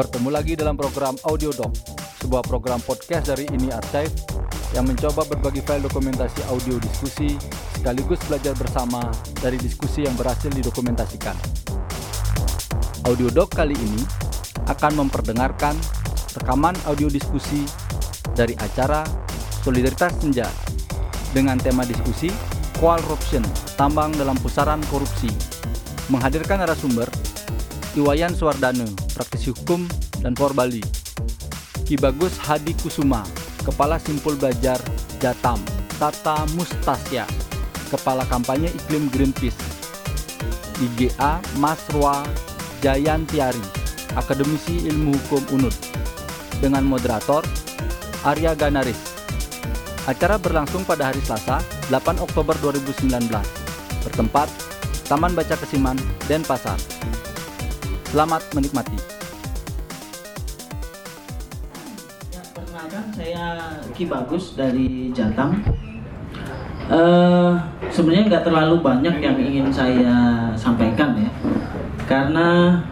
Bertemu lagi dalam program Audio Doc, sebuah program podcast dari Ini Archive yang mencoba berbagi file dokumentasi audio diskusi sekaligus belajar bersama dari diskusi yang berhasil didokumentasikan. Audio Doc kali ini akan memperdengarkan rekaman audio diskusi dari acara Solidaritas Senja dengan tema diskusi Corruption, tambang dalam pusaran korupsi. Menghadirkan narasumber Iwayan Suwardane, praktisi hukum dan for Bali. Ki Bagus Hadi Kusuma, Kepala Simpul Belajar Jatam. Tata Mustasya, Kepala Kampanye Iklim Greenpeace. IGA Masrwa Jayantiari, Akademisi Ilmu Hukum UNUD. Dengan moderator Arya Ganaris. Acara berlangsung pada hari Selasa, 8 Oktober 2019. Bertempat Taman Baca Kesiman, Denpasar. Selamat menikmati. Ya, perkenalkan saya Ki Bagus dari Jatam. Eh, sebenarnya nggak terlalu banyak yang ingin saya sampaikan ya, karena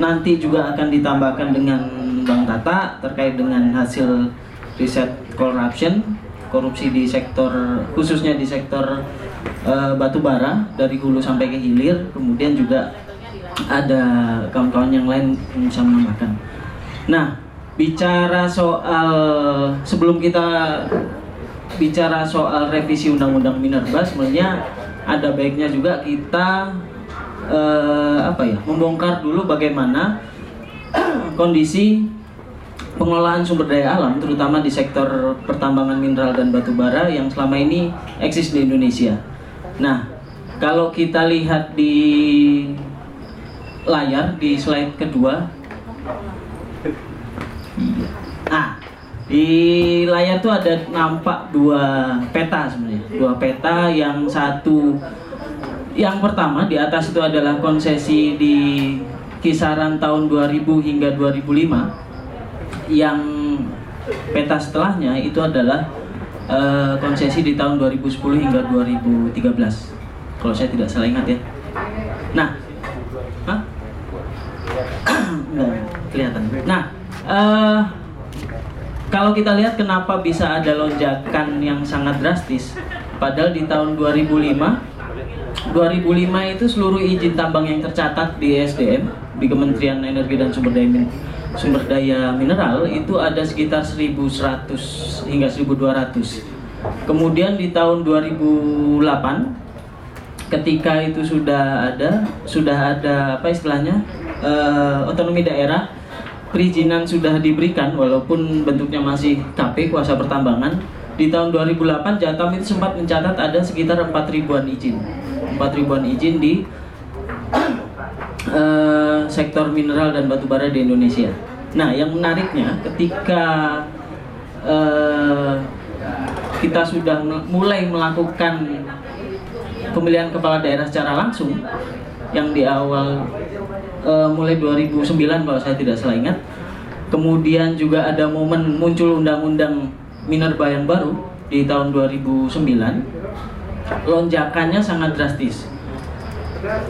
nanti juga akan ditambahkan dengan Bang Tata terkait dengan hasil riset corruption, korupsi di sektor khususnya di sektor eh, batu bara dari hulu sampai ke hilir, kemudian juga ada kawan-kawan yang lain yang bisa menambahkan. Nah, bicara soal sebelum kita bicara soal revisi undang-undang minerba, sebenarnya ada baiknya juga kita eh, apa ya membongkar dulu bagaimana kondisi pengelolaan sumber daya alam, terutama di sektor pertambangan mineral dan batu bara yang selama ini eksis di Indonesia. Nah, kalau kita lihat di layar di slide kedua. Nah, di layar tuh ada nampak dua peta sebenarnya, dua peta yang satu yang pertama di atas itu adalah konsesi di kisaran tahun 2000 hingga 2005. Yang peta setelahnya itu adalah uh, konsesi di tahun 2010 hingga 2013. Kalau saya tidak salah ingat ya. Nah, Hah? Nggak kelihatan. Nah, uh, kalau kita lihat kenapa bisa ada lonjakan yang sangat drastis, padahal di tahun 2005, 2005 itu seluruh izin tambang yang tercatat di SDM di Kementerian Energi dan Sumber Daya Sumber Daya Mineral itu ada sekitar 1100 hingga 1200. Kemudian di tahun 2008 ketika itu sudah ada sudah ada apa istilahnya uh, otonomi daerah perizinan sudah diberikan walaupun bentuknya masih KP kuasa pertambangan di tahun 2008 Jatam itu sempat mencatat ada sekitar 4 ribuan izin. 4 ribuan izin di uh, sektor mineral dan batubara di Indonesia. Nah yang menariknya ketika uh, kita sudah mulai melakukan pemilihan kepala daerah secara langsung yang di awal uh, mulai 2009 kalau saya tidak salah ingat. Kemudian juga ada momen muncul undang-undang minerba yang baru di tahun 2009. Lonjakannya sangat drastis.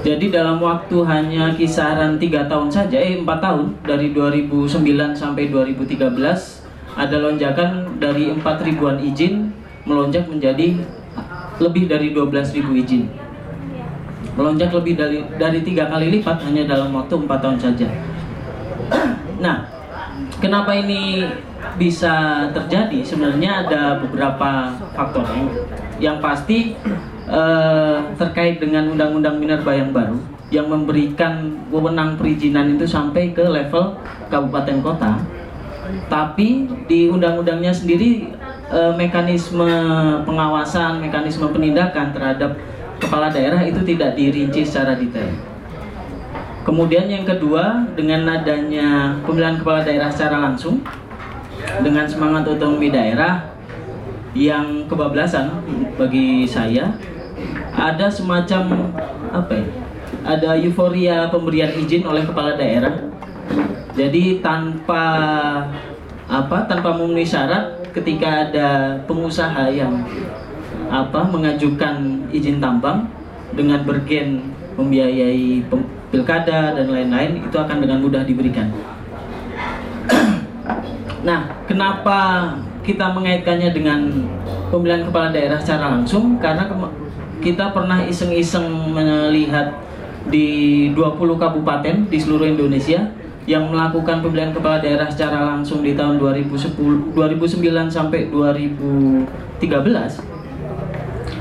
Jadi dalam waktu hanya kisaran tiga tahun saja, eh 4 tahun dari 2009 sampai 2013 ada lonjakan dari 4 ribuan izin melonjak menjadi lebih dari 12.000 izin. Melonjak lebih dari dari tiga kali lipat hanya dalam waktu empat tahun saja. Nah, kenapa ini bisa terjadi? Sebenarnya ada beberapa faktor. Yang pasti eh, terkait dengan undang-undang minerba yang baru yang memberikan wewenang perizinan itu sampai ke level kabupaten kota. Tapi di undang-undangnya sendiri e, mekanisme pengawasan, mekanisme penindakan terhadap kepala daerah itu tidak dirinci secara detail. Kemudian yang kedua, dengan adanya pemilihan kepala daerah secara langsung, dengan semangat otonomi daerah yang kebablasan bagi saya, ada semacam apa ya? Ada euforia pemberian izin oleh kepala daerah. Jadi tanpa apa? Tanpa memenuhi syarat, ketika ada pengusaha yang apa mengajukan izin tambang dengan bergen membiayai pilkada dan lain-lain itu akan dengan mudah diberikan. Nah, kenapa kita mengaitkannya dengan pemilihan kepala daerah secara langsung? Karena kita pernah iseng-iseng melihat di 20 kabupaten di seluruh Indonesia yang melakukan pemilihan kepala daerah secara langsung di tahun 2010 2009 sampai 2013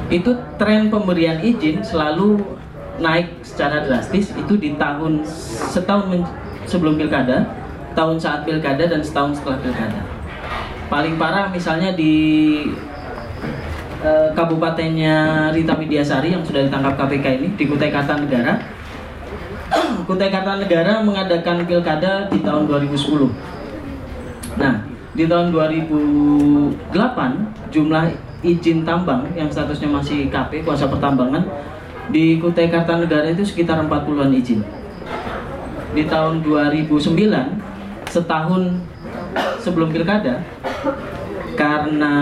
itu tren pemberian izin selalu naik secara drastis itu di tahun setahun sebelum pilkada, tahun saat pilkada dan setahun setelah pilkada. Paling parah misalnya di eh, kabupatennya Rita Widiasari yang sudah ditangkap KPK ini di Kutai Kartanegara. Kutai Kartanegara mengadakan pilkada di tahun 2010. Nah, di tahun 2008 jumlah izin tambang yang statusnya masih KP kuasa pertambangan di Kutai Kartanegara itu sekitar 40-an izin. Di tahun 2009 setahun sebelum pilkada karena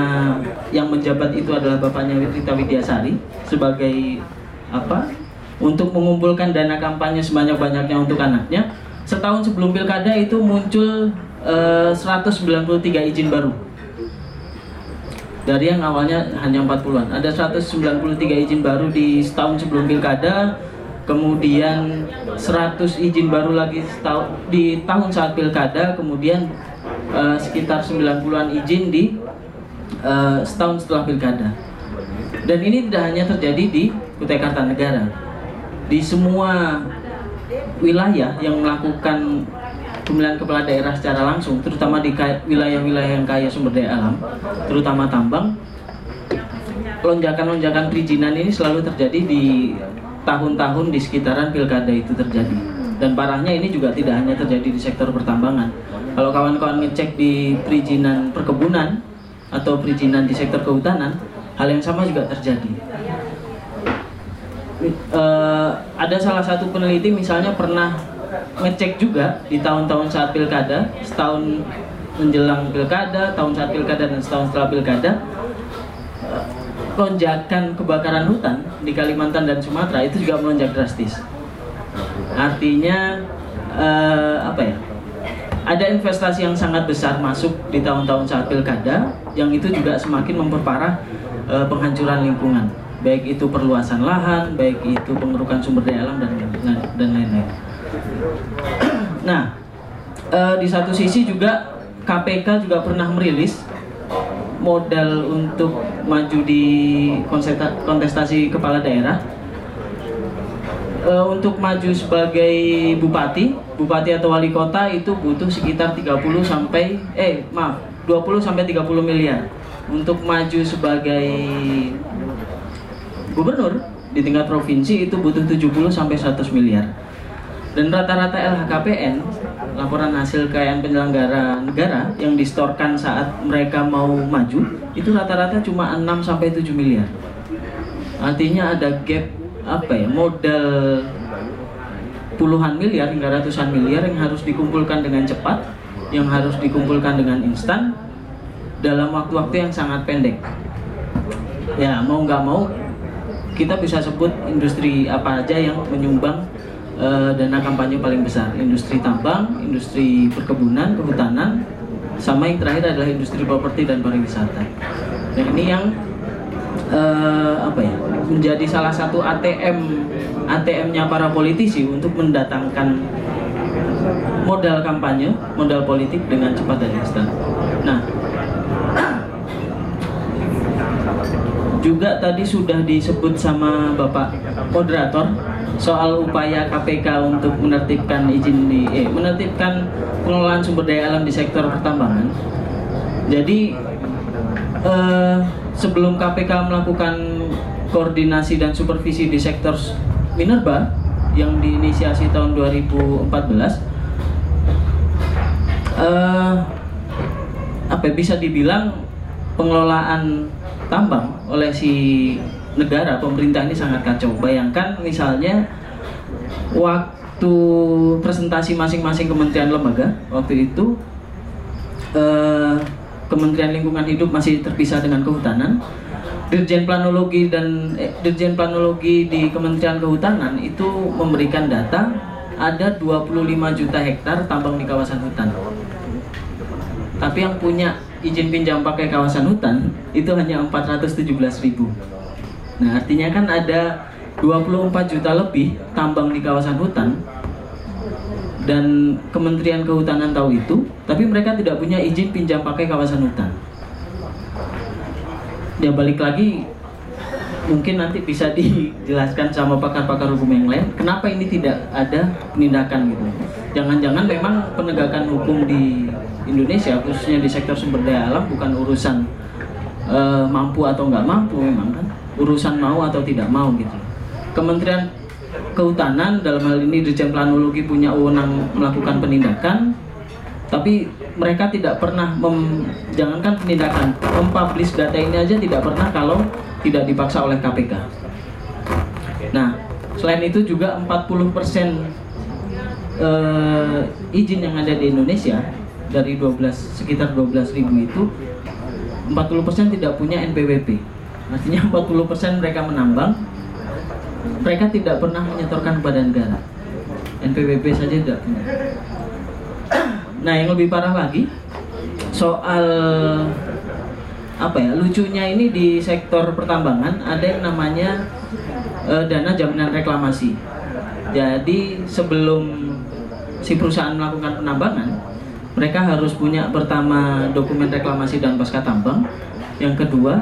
yang menjabat itu adalah bapaknya Rita Widiasari sebagai apa untuk mengumpulkan dana kampanye sebanyak-banyaknya untuk anaknya setahun sebelum pilkada itu muncul eh, 193 izin baru dari yang awalnya hanya 40-an. Ada 193 izin baru di setahun sebelum pilkada, kemudian 100 izin baru lagi setahun, di tahun saat pilkada, kemudian uh, sekitar 90-an izin di uh, setahun setelah pilkada. Dan ini tidak hanya terjadi di Kutai Kartanegara. Di semua wilayah yang melakukan pemilihan kepala daerah secara langsung, terutama di wilayah-wilayah yang kaya sumber daya alam, terutama tambang, lonjakan-lonjakan perizinan ini selalu terjadi di tahun-tahun di sekitaran pilkada itu terjadi. Dan parahnya ini juga tidak hanya terjadi di sektor pertambangan. Kalau kawan-kawan ngecek di perizinan perkebunan atau perizinan di sektor kehutanan, hal yang sama juga terjadi. Uh, ada salah satu peneliti misalnya pernah ngecek juga di tahun-tahun saat pilkada, setahun menjelang pilkada, tahun saat pilkada dan setahun setelah pilkada, eh, lonjakan kebakaran hutan di Kalimantan dan Sumatera itu juga melonjak drastis. Artinya eh, apa ya? Ada investasi yang sangat besar masuk di tahun-tahun saat pilkada, yang itu juga semakin memperparah eh, penghancuran lingkungan, baik itu perluasan lahan, baik itu pengerukan sumber daya alam dan dan lain-lain. Nah, e, di satu sisi juga KPK juga pernah merilis modal untuk maju di kontestasi kepala daerah. E, untuk maju sebagai bupati, bupati atau wali kota itu butuh sekitar 30 sampai eh maaf, 20 sampai 30 miliar. Untuk maju sebagai gubernur di tingkat provinsi itu butuh 70 sampai 100 miliar dan rata-rata LHKPN laporan hasil kekayaan penyelenggara negara yang distorkan saat mereka mau maju itu rata-rata cuma 6 sampai 7 miliar. Artinya ada gap apa ya modal puluhan miliar hingga ratusan miliar yang harus dikumpulkan dengan cepat, yang harus dikumpulkan dengan instan dalam waktu-waktu yang sangat pendek. Ya mau nggak mau kita bisa sebut industri apa aja yang menyumbang uh, dana kampanye paling besar industri tambang, industri perkebunan, kehutanan, sama yang terakhir adalah industri properti dan pariwisata. Nah ini yang uh, apa ya menjadi salah satu ATM ATM-nya para politisi untuk mendatangkan modal kampanye, modal politik dengan cepat dan instan. Nah, juga tadi sudah disebut sama Bapak moderator soal upaya KPK untuk menertibkan izin di eh menertibkan pengelolaan sumber daya alam di sektor pertambangan. Jadi eh, sebelum KPK melakukan koordinasi dan supervisi di sektor minerba yang diinisiasi tahun 2014 eh, apa ya, bisa dibilang pengelolaan tambang oleh si negara pemerintah ini sangat kacau. Bayangkan misalnya waktu presentasi masing-masing kementerian lembaga waktu itu eh, Kementerian Lingkungan Hidup masih terpisah dengan kehutanan. Dirjen Planologi dan eh, Dirjen Planologi di Kementerian Kehutanan itu memberikan data ada 25 juta hektar tambang di kawasan hutan. tapi yang punya izin pinjam pakai kawasan hutan itu hanya 417 ribu. Nah artinya kan ada 24 juta lebih tambang di kawasan hutan dan Kementerian Kehutanan tahu itu, tapi mereka tidak punya izin pinjam pakai kawasan hutan. Ya balik lagi mungkin nanti bisa dijelaskan sama pakar-pakar hukum yang lain kenapa ini tidak ada penindakan gitu jangan-jangan memang penegakan hukum di Indonesia khususnya di sektor sumber daya alam bukan urusan uh, mampu atau nggak mampu memang kan urusan mau atau tidak mau gitu Kementerian Kehutanan dalam hal ini Dirjen Planologi punya wewenang melakukan penindakan tapi mereka tidak pernah mem, jangankan penindakan mempublish data ini aja tidak pernah kalau tidak dipaksa oleh KPK. Nah, selain itu juga 40% eh, izin yang ada di Indonesia dari 12 sekitar 12 ribu itu 40% tidak punya NPWP. Artinya 40% mereka menambang, mereka tidak pernah menyetorkan kepada negara. NPWP saja tidak punya. Nah, yang lebih parah lagi soal apa ya lucunya ini di sektor pertambangan ada yang namanya uh, dana jaminan reklamasi. Jadi sebelum si perusahaan melakukan penambangan, mereka harus punya pertama dokumen reklamasi dan pasca tambang. Yang kedua,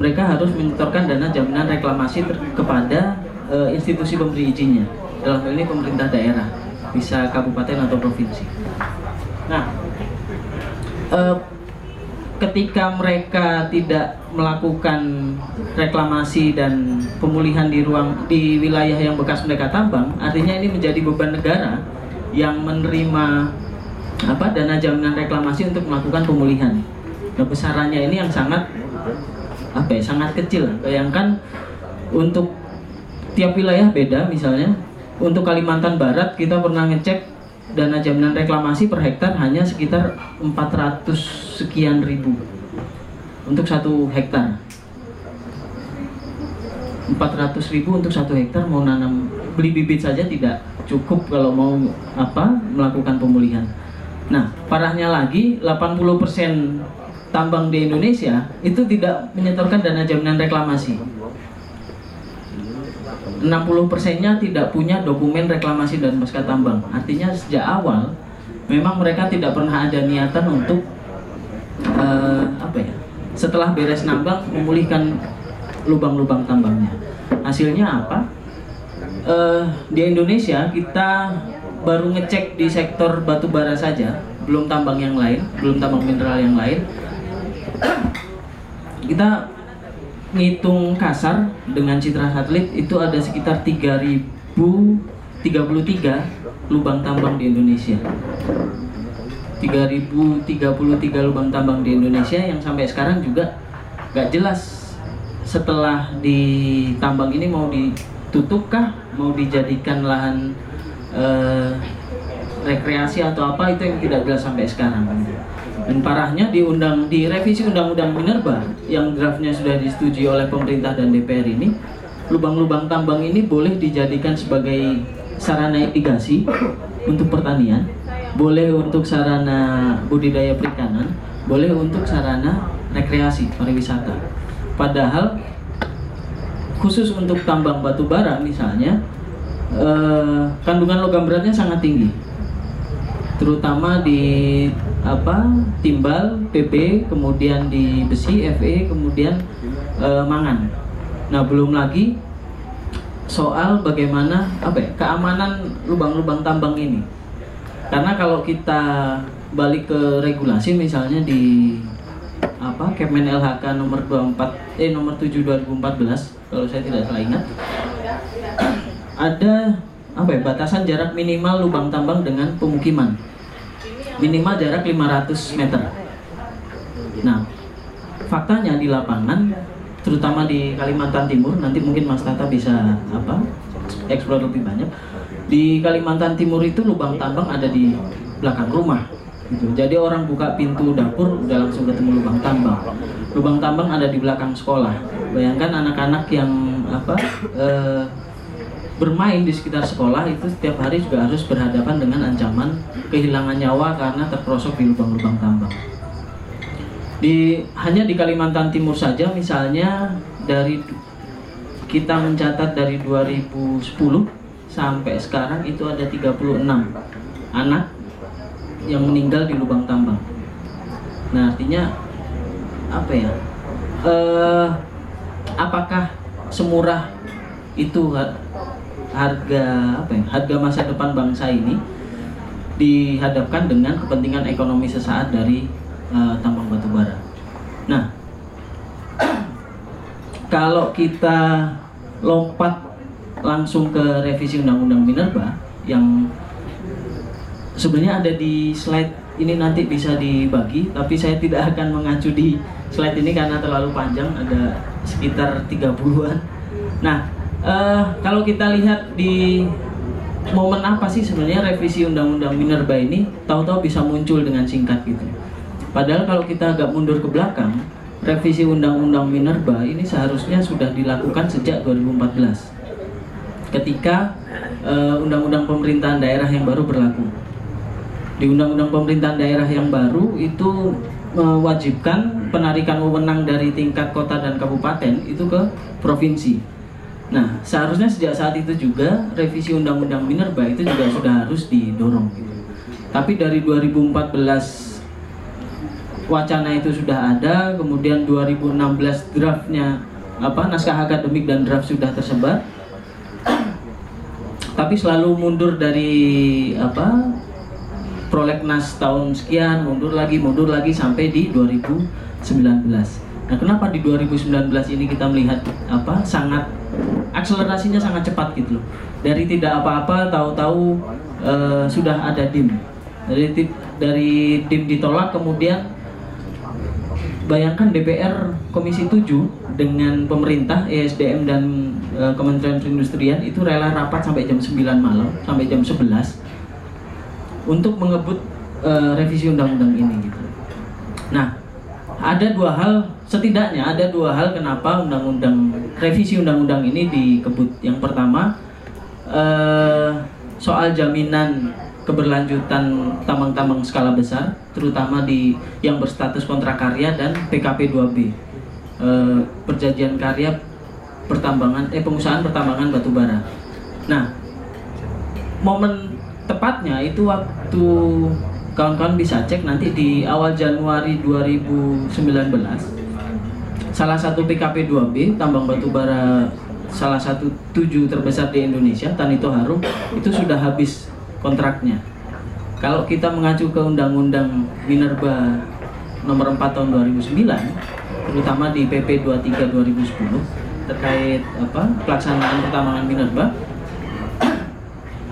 mereka harus menyetorkan dana jaminan reklamasi kepada uh, institusi pemberi izinnya. Dalam hal ini pemerintah daerah, bisa kabupaten atau provinsi. Nah, uh, ketika mereka tidak melakukan reklamasi dan pemulihan di ruang di wilayah yang bekas mereka tambang, artinya ini menjadi beban negara yang menerima apa dana jaminan reklamasi untuk melakukan pemulihan. Nah, besarannya ini yang sangat apa ya, sangat kecil. Bayangkan untuk tiap wilayah beda misalnya. Untuk Kalimantan Barat kita pernah ngecek dana jaminan reklamasi per hektar hanya sekitar 400 sekian ribu untuk satu hektar 400 ribu untuk satu hektar mau nanam beli bibit saja tidak cukup kalau mau apa melakukan pemulihan nah parahnya lagi 80% tambang di Indonesia itu tidak menyetorkan dana jaminan reklamasi 60 persennya tidak punya dokumen reklamasi dan pasca tambang. Artinya sejak awal memang mereka tidak pernah ada niatan untuk uh, apa ya? Setelah beres nambang memulihkan lubang-lubang tambangnya. Hasilnya apa? Uh, di Indonesia kita baru ngecek di sektor batu bara saja, belum tambang yang lain, belum tambang mineral yang lain. Kita ngitung kasar dengan citra satelit itu ada sekitar 3033 lubang tambang di Indonesia. 3033 lubang tambang di Indonesia yang sampai sekarang juga gak jelas setelah ditambang ini mau ditutupkah, mau dijadikan lahan eh, rekreasi atau apa itu yang tidak jelas sampai sekarang. Dan parahnya di undang di revisi undang-undang minerba yang draftnya sudah disetujui oleh pemerintah dan DPR ini, lubang-lubang tambang ini boleh dijadikan sebagai sarana irigasi untuk pertanian, boleh untuk sarana budidaya perikanan, boleh untuk sarana rekreasi pariwisata. Padahal khusus untuk tambang batu bara misalnya eh, kandungan logam beratnya sangat tinggi terutama di apa timbal PP kemudian di besi FE kemudian e, mangan. Nah belum lagi soal bagaimana apa ya keamanan lubang-lubang tambang ini. Karena kalau kita balik ke regulasi misalnya di apa Kemen LHK nomor 24 eh nomor 7 2014 kalau saya tidak salah ingat ada apa ya batasan jarak minimal lubang tambang dengan pemukiman minimal jarak 500 meter. Nah, faktanya di lapangan, terutama di Kalimantan Timur, nanti mungkin Mas Tata bisa apa eksplor lebih banyak. Di Kalimantan Timur itu lubang tambang ada di belakang rumah. Gitu. Jadi orang buka pintu dapur udah langsung ketemu lubang tambang. Lubang tambang ada di belakang sekolah. Bayangkan anak-anak yang apa eh, bermain di sekitar sekolah itu setiap hari juga harus berhadapan dengan ancaman kehilangan nyawa karena terperosok di lubang-lubang tambang. di hanya di Kalimantan Timur saja misalnya dari kita mencatat dari 2010 sampai sekarang itu ada 36 anak yang meninggal di lubang tambang. Nah artinya apa ya? Eh, apakah semurah itu harga apa ya? Harga masa depan bangsa ini dihadapkan dengan kepentingan ekonomi sesaat dari uh, tambang batu bara. Nah, kalau kita lompat langsung ke revisi undang-undang minerba yang sebenarnya ada di slide ini nanti bisa dibagi, tapi saya tidak akan mengacu di slide ini karena terlalu panjang, ada sekitar 30-an. Nah, uh, kalau kita lihat di momen apa sih sebenarnya revisi undang-undang minerba ini tahu-tahu bisa muncul dengan singkat gitu. Padahal kalau kita agak mundur ke belakang, revisi undang-undang minerba ini seharusnya sudah dilakukan sejak 2014. Ketika eh, undang-undang pemerintahan daerah yang baru berlaku. Di undang-undang pemerintahan daerah yang baru itu mewajibkan penarikan wewenang dari tingkat kota dan kabupaten itu ke provinsi Nah, seharusnya sejak saat itu juga revisi Undang-Undang Minerba itu juga sudah harus didorong. Gitu. Tapi dari 2014 wacana itu sudah ada, kemudian 2016 draftnya apa naskah akademik dan draft sudah tersebar, tapi selalu mundur dari apa prolegnas tahun sekian, mundur lagi, mundur lagi sampai di 2019. Nah, kenapa di 2019 ini kita melihat apa sangat akselerasinya sangat cepat gitu loh. Dari tidak apa-apa tahu-tahu uh, sudah ada dim. Dari dari dim ditolak kemudian bayangkan DPR Komisi 7 dengan pemerintah ESDM dan uh, Kementerian Perindustrian itu rela rapat sampai jam 9 malam sampai jam 11 untuk mengebut uh, revisi undang-undang ini gitu. Nah, ada dua hal setidaknya ada dua hal kenapa undang-undang revisi undang-undang ini dikebut. Yang pertama eh, soal jaminan keberlanjutan tambang-tambang skala besar, terutama di yang berstatus kontrak karya dan PKP 2B, eh, perjanjian karya pertambangan eh pengusahaan pertambangan batu bara. Nah, momen tepatnya itu waktu kawan-kawan bisa cek nanti di awal Januari 2019 salah satu PKP 2B tambang batu bara salah satu tujuh terbesar di Indonesia Tanito Harum itu sudah habis kontraknya. Kalau kita mengacu ke Undang-Undang Minerba nomor 4 tahun 2009 terutama di PP 23 2010 terkait apa pelaksanaan pertambangan minerba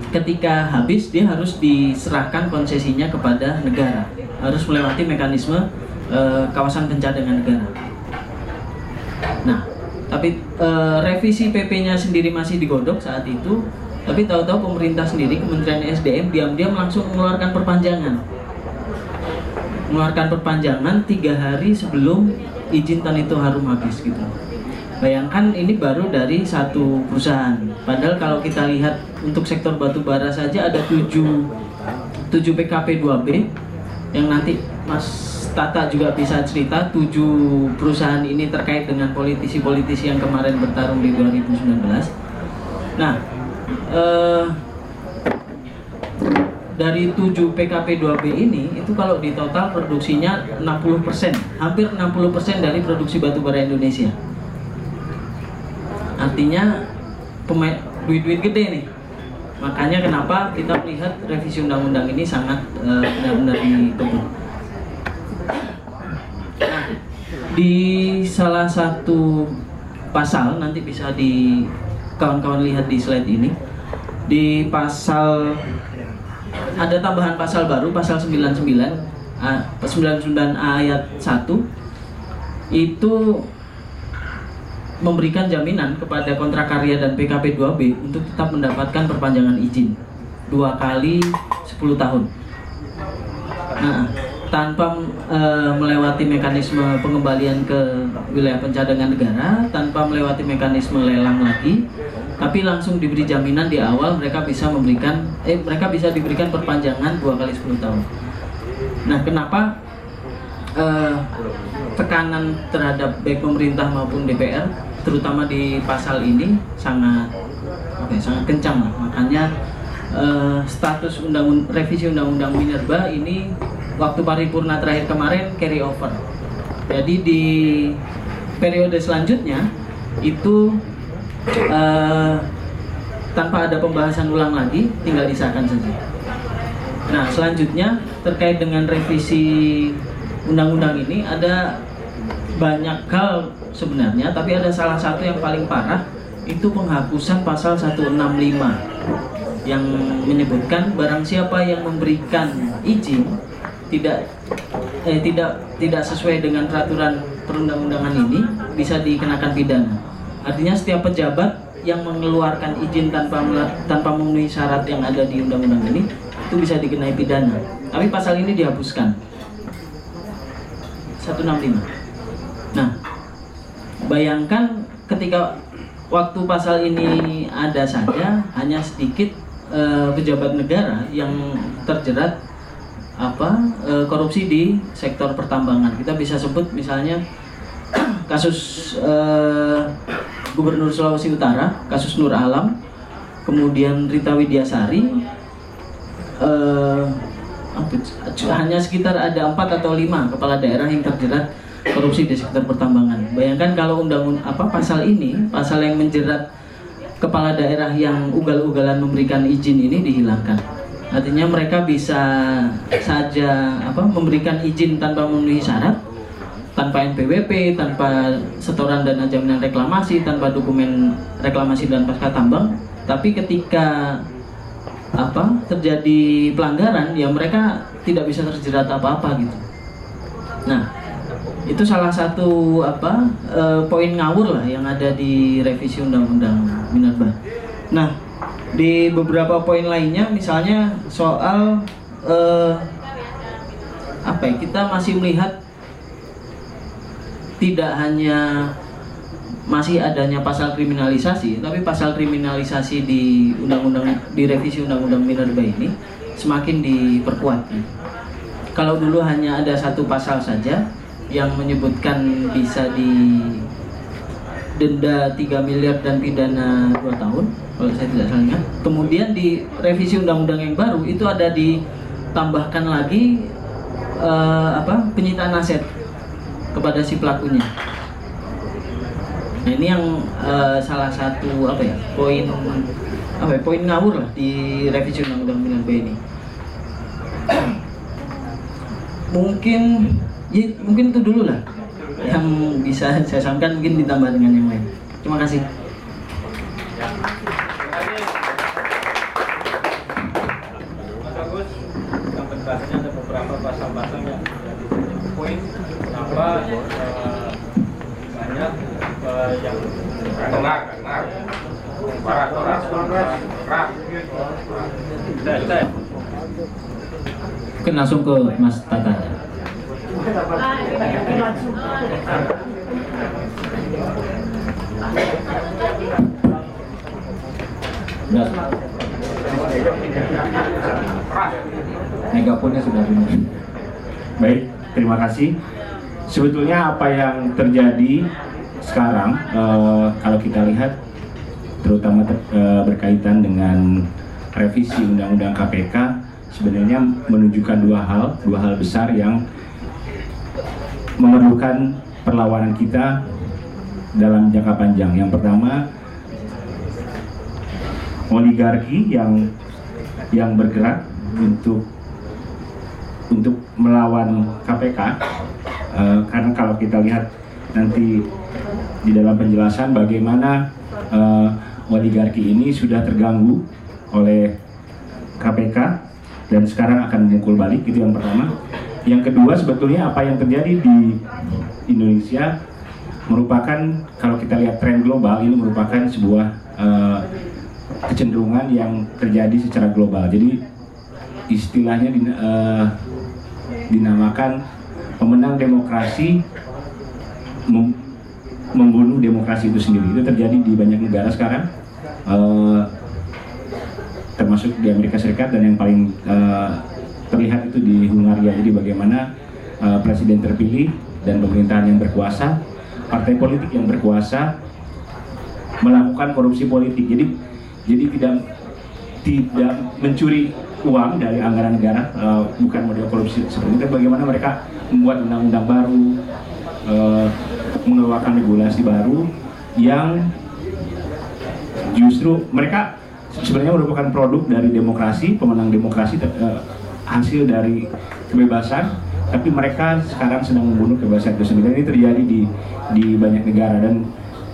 ketika habis dia harus diserahkan konsesinya kepada negara. Harus melewati mekanisme e, kawasan pencadangan negara. Nah tapi e, revisi PP-nya sendiri masih digodok saat itu. Tapi tahu-tahu pemerintah sendiri Kementerian SDM diam-diam langsung mengeluarkan perpanjangan. Mengeluarkan perpanjangan tiga hari sebelum izin tan itu harum habis gitu Bayangkan ini baru dari satu perusahaan. Padahal kalau kita lihat untuk sektor batu bara saja ada 7 7 PKP 2B yang nanti Mas Tata juga bisa cerita 7 perusahaan ini terkait dengan politisi-politisi yang kemarin bertarung di 2019. Nah, eh, dari 7 PKP 2B ini itu kalau di total produksinya 60%, hampir 60% dari produksi batu bara Indonesia artinya pemain duit-duit gede nih. Makanya kenapa kita melihat revisi undang-undang ini sangat uh, benar-benar dikebut. Nah, di salah satu pasal nanti bisa di kawan-kawan lihat di slide ini. Di pasal ada tambahan pasal baru pasal 99 99 ayat 1 itu memberikan jaminan kepada kontrak karya dan PKP 2B untuk tetap mendapatkan perpanjangan izin dua kali 10 tahun. Nah, tanpa e, melewati mekanisme pengembalian ke wilayah pencadangan negara, tanpa melewati mekanisme lelang lagi, tapi langsung diberi jaminan di awal mereka bisa memberikan eh mereka bisa diberikan perpanjangan dua kali 10 tahun. Nah, kenapa uh, tekanan terhadap baik pemerintah maupun DPR terutama di pasal ini sangat okay, sangat kencang. Makanya uh, status undang revisi undang-undang minerba ini waktu paripurna terakhir kemarin carry over. Jadi di periode selanjutnya itu uh, tanpa ada pembahasan ulang lagi tinggal disahkan saja. Nah selanjutnya terkait dengan revisi undang-undang ini ada banyak hal sebenarnya, tapi ada salah satu yang paling parah itu penghapusan pasal 165 yang menyebutkan barang siapa yang memberikan izin tidak eh, tidak tidak sesuai dengan peraturan perundang-undangan ini bisa dikenakan pidana. Artinya setiap pejabat yang mengeluarkan izin tanpa tanpa memenuhi syarat yang ada di undang-undang ini itu bisa dikenai pidana. Tapi pasal ini dihapuskan. 165. Nah, bayangkan ketika waktu pasal ini ada saja hanya sedikit uh, pejabat negara yang terjerat apa uh, korupsi di sektor pertambangan. Kita bisa sebut misalnya kasus uh, Gubernur Sulawesi Utara, kasus Nur Alam, kemudian Rita Widyasari, uh, hanya sekitar ada empat atau lima kepala daerah yang terjerat korupsi di sektor pertambangan. Bayangkan kalau undang apa pasal ini, pasal yang menjerat kepala daerah yang ugal-ugalan memberikan izin ini dihilangkan. Artinya mereka bisa saja apa memberikan izin tanpa memenuhi syarat, tanpa NPWP, tanpa setoran dana jaminan reklamasi, tanpa dokumen reklamasi dan pasca tambang. Tapi ketika apa terjadi pelanggaran, ya mereka tidak bisa terjerat apa-apa gitu. Nah, itu salah satu apa uh, poin ngawur lah yang ada di revisi undang-undang minerba. Nah, di beberapa poin lainnya misalnya soal uh, apa ya kita masih melihat tidak hanya masih adanya pasal kriminalisasi, tapi pasal kriminalisasi di undang-undang di revisi undang-undang minerba ini semakin diperkuat. Kalau dulu hanya ada satu pasal saja, yang menyebutkan bisa di denda 3 miliar dan pidana 2 tahun kalau saya tidak salah ingat. Kemudian di revisi undang-undang yang baru itu ada ditambahkan lagi uh, apa penyitaan aset kepada si pelakunya. Nah ini yang uh, salah satu apa ya poin apa ya, poin ngawur lah di revisi undang-undang minerba ini. Mungkin ya, mungkin itu dulu lah yang bisa saya sampaikan mungkin ditambah dengan yang lain. Terima kasih. Mungkin langsung ke Mas Tata Sudah benar. Baik, terima kasih. Sebetulnya apa yang terjadi sekarang, eh, kalau kita lihat, terutama ter, eh, berkaitan dengan revisi Undang-Undang KPK, sebenarnya menunjukkan dua hal, dua hal besar yang memerlukan perlawanan kita dalam jangka panjang. Yang pertama, oligarki yang yang bergerak untuk untuk melawan KPK uh, eh, karena kalau kita lihat nanti di dalam penjelasan bagaimana uh, oligarki ini sudah terganggu oleh KPK dan sekarang akan memukul balik itu yang pertama yang kedua sebetulnya apa yang terjadi di Indonesia merupakan kalau kita lihat tren global ini merupakan sebuah uh, kecenderungan yang terjadi secara global. Jadi istilahnya uh, dinamakan pemenang demokrasi mem membunuh demokrasi itu sendiri. Itu terjadi di banyak negara sekarang. Uh, termasuk di Amerika Serikat dan yang paling uh, terlihat itu di Hungaria. Jadi bagaimana uh, presiden terpilih dan pemerintahan yang berkuasa, partai politik yang berkuasa melakukan korupsi politik. Jadi jadi tidak tidak mencuri uang dari anggaran negara, uh, bukan model korupsi seperti itu. Bagaimana mereka membuat undang-undang baru, uh, mengeluarkan regulasi baru yang justru mereka sebenarnya merupakan produk dari demokrasi, pemenang demokrasi uh, hasil dari kebebasan, tapi mereka sekarang sedang membunuh kebebasan itu sendiri. Ini terjadi di di banyak negara dan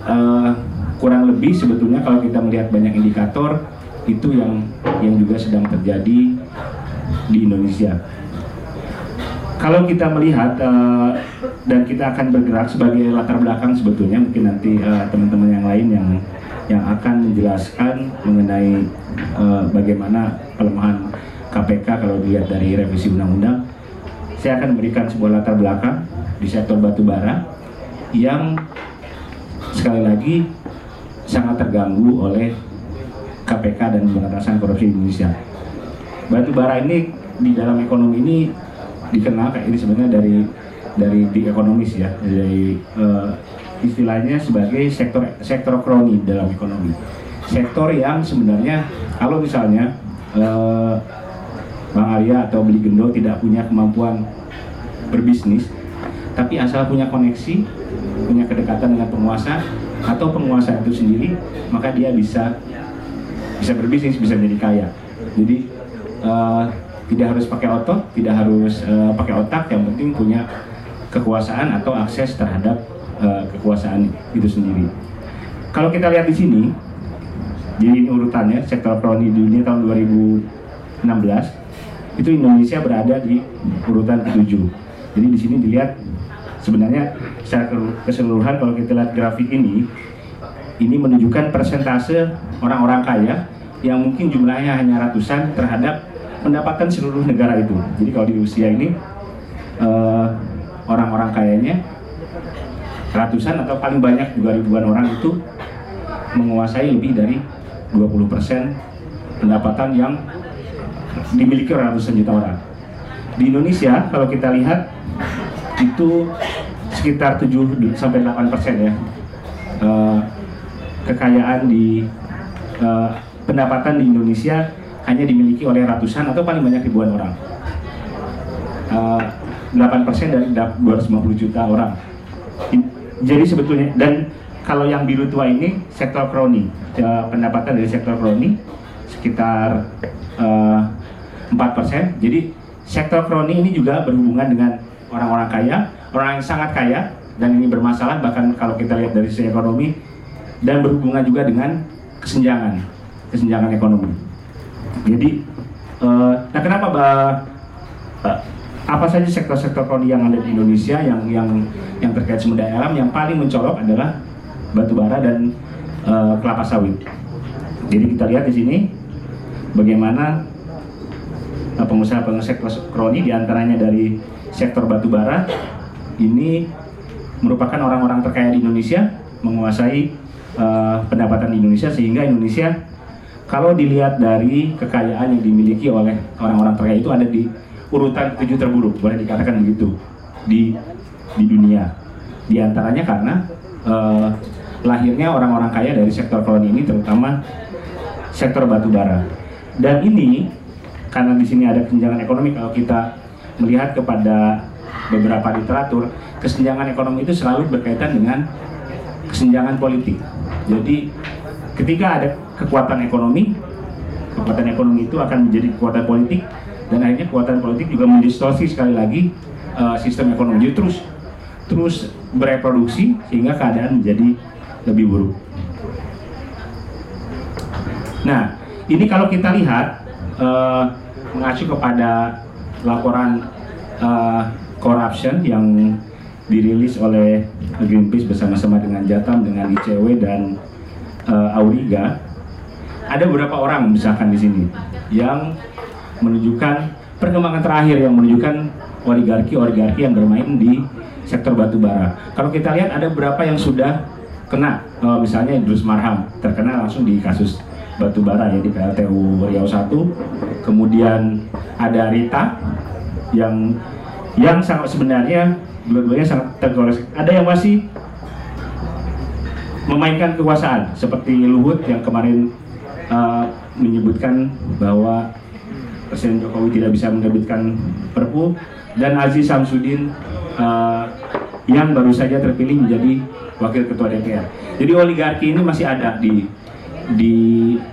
uh, kurang lebih sebetulnya kalau kita melihat banyak indikator itu yang yang juga sedang terjadi di Indonesia. Kalau kita melihat uh, dan kita akan bergerak sebagai latar belakang sebetulnya mungkin nanti teman-teman uh, yang lain yang yang akan menjelaskan mengenai uh, bagaimana pelemahan KPK kalau dilihat dari revisi undang-undang. Saya akan memberikan sebuah latar belakang di sektor batubara yang sekali lagi sangat terganggu oleh KPK dan pemberantasan korupsi Indonesia. Batubara ini di dalam ekonomi ini dikenal kayak ini sebenarnya dari dari di ekonomis ya dari uh, istilahnya sebagai sektor sektor kroni dalam ekonomi. Sektor yang sebenarnya kalau misalnya uh, Bang Arya atau Beli Gendo tidak punya kemampuan berbisnis, tapi asal punya koneksi, punya kedekatan dengan penguasa atau penguasa itu sendiri, maka dia bisa bisa berbisnis, bisa jadi kaya. Jadi uh, tidak harus pakai otot, tidak harus uh, pakai otak, yang penting punya kekuasaan atau akses terhadap uh, kekuasaan itu sendiri. Kalau kita lihat di sini, ini urutannya sektor kroni di dunia tahun 2016 itu Indonesia berada di urutan ketujuh. Jadi di sini dilihat sebenarnya secara keseluruhan kalau kita lihat grafik ini, ini menunjukkan persentase orang-orang kaya yang mungkin jumlahnya hanya ratusan terhadap pendapatan seluruh negara itu. Jadi kalau di Rusia ini uh, orang-orang kayanya ratusan atau paling banyak juga ribuan orang itu menguasai lebih dari 20% pendapatan yang dimiliki ratusan juta orang. Di Indonesia kalau kita lihat itu sekitar 7 sampai 8 persen ya uh, kekayaan di uh, pendapatan di Indonesia hanya dimiliki oleh ratusan atau paling banyak ribuan orang. Uh, 8% dari 250 juta orang. Jadi sebetulnya dan kalau yang biru tua ini sektor kroni, ya, pendapatan dari sektor kroni sekitar uh, eh, 4%. Jadi sektor kroni ini juga berhubungan dengan orang-orang kaya, orang yang sangat kaya dan ini bermasalah bahkan kalau kita lihat dari sisi ekonomi dan berhubungan juga dengan kesenjangan, kesenjangan ekonomi. Jadi, uh, nah kenapa bah, apa saja sektor-sektor prodi yang ada di Indonesia yang yang yang terkait sumber daya alam yang paling mencolok adalah batu bara dan uh, kelapa sawit. Jadi kita lihat di sini bagaimana uh, pengusaha-pengusaha kroni di antaranya dari sektor batu bara ini merupakan orang-orang terkaya di Indonesia menguasai uh, pendapatan di Indonesia sehingga Indonesia kalau dilihat dari kekayaan yang dimiliki oleh orang-orang terkaya itu ada di urutan tujuh terburuk boleh dikatakan begitu di di dunia. Di antaranya karena uh, lahirnya orang-orang kaya dari sektor koloni ini terutama sektor batu bara. Dan ini karena di sini ada kesenjangan ekonomi kalau kita melihat kepada beberapa literatur kesenjangan ekonomi itu selalu berkaitan dengan kesenjangan politik jadi ketika ada kekuatan ekonomi kekuatan ekonomi itu akan menjadi kekuatan politik dan akhirnya kekuatan politik juga mendistorsi sekali lagi uh, sistem ekonomi terus terus bereproduksi sehingga keadaan menjadi lebih buruk. Nah, ini kalau kita lihat uh, mengacu kepada laporan uh, corruption yang dirilis oleh Greenpeace bersama-sama dengan Jatam, dengan ICW dan uh, Auriga, ada beberapa orang misalkan di sini yang menunjukkan perkembangan terakhir yang menunjukkan oligarki-oligarki yang bermain di sektor batu bara. Kalau kita lihat ada beberapa yang sudah kena, uh, misalnya Idrus Marham terkena langsung di kasus batu bara ya di PLTU Riau 1. Kemudian ada Rita yang yang sangat sebenarnya dua-duanya sangat tergores. Ada yang masih memainkan kekuasaan seperti Luhut yang kemarin uh, menyebutkan bahwa Presiden Jokowi tidak bisa menerbitkan Perpu dan Aziz Samsudin uh, yang baru saja terpilih menjadi Wakil Ketua DPR. Jadi oligarki ini masih ada di di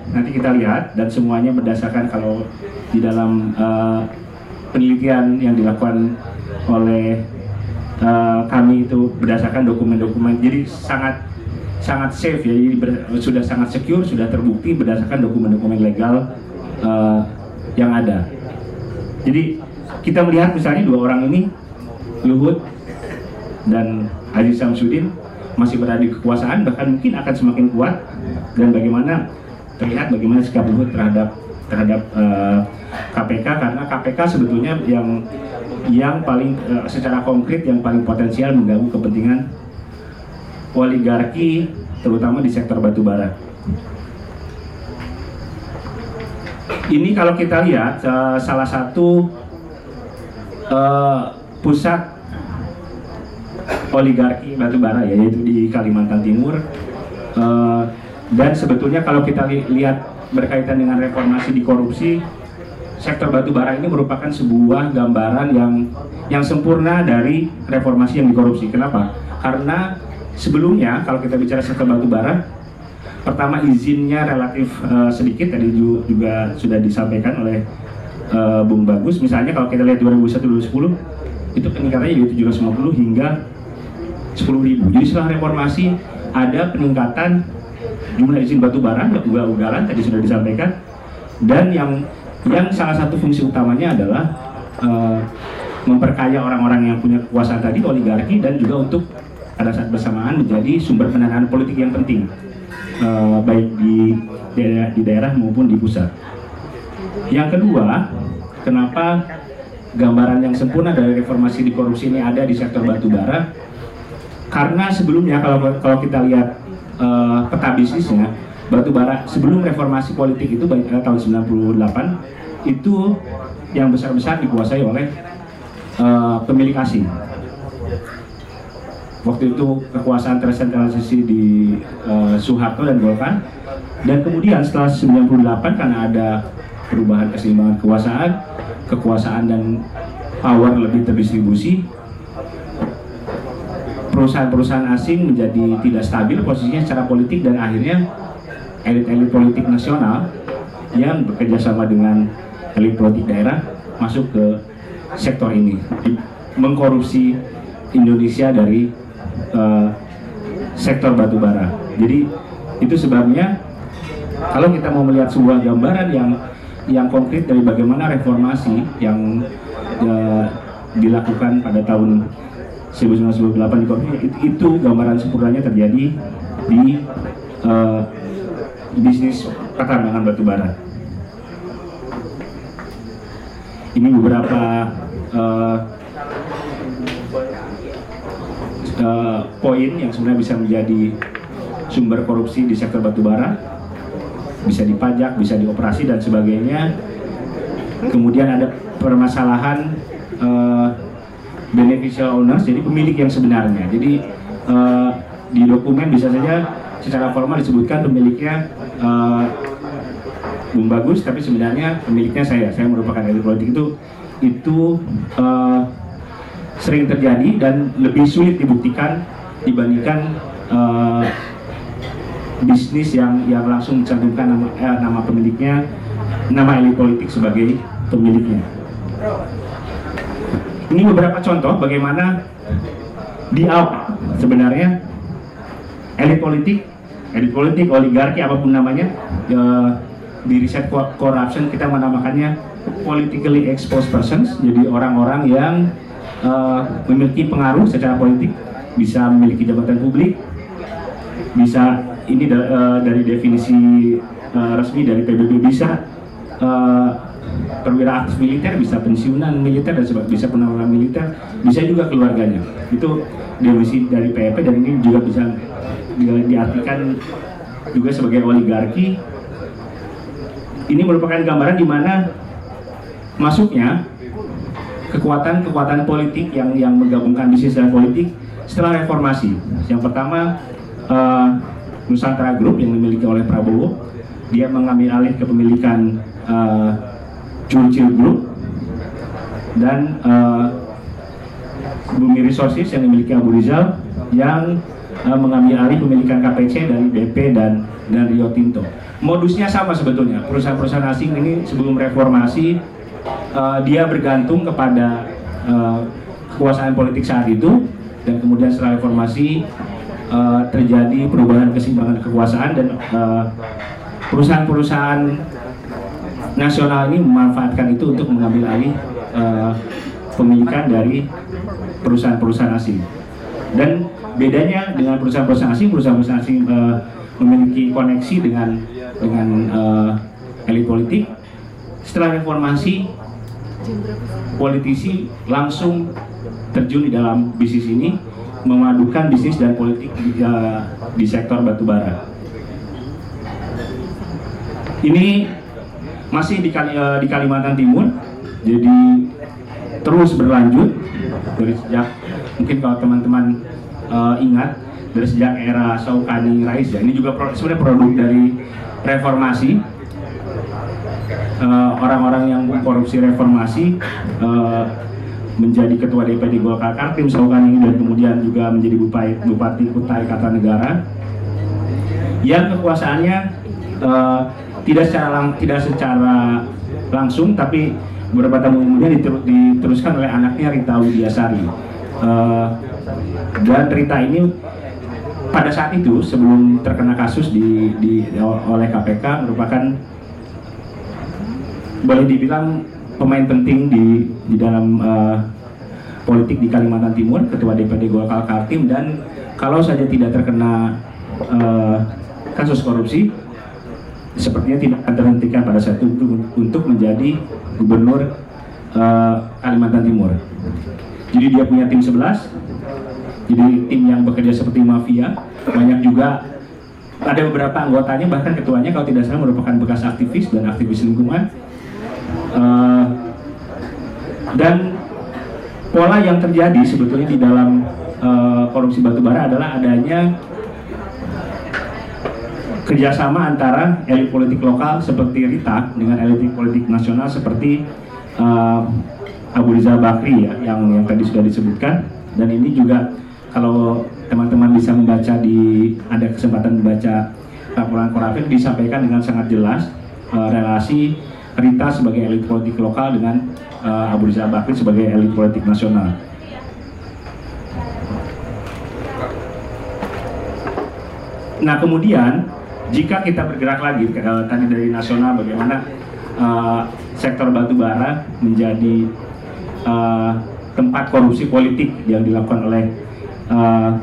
nanti kita lihat dan semuanya berdasarkan kalau di dalam uh, penelitian yang dilakukan oleh uh, kami itu berdasarkan dokumen-dokumen. Jadi sangat sangat safe ya. Jadi ber, sudah sangat secure sudah terbukti berdasarkan dokumen-dokumen legal uh, yang ada. Jadi kita melihat misalnya dua orang ini Luhut dan Haji Samsudin masih berada di kekuasaan bahkan mungkin akan semakin kuat dan bagaimana terlihat bagaimana sikap Luhut terhadap terhadap uh, KPK karena KPK sebetulnya yang yang paling uh, secara konkret yang paling potensial mengganggu kepentingan oligarki terutama di sektor batubara. Ini kalau kita lihat uh, salah satu uh, pusat oligarki batubara ya yaitu di Kalimantan Timur uh, dan sebetulnya kalau kita li lihat berkaitan dengan reformasi di korupsi sektor batubara ini merupakan sebuah gambaran yang yang sempurna dari reformasi yang dikorupsi. Kenapa? Karena sebelumnya kalau kita bicara sektor batubara pertama izinnya relatif uh, sedikit tadi juga sudah disampaikan oleh uh, Bung Bagus misalnya kalau kita lihat 2001 2010 itu peningkatannya dari 750 hingga 10.000 jadi setelah reformasi ada peningkatan jumlah izin batu bara ugal-ugalan tadi sudah disampaikan dan yang yang salah satu fungsi utamanya adalah uh, memperkaya orang-orang yang punya kekuasaan tadi oligarki dan juga untuk pada saat bersamaan menjadi sumber pendanaan politik yang penting uh, baik di daerah, di daerah maupun di pusat. Yang kedua, kenapa gambaran yang sempurna dari reformasi di korupsi ini ada di sektor batubara? Karena sebelumnya kalau kalau kita lihat uh, peta bisnisnya, batubara sebelum reformasi politik itu uh, tahun 98 itu yang besar-besar dikuasai oleh uh, pemilik asing. Waktu itu kekuasaan tersentralisasi di uh, Soeharto dan Golkar. Dan kemudian setelah 98 karena ada perubahan keseimbangan kekuasaan, kekuasaan dan power lebih terdistribusi, perusahaan-perusahaan asing menjadi tidak stabil posisinya secara politik dan akhirnya elit-elit politik nasional yang bekerja sama dengan elit politik daerah masuk ke sektor ini mengkorupsi Indonesia dari uh, sektor batubara. Jadi itu sebabnya kalau kita mau melihat sebuah gambaran yang yang konkret dari bagaimana reformasi yang uh, dilakukan pada tahun 1998 di Korea itu, itu gambaran sempurnanya terjadi di uh, bisnis pertambangan batu bara. Ini beberapa uh, uh, poin yang sebenarnya bisa menjadi sumber korupsi di sektor batu bara, bisa dipajak, bisa dioperasi dan sebagainya. Kemudian ada permasalahan uh, beneficial owners, jadi pemilik yang sebenarnya. Jadi uh, di dokumen bisa saja secara formal disebutkan pemiliknya uh, Bung Bagus, tapi sebenarnya pemiliknya saya. Saya merupakan elit politik itu itu uh, sering terjadi dan lebih sulit dibuktikan dibandingkan uh, bisnis yang yang langsung mencantumkan nama, eh, nama pemiliknya, nama elit politik sebagai pemiliknya. Ini beberapa contoh bagaimana di sebenarnya. Elit politik, elit politik, oligarki apa pun namanya uh, di riset corruption kita menamakannya politically exposed persons, jadi orang-orang yang uh, memiliki pengaruh secara politik, bisa memiliki jabatan publik, bisa ini da uh, dari definisi uh, resmi dari PBB bisa uh, perwira aktif militer bisa pensiunan militer dan sebagainya bisa penawaran militer bisa juga keluarganya itu definisi dari PEP dan ini juga bisa diartikan juga sebagai oligarki ini merupakan gambaran di mana masuknya kekuatan-kekuatan politik yang yang menggabungkan bisnis dan politik setelah reformasi. Yang pertama uh, Nusantara Group yang dimiliki oleh Prabowo, dia mengambil alih kepemilikan uh, Churchill Group dan uh, Bumi Resources yang dimiliki Abu Rizal yang uh, mengambil alih pemilikan KPC dari BP dan dan Rio Tinto. Modusnya sama sebetulnya. Perusahaan-perusahaan asing ini sebelum reformasi uh, dia bergantung kepada uh, kekuasaan politik saat itu dan kemudian setelah reformasi uh, terjadi perubahan keseimbangan kekuasaan dan perusahaan-perusahaan nasional ini memanfaatkan itu untuk mengambil alih uh, pemilikan dari perusahaan-perusahaan asing. Dan bedanya dengan perusahaan-perusahaan asing, perusahaan-perusahaan asing uh, memiliki koneksi dengan dengan uh, elit politik. Setelah reformasi, politisi langsung terjun di dalam bisnis ini, memadukan bisnis dan politik di, uh, di sektor batubara. Ini masih di, uh, di Kalimantan Timur, jadi terus berlanjut dari sejak mungkin kalau teman-teman uh, ingat dari sejak era Saukani Raisa ini juga pro, sebenarnya produk dari reformasi. Orang-orang uh, yang korupsi reformasi uh, menjadi ketua DPD Golkar Kaltim Saukani dan kemudian juga menjadi bupati, bupati Kutai Kartanegara. Yang kekuasaannya uh, tidak secara lang, tidak secara langsung tapi beberapa tahun kemudian diteruskan oleh anaknya Rita Widiasari. Uh, dan Rita ini pada saat itu sebelum terkena kasus di, di oleh KPK merupakan boleh dibilang pemain penting di di dalam uh, politik di Kalimantan Timur, ketua DPD Golkar Kaltim dan kalau saja tidak terkena uh, kasus korupsi sepertinya tidak akan terhentikan pada saat itu untuk, menjadi gubernur uh, Kalimantan Timur. Jadi dia punya tim 11 jadi tim yang bekerja seperti mafia banyak juga ada beberapa anggotanya bahkan ketuanya kalau tidak salah merupakan bekas aktivis dan aktivis lingkungan uh, dan pola yang terjadi sebetulnya di dalam uh, korupsi batubara adalah adanya kerjasama antara elit politik lokal seperti Rita dengan elit politik nasional seperti uh, Abu Rizal Bakri ya yang yang tadi sudah disebutkan dan ini juga kalau teman-teman bisa membaca di ada kesempatan membaca laporan Korafil disampaikan dengan sangat jelas uh, relasi Rita sebagai elit politik lokal dengan uh, Abu Rizal Bakri sebagai elit politik nasional. Nah kemudian jika kita bergerak lagi uh, tadi dari nasional bagaimana uh, sektor batubara menjadi uh, tempat korupsi politik yang dilakukan oleh uh,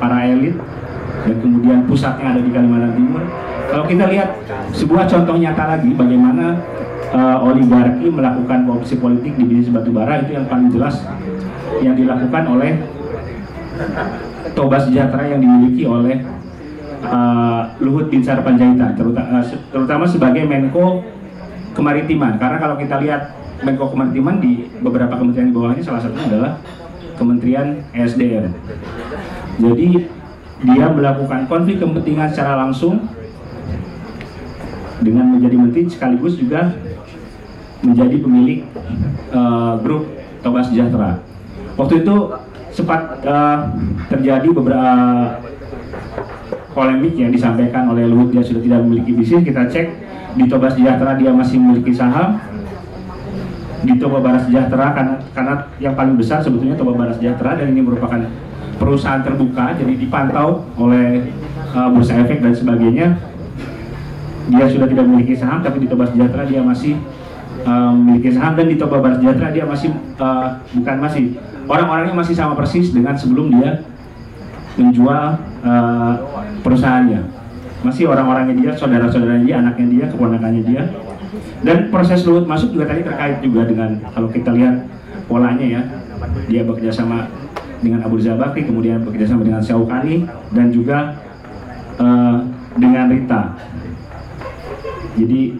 para elit dan kemudian pusatnya ada di Kalimantan Timur. Kalau kita lihat sebuah contoh nyata lagi bagaimana uh, oligarki melakukan korupsi politik di bisnis batubara itu yang paling jelas yang dilakukan oleh Toba Sejahtera yang dimiliki oleh uh, Luhut Binsar Panjaitan terutama, terutama sebagai Menko Kemaritiman karena kalau kita lihat Menko Kemaritiman di beberapa kementerian di bawahnya salah satunya adalah Kementerian ESDM. Jadi dia melakukan konflik kepentingan secara langsung dengan menjadi menteri sekaligus juga menjadi pemilik uh, grup Toba Sejahtera. Waktu itu sempat uh, terjadi beberapa polemik yang disampaikan oleh Luhut dia sudah tidak memiliki bisnis. Kita cek. Di Toba Sejahtera dia masih memiliki saham, di Toba Barat Sejahtera kan karena yang paling besar sebetulnya Toba Barat Sejahtera dan ini merupakan perusahaan terbuka jadi dipantau oleh uh, bursa efek dan sebagainya. Dia sudah tidak memiliki saham tapi di Toba Sejahtera dia masih uh, memiliki saham. Dan di Toba Barat Sejahtera dia masih uh, bukan masih orang-orangnya masih sama persis dengan sebelum dia menjual uh, perusahaannya. Masih orang-orangnya dia saudara-saudaranya dia anaknya dia keponakannya dia. Dan proses Luhut masuk juga tadi terkait juga dengan kalau kita lihat polanya ya, dia bekerja sama dengan Abu Rizal Bakri, kemudian bekerja sama dengan Syaukani dan juga uh, dengan Rita. Jadi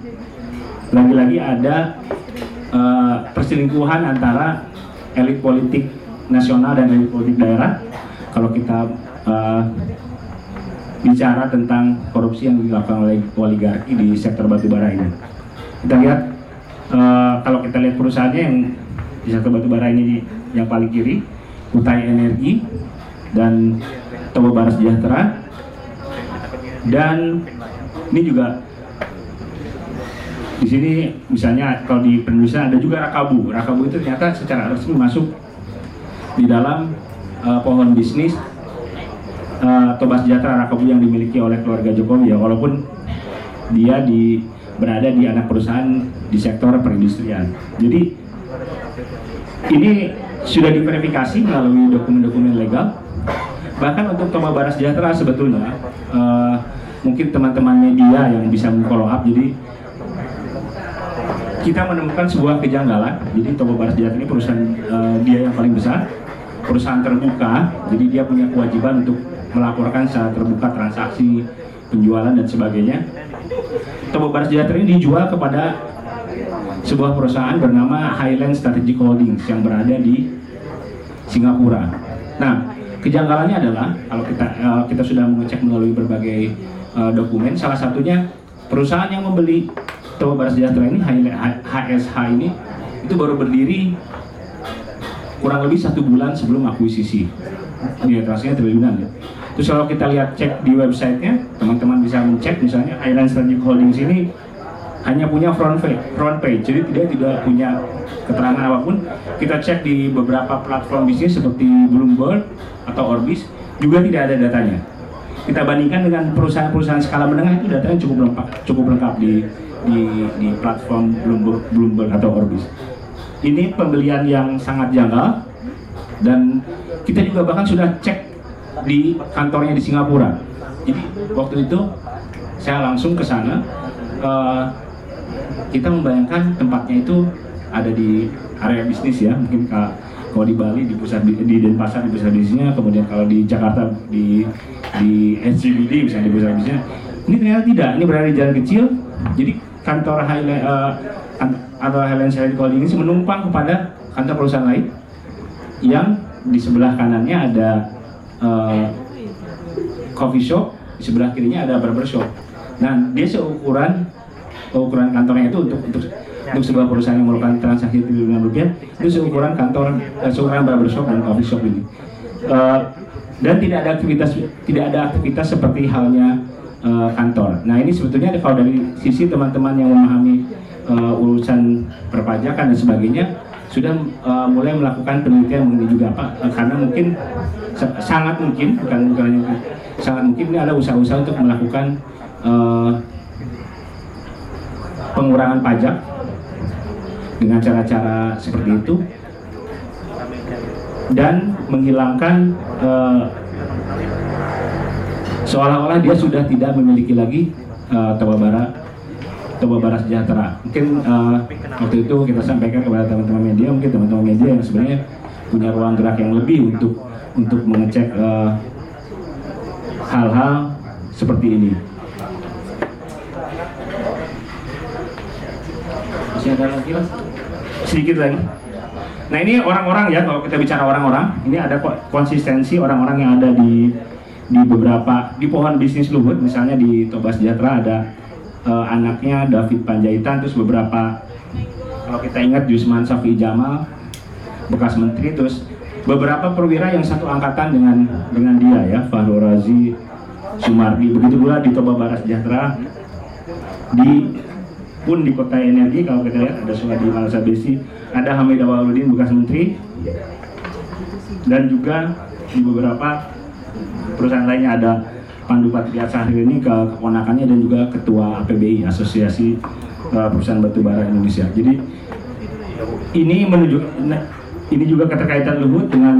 lagi-lagi ada uh, perselingkuhan antara elit politik nasional dan elit politik daerah. Kalau kita uh, bicara tentang korupsi yang dilakukan oleh oligarki di sektor batubara ini. Kita lihat uh, kalau kita lihat perusahaannya yang di sektor batubara ini yang paling kiri, Kutai Energi dan Toba Bara Sejahtera dan ini juga di sini misalnya kalau di penulisan ada juga Rakabu. Rakabu itu ternyata secara resmi masuk di dalam uh, pohon bisnis uh, Toba Sejahtera Rakabu yang dimiliki oleh keluarga Jokowi ya walaupun dia di berada di anak perusahaan di sektor perindustrian. Jadi ini sudah diverifikasi melalui dokumen-dokumen legal. Bahkan untuk Toba Bara Sejahtera sebetulnya uh, mungkin teman-teman media yang bisa follow up. Jadi kita menemukan sebuah kejanggalan. Jadi Toba Bara Sejahtera ini perusahaan uh, dia yang paling besar, perusahaan terbuka. Jadi dia punya kewajiban untuk melaporkan secara terbuka transaksi penjualan dan sebagainya. Toba Bara Sejahtera ini dijual kepada sebuah perusahaan bernama Highland Strategic Holdings yang berada di Singapura. Nah, kejanggalannya adalah kalau kita uh, kita sudah mengecek melalui berbagai uh, dokumen, salah satunya perusahaan yang membeli Toba Bara Sejahtera ini HSH ini itu baru berdiri kurang lebih satu bulan sebelum akuisisi. Ini transaksinya triliunan ya. Terus kalau kita lihat cek di websitenya, teman-teman bisa mencek misalnya Highland Strategic Holdings ini hanya punya front page, front page, jadi tidak tidak punya keterangan apa pun. Kita cek di beberapa platform bisnis seperti Bloomberg atau Orbis juga tidak ada datanya. Kita bandingkan dengan perusahaan-perusahaan skala menengah itu datanya cukup lengkap, cukup lengkap di di, di platform Bloomberg, Bloomberg atau Orbis. Ini pembelian yang sangat janggal dan kita juga bahkan sudah cek di kantornya di Singapura. Jadi waktu itu saya langsung ke sana. Uh, kita membayangkan tempatnya itu ada di area bisnis ya, mungkin kalau di Bali di pusat di, di Denpasar di pusat bisnisnya, kemudian kalau di Jakarta di di SCBD misalnya di pusat bisnisnya. Ini ternyata tidak, ini berada di jalan kecil. Jadi kantor Highland uh, atau Highland Select Holding ini menumpang kepada kantor perusahaan lain yang di sebelah kanannya ada uh, coffee shop, di sebelah kirinya ada barber shop. Nah, dia seukuran ukuran kantornya itu untuk untuk untuk sebuah perusahaan yang melakukan transaksi triliunan rupiah itu seukuran kantor uh, seukuran barber shop dan coffee shop ini. Uh, dan tidak ada aktivitas tidak ada aktivitas seperti halnya uh, kantor. Nah ini sebetulnya kalau dari sisi teman-teman yang memahami uh, urusan perpajakan dan sebagainya sudah uh, mulai melakukan penelitian mengenai juga apa uh, karena mungkin sangat mungkin bukan bukan sangat mungkin ini ada usaha-usaha untuk melakukan uh, pengurangan pajak dengan cara-cara seperti itu dan menghilangkan uh, seolah-olah dia sudah tidak memiliki lagi uh, Toba Bara Toba Bara Sejahtera. Mungkin uh, waktu itu kita sampaikan kepada teman-teman media, mungkin teman-teman media yang sebenarnya punya ruang gerak yang lebih untuk untuk mengecek hal-hal uh, seperti ini. Masih ada lagi mas? Sedikit lagi. Nah ini orang-orang ya, kalau kita bicara orang-orang, ini ada konsistensi orang-orang yang ada di di beberapa di pohon bisnis Luhut misalnya di Toba Sejahtera ada uh, anaknya David Panjaitan terus beberapa kalau kita ingat Jusman Safi Jamal bekas menteri terus beberapa perwira yang satu angkatan dengan dengan dia ya Fahru Razi Sumardi. Begitu pula di Toba Barat Sejahtera di pun di kota energi kalau kita lihat ada Suhadi Malasabesi ada Hamid Awaludin bekas menteri dan juga di beberapa perusahaan lainnya ada Pandu Patria Sahri ini ke keponakannya dan juga ketua APBI Asosiasi uh, Perusahaan Batubara Indonesia. Jadi ini menunjuk ini juga keterkaitan Luhut dengan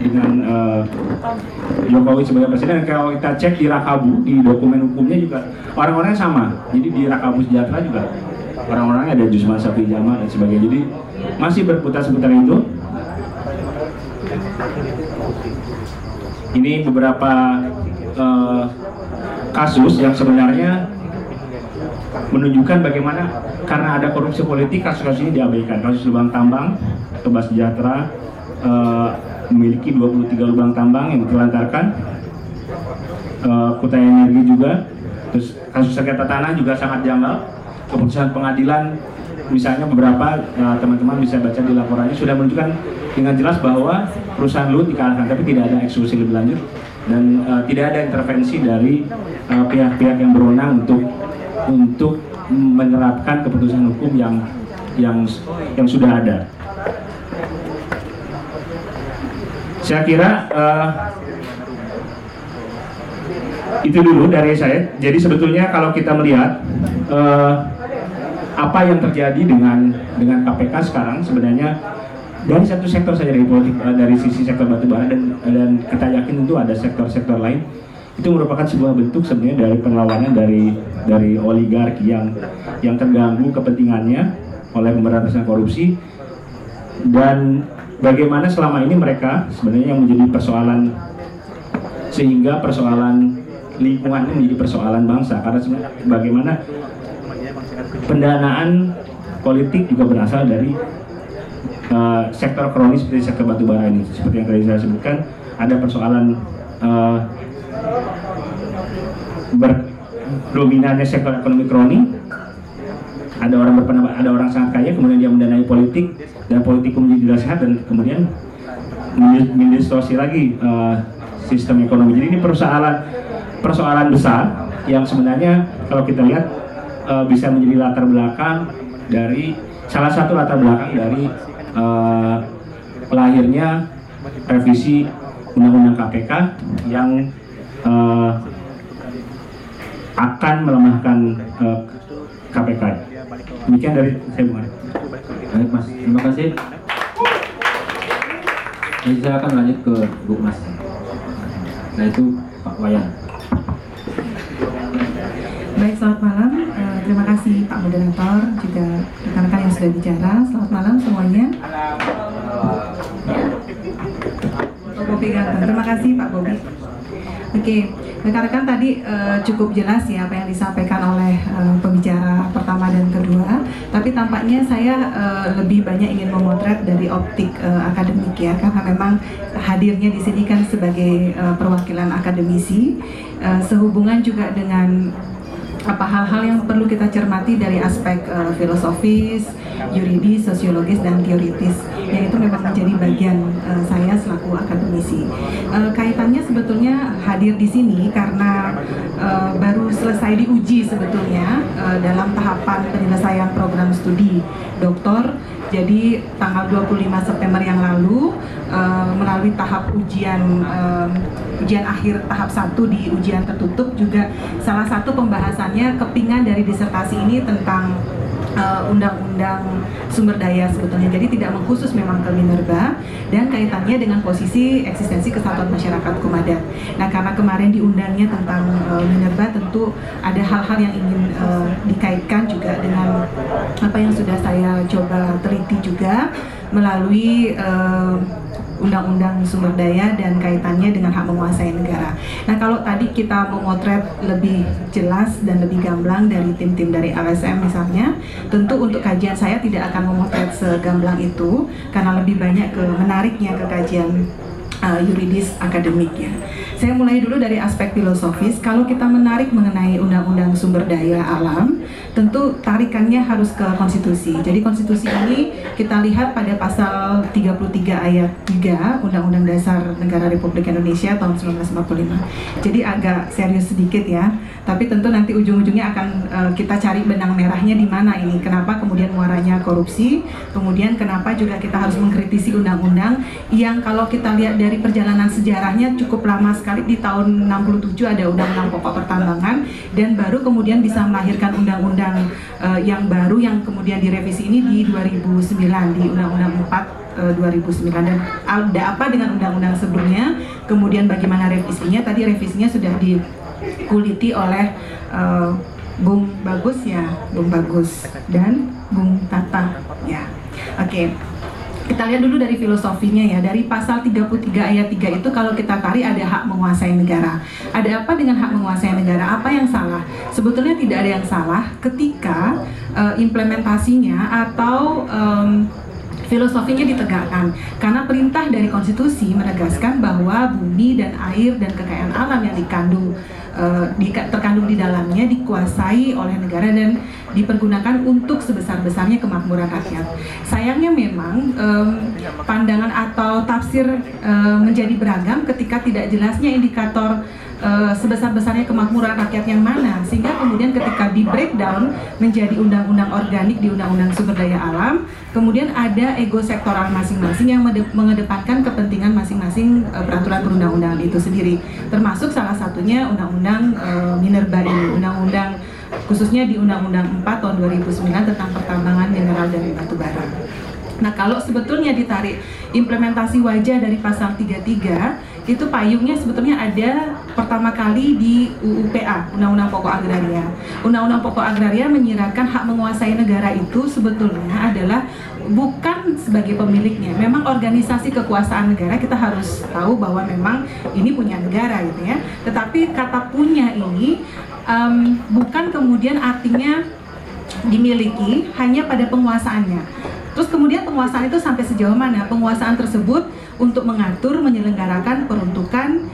dengan uh, Jokowi sebagai presiden. Kalau kita cek di Rakabu di dokumen hukumnya juga orang-orangnya sama. Jadi di Rakabu Sejahtera juga orang-orangnya ada Jusman Safi Jamal dan sebagainya. Jadi masih berputar seputar itu ini beberapa uh, kasus yang sebenarnya menunjukkan bagaimana karena ada korupsi politik kasus-kasus ini diabaikan kasus lubang tambang Toba Sejahtera uh, memiliki 23 lubang tambang yang ditelantarkan. Uh, Kutai Energi juga. Terus kasus sengketa tanah juga sangat janggal. Keputusan pengadilan misalnya beberapa teman-teman uh, bisa baca di laporannya sudah menunjukkan dengan jelas bahwa perusahaan Lut dikalahkan tapi tidak ada eksekusi lebih lanjut dan uh, tidak ada intervensi dari pihak-pihak uh, yang berwenang untuk untuk menerapkan keputusan hukum yang yang yang sudah ada. Saya kira uh, itu dulu dari saya. Jadi sebetulnya kalau kita melihat uh, apa yang terjadi dengan dengan KPK sekarang sebenarnya dari satu sektor saja dari politik uh, dari sisi sektor batubara dan dan kita yakin tentu ada sektor-sektor lain. Itu merupakan sebuah bentuk sebenarnya dari perlawanan dari dari oligarki yang yang terganggu kepentingannya oleh pemberantasan korupsi. Dan bagaimana selama ini mereka sebenarnya yang menjadi persoalan sehingga persoalan lingkungan ini menjadi persoalan bangsa. Karena bagaimana pendanaan politik juga berasal dari uh, sektor kronis seperti sektor batubara ini. Seperti yang tadi saya sebutkan ada persoalan uh, berdominannya sektor ekonomi kroni. Ada orang berpendapat ada orang sangat kaya kemudian dia mendanai politik dan politik menjadi tidak sehat dan kemudian mendistorsi lagi uh, sistem ekonomi. Jadi ini persoalan persoalan besar yang sebenarnya kalau kita lihat uh, bisa menjadi latar belakang dari salah satu latar belakang dari uh, lahirnya revisi undang-undang KPK yang uh, akan melemahkan uh, KPK. Demikian dari saya Bung Baik Mas, terima kasih. Jadi saya akan lanjut ke Bu Mas. Nah itu Pak Wayan. Baik, selamat malam. Uh, terima kasih Pak Moderator, juga sudah bicara. Selamat malam semuanya. Pak Bobi Terima kasih Pak Bobi. Oke, rekan-rekan tadi uh, cukup jelas ya apa yang disampaikan oleh uh, pembicara pertama dan kedua. Tapi tampaknya saya uh, lebih banyak ingin memotret dari optik uh, akademik ya, karena memang hadirnya di sini kan sebagai uh, perwakilan akademisi, uh, sehubungan juga dengan apa hal-hal yang perlu kita cermati dari aspek uh, filosofis, yuridis, sosiologis dan teoritis yang itu memang menjadi bagian uh, saya selaku akademisi. Uh, kaitannya sebetulnya hadir di sini karena uh, baru selesai diuji sebetulnya uh, dalam tahapan penyelesaian program studi doktor jadi tanggal 25 September yang lalu uh, melalui tahap ujian uh, ujian akhir tahap 1 di ujian tertutup juga salah satu pembahasannya kepingan dari disertasi ini tentang eh, undang-undang sumber daya sebetulnya. Jadi tidak mengkhusus memang ke Minerba dan kaitannya dengan posisi eksistensi kesatuan masyarakat Kumadat. Nah karena kemarin diundangnya tentang uh, Minerba tentu ada hal-hal yang ingin uh, dikaitkan juga dengan apa yang sudah saya coba teliti juga melalui uh, undang-undang sumber daya dan kaitannya dengan hak menguasai negara. Nah kalau tadi kita memotret lebih jelas dan lebih gamblang dari tim-tim dari LSM misalnya, tentu untuk kajian saya tidak akan memotret segamblang itu karena lebih banyak ke menariknya ke kajian uh, yuridis akademiknya. Saya mulai dulu dari aspek filosofis. Kalau kita menarik mengenai undang-undang sumber daya alam, tentu tarikannya harus ke konstitusi. Jadi konstitusi ini kita lihat pada pasal 33 ayat 3 Undang-Undang Dasar Negara Republik Indonesia tahun 1945. Jadi agak serius sedikit ya. Tapi tentu nanti ujung-ujungnya akan uh, kita cari benang merahnya di mana ini. Kenapa kemudian muaranya korupsi? Kemudian kenapa juga kita harus mengkritisi undang-undang yang kalau kita lihat dari perjalanan sejarahnya cukup lama sekali. Di tahun 67 ada undang-undang pokok pertambangan dan baru kemudian bisa melahirkan undang-undang uh, yang baru yang kemudian direvisi ini di 2009 di undang-undang 4 2009 dan ada apa dengan undang-undang sebelumnya? Kemudian bagaimana revisinya? Tadi revisinya sudah dikuliti oleh uh, Bung Bagus ya Bung Bagus dan Bung Tata. Ya oke. okay kita lihat dulu dari filosofinya ya. Dari pasal 33 ayat 3 itu kalau kita tarik ada hak menguasai negara. Ada apa dengan hak menguasai negara? Apa yang salah? Sebetulnya tidak ada yang salah ketika uh, implementasinya atau um, filosofinya ditegakkan. Karena perintah dari konstitusi menegaskan bahwa bumi dan air dan kekayaan alam yang dikandung uh, terkandung di dalamnya dikuasai oleh negara dan dipergunakan untuk sebesar-besarnya kemakmuran rakyat. Sayangnya memang um, pandangan atau tafsir uh, menjadi beragam ketika tidak jelasnya indikator uh, sebesar-besarnya kemakmuran rakyat yang mana sehingga kemudian ketika di breakdown menjadi undang-undang organik di undang-undang sumber daya alam kemudian ada ego sektoral masing-masing yang mengedepankan kepentingan masing-masing uh, peraturan perundang-undangan itu sendiri termasuk salah satunya undang-undang uh, minerba ini undang-undang khususnya di Undang-Undang 4 tahun 2009 tentang pertambangan mineral dan batu bara. Nah, kalau sebetulnya ditarik implementasi wajah dari pasal 33 itu payungnya sebetulnya ada pertama kali di UUPA, Undang-Undang Pokok Agraria. Undang-Undang Pokok Agraria menyiratkan hak menguasai negara itu sebetulnya adalah bukan sebagai pemiliknya. Memang organisasi kekuasaan negara kita harus tahu bahwa memang ini punya negara gitu ya. Tetapi kata punya ini um, bukan kemudian artinya dimiliki hanya pada penguasaannya. Terus kemudian penguasaan itu sampai sejauh mana? Penguasaan tersebut untuk mengatur, menyelenggarakan peruntukan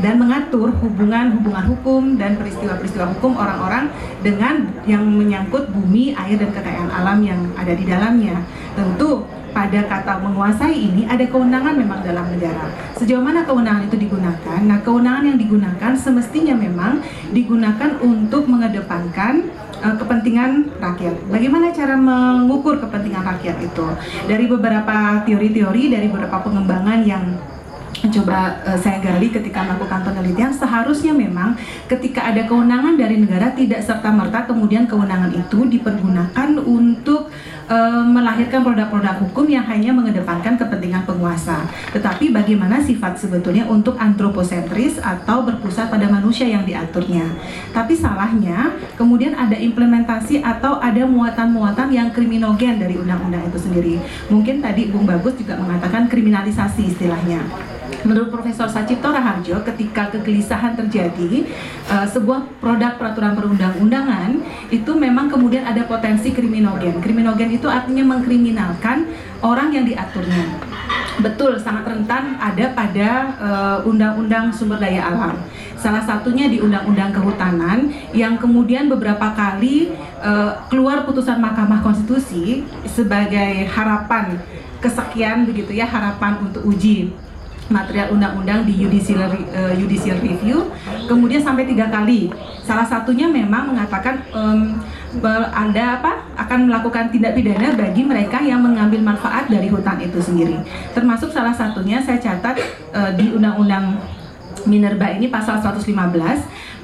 dan mengatur hubungan-hubungan hukum dan peristiwa-peristiwa hukum orang-orang dengan yang menyangkut bumi, air dan kekayaan alam yang ada di dalamnya. Tentu pada kata menguasai ini ada kewenangan memang dalam negara. Sejauh mana kewenangan itu digunakan? Nah, kewenangan yang digunakan semestinya memang digunakan untuk mengedepankan uh, kepentingan rakyat. Bagaimana cara mengukur kepentingan rakyat itu? Dari beberapa teori-teori, dari beberapa pengembangan yang coba uh, saya gali ketika melakukan penelitian. Seharusnya memang ketika ada kewenangan dari negara tidak serta merta kemudian kewenangan itu dipergunakan untuk uh, melahirkan produk-produk hukum yang hanya mengedepankan kepentingan penguasa. Tetapi bagaimana sifat sebetulnya untuk antroposentris atau berpusat pada manusia yang diaturnya? Tapi salahnya kemudian ada implementasi atau ada muatan-muatan yang kriminogen dari undang-undang itu sendiri. Mungkin tadi Bung Bagus juga mengatakan kriminalisasi istilahnya. Menurut Profesor Sacipto Raharjo, ketika kegelisahan terjadi, uh, sebuah produk peraturan perundang-undangan itu memang kemudian ada potensi kriminogen. Kriminogen itu artinya mengkriminalkan orang yang diaturnya. Betul, sangat rentan ada pada eh, undang-undang uh, sumber daya alam. Salah satunya di Undang-Undang Kehutanan yang kemudian beberapa kali uh, keluar putusan Mahkamah Konstitusi sebagai harapan kesekian begitu ya harapan untuk uji material undang-undang di judicial uh, judicial review kemudian sampai tiga kali salah satunya memang mengatakan um, anda apa akan melakukan tindak pidana bagi mereka yang mengambil manfaat dari hutan itu sendiri termasuk salah satunya saya catat uh, di undang-undang Minerba ini pasal 115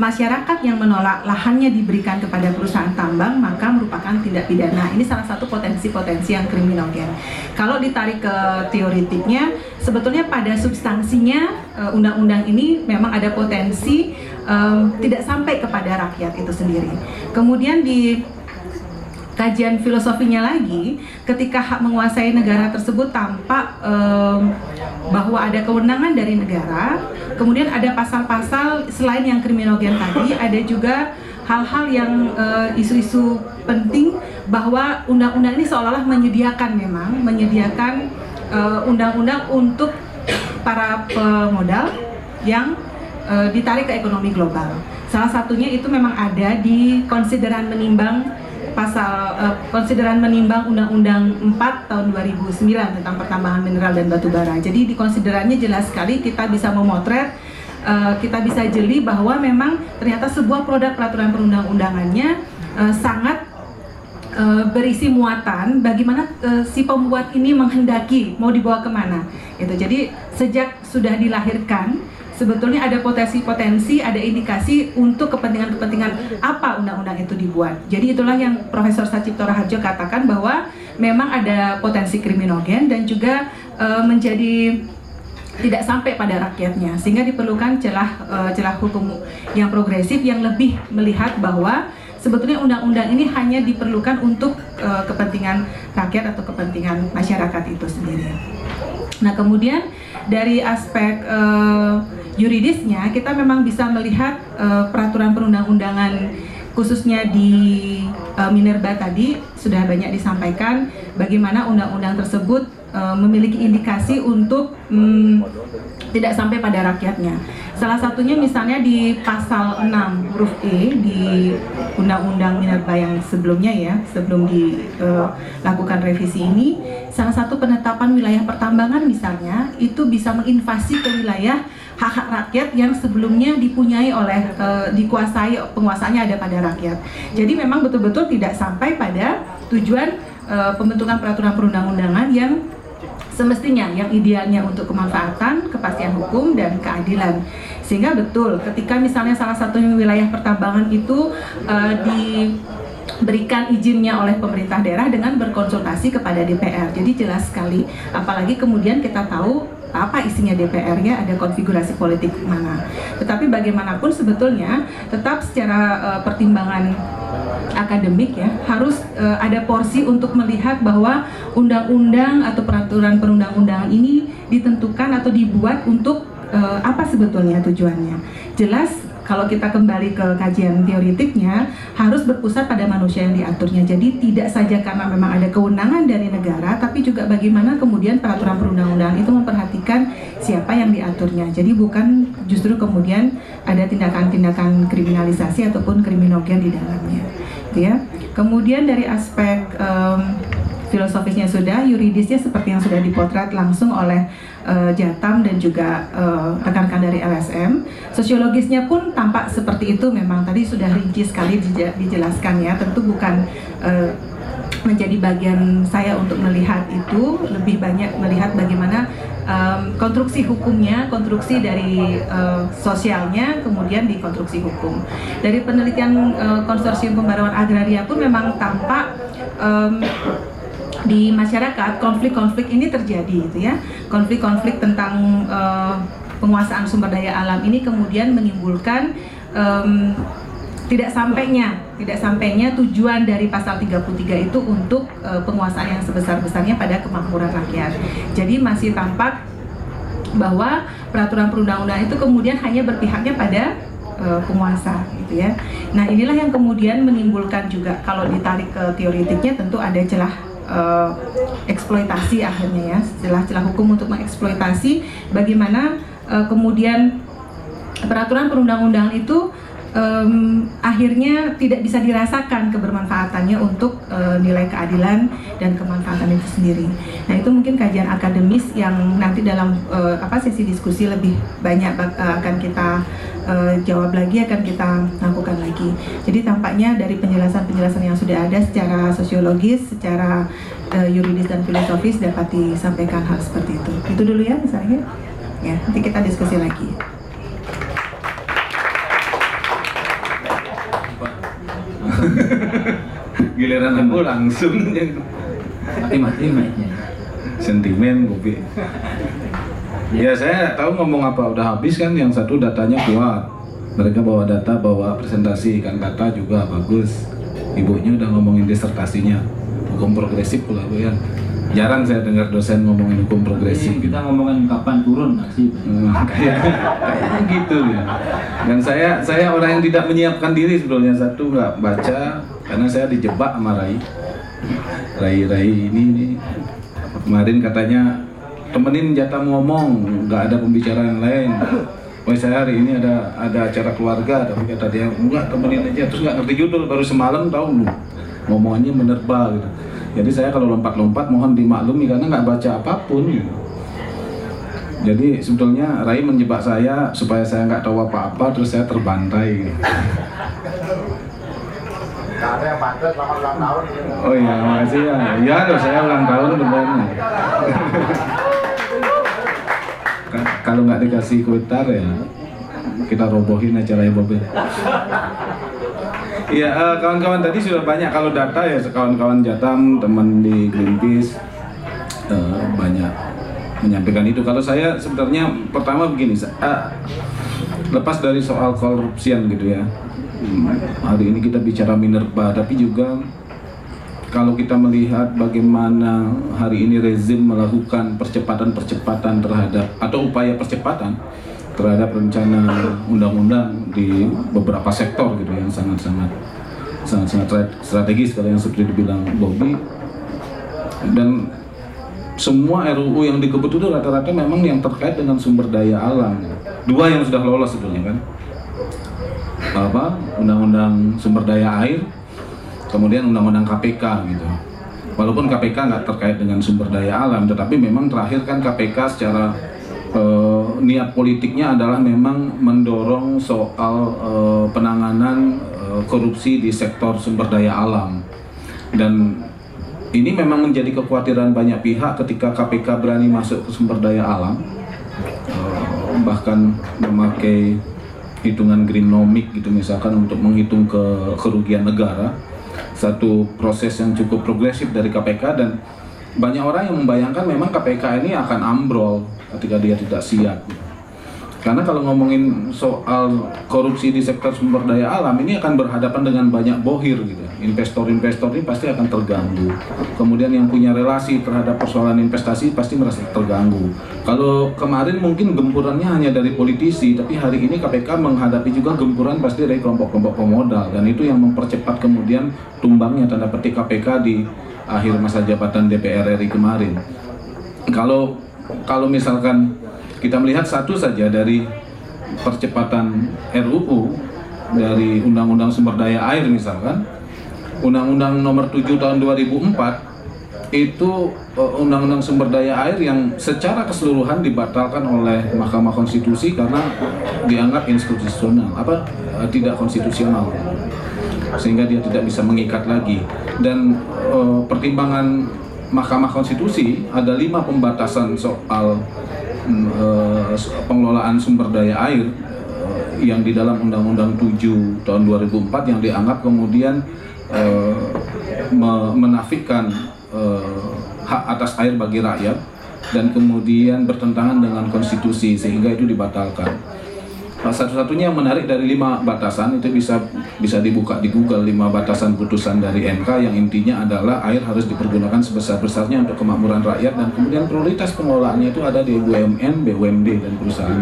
masyarakat yang menolak lahannya diberikan kepada perusahaan tambang maka merupakan tindak pidana. Ini salah satu potensi-potensi yang kriminogen. Kalau ditarik ke teoritiknya, sebetulnya pada substansinya eh, undang-undang ini memang ada potensi um, tidak sampai kepada rakyat itu sendiri. Kemudian di kajian filosofinya lagi, ketika hak menguasai negara tersebut tampak um, bahwa ada kewenangan dari negara, kemudian ada pasal-pasal selain yang kriminogen tadi, ada juga hal-hal yang eh, isu-isu uh, penting bahwa undang-undang ini seolah-olah menyediakan memang menyediakan eh, undang-undang uh, untuk para pemodal yang uh, ditarik ke ekonomi global. Salah satunya itu memang ada di konsideran menimbang pasal uh, konsideran menimbang Undang-Undang 4 tahun 2009 tentang pertambangan mineral dan batu bara. Jadi di konsiderannya jelas sekali kita bisa memotret uh, kita bisa jeli bahwa memang ternyata sebuah produk peraturan perundang-undangannya uh, sangat berisi muatan bagaimana uh, si pembuat ini menghendaki mau dibawa ke mana itu jadi sejak sudah dilahirkan sebetulnya ada potensi-potensi, ada indikasi untuk kepentingan-kepentingan apa undang-undang itu dibuat. Jadi itulah yang Profesor Sacipto Raharjo katakan bahwa memang ada potensi kriminogen dan juga e, menjadi tidak sampai pada rakyatnya sehingga diperlukan celah e, celah hukum yang progresif yang lebih melihat bahwa sebetulnya undang-undang ini hanya diperlukan untuk e, kepentingan rakyat atau kepentingan masyarakat itu sendiri. Nah, kemudian dari aspek uh, yuridisnya kita memang bisa melihat uh, peraturan perundang-undangan khususnya di uh, Minerba tadi sudah banyak disampaikan bagaimana undang-undang tersebut uh, memiliki indikasi untuk um, tidak sampai pada rakyatnya. Salah satunya misalnya di pasal 6 huruf E di Undang-Undang Minerba yang sebelumnya ya, sebelum dilakukan uh, revisi ini, salah satu penetapan wilayah pertambangan misalnya itu bisa menginvasi ke wilayah hak-hak rakyat yang sebelumnya dipunyai oleh uh, dikuasai penguasaannya ada pada rakyat. Jadi memang betul-betul tidak sampai pada tujuan uh, pembentukan peraturan perundang-undangan yang semestinya yang idealnya untuk kemanfaatan, kepastian hukum dan keadilan. Sehingga betul ketika misalnya salah satu wilayah pertambangan itu uh, di berikan izinnya oleh pemerintah daerah dengan berkonsultasi kepada DPR. Jadi jelas sekali, apalagi kemudian kita tahu apa isinya DPR-nya, ada konfigurasi politik mana. Tetapi bagaimanapun sebetulnya tetap secara uh, pertimbangan akademik ya harus uh, ada porsi untuk melihat bahwa undang-undang atau peraturan perundang-undangan ini ditentukan atau dibuat untuk uh, apa sebetulnya tujuannya. Jelas kalau kita kembali ke kajian teoritiknya harus berpusat pada manusia yang diaturnya. Jadi tidak saja karena memang ada kewenangan dari negara, tapi juga bagaimana kemudian peraturan perundang-undangan itu memperhatikan siapa yang diaturnya. Jadi bukan justru kemudian ada tindakan-tindakan kriminalisasi ataupun kriminogen di dalamnya. Gitu ya. Kemudian dari aspek um, filosofisnya sudah, yuridisnya seperti yang sudah dipotret langsung oleh uh, Jatam dan juga uh, rekan-rekan dari LSM. Sosiologisnya pun tampak seperti itu memang tadi sudah rinci sekali dijelaskan ya. Tentu bukan uh, menjadi bagian saya untuk melihat itu lebih banyak melihat bagaimana um, konstruksi hukumnya, konstruksi dari uh, sosialnya, kemudian di konstruksi hukum. Dari penelitian uh, konsorsium pembaruan agraria pun memang tampak um, di masyarakat konflik-konflik ini terjadi gitu ya konflik-konflik tentang uh, penguasaan sumber daya alam ini kemudian menimbulkan um, tidak sampainya tidak sampainya tujuan dari pasal 33 itu untuk uh, penguasaan yang sebesar-besarnya pada kemakmuran rakyat. Jadi masih tampak bahwa peraturan perundang-undangan itu kemudian hanya berpihaknya pada uh, penguasa gitu ya. Nah, inilah yang kemudian menimbulkan juga kalau ditarik ke teoritiknya tentu ada celah uh, eksploitasi akhirnya ya celah-celah hukum untuk mengeksploitasi bagaimana uh, kemudian peraturan perundang-undangan itu um, akhirnya tidak bisa dirasakan kebermanfaatannya untuk uh, nilai keadilan dan kemanfaatan itu sendiri. Nah itu mungkin kajian akademis yang nanti dalam uh, apa sesi diskusi lebih banyak uh, akan kita uh, jawab lagi akan kita lakukan lagi. Jadi tampaknya dari penjelasan-penjelasan yang sudah ada secara sosiologis, secara uh, yuridis dan filosofis dapat disampaikan hal seperti itu. Itu dulu ya misalnya. Ya, nanti kita diskusi lagi. giliran aku langsung. Mati-mati mainnya sentimen kopi. Ya saya tahu ngomong apa. Udah habis kan yang satu datanya kuat. Mereka bawa data bawa presentasi. Kan data juga bagus. Ibunya udah ngomongin disertasinya. Hukum progresif pula bu ya jarang saya dengar dosen ngomongin hukum progresif kita ngomongin kapan turun sih hmm, kayak kayaknya gitu ya. Dan saya saya orang yang tidak menyiapkan diri sebetulnya. Satu nggak baca karena saya dijebak sama Rai. Rai Rai ini nih kemarin katanya temenin jatah ngomong nggak ada pembicaraan lain. Wah saya hari ini ada ada acara keluarga tapi kata dia enggak temenin aja. Terus nggak ngerti judul baru semalam tahu lu ngomongnya menerba gitu jadi saya kalau lompat-lompat mohon dimaklumi karena nggak baca apa pun gitu. Jadi sebetulnya Rai menjebak saya supaya saya nggak tahu apa-apa terus saya terbantai. Gitu. Oh iya, makasih ya. Iya loh, saya ulang tahun beneran. Kalau nggak dikasih kuitar ya, kita robohin acaranya Bobi. Iya, uh, kawan-kawan tadi sudah banyak kalau data ya, kawan-kawan Jatam, teman di Greenpeace uh, banyak menyampaikan itu. Kalau saya sebenarnya pertama begini, uh, lepas dari soal korupsian gitu ya, hari ini kita bicara minerba, tapi juga kalau kita melihat bagaimana hari ini rezim melakukan percepatan-percepatan terhadap atau upaya percepatan terhadap rencana undang-undang di beberapa sektor gitu yang sangat-sangat sangat-sangat strategis kalau yang seperti dibilang Bobby. Dan semua RUU yang dikebut itu rata-rata memang yang terkait dengan sumber daya alam. Dua yang sudah lolos sebetulnya kan? Apa? Undang-undang sumber daya air kemudian undang-undang KPK gitu. Walaupun KPK nggak terkait dengan sumber daya alam tetapi memang terakhir kan KPK secara eh, niat politiknya adalah memang mendorong soal eh, penanganan eh, korupsi di sektor sumber daya alam. Dan ini memang menjadi kekhawatiran banyak pihak ketika KPK berani masuk ke sumber daya alam. Eh, bahkan memakai hitungan greenomik gitu misalkan untuk menghitung ke kerugian negara. Satu proses yang cukup progresif dari KPK dan banyak orang yang membayangkan memang KPK ini akan ambrol ketika dia tidak siap. Karena kalau ngomongin soal korupsi di sektor sumber daya alam ini akan berhadapan dengan banyak bohir gitu. Investor-investor ini pasti akan terganggu. Kemudian yang punya relasi terhadap persoalan investasi pasti merasa terganggu. Kalau kemarin mungkin gempurannya hanya dari politisi, tapi hari ini KPK menghadapi juga gempuran pasti dari kelompok-kelompok pemodal dan itu yang mempercepat kemudian tumbangnya tanda petik KPK di akhir masa jabatan DPR RI kemarin. Kalau kalau misalkan kita melihat satu saja dari percepatan RUU dari Undang-Undang Sumber Daya Air misalkan, Undang-Undang Nomor 7 Tahun 2004 itu eh, Undang-Undang Sumber Daya Air yang secara keseluruhan dibatalkan oleh Mahkamah Konstitusi karena dianggap inkonstitusional, apa eh, tidak konstitusional, sehingga dia tidak bisa mengikat lagi. Dan eh, pertimbangan Mahkamah Konstitusi ada lima pembatasan soal uh, pengelolaan sumber daya air uh, yang di dalam Undang-Undang 7 tahun 2004 yang dianggap kemudian uh, me menafikan uh, hak atas air bagi rakyat dan kemudian bertentangan dengan konstitusi sehingga itu dibatalkan. Satu-satunya yang menarik dari lima batasan itu bisa bisa dibuka di Google lima batasan putusan dari MK yang intinya adalah air harus dipergunakan sebesar-besarnya untuk kemakmuran rakyat dan kemudian prioritas pengelolaannya itu ada di BUMN, BUMD dan perusahaan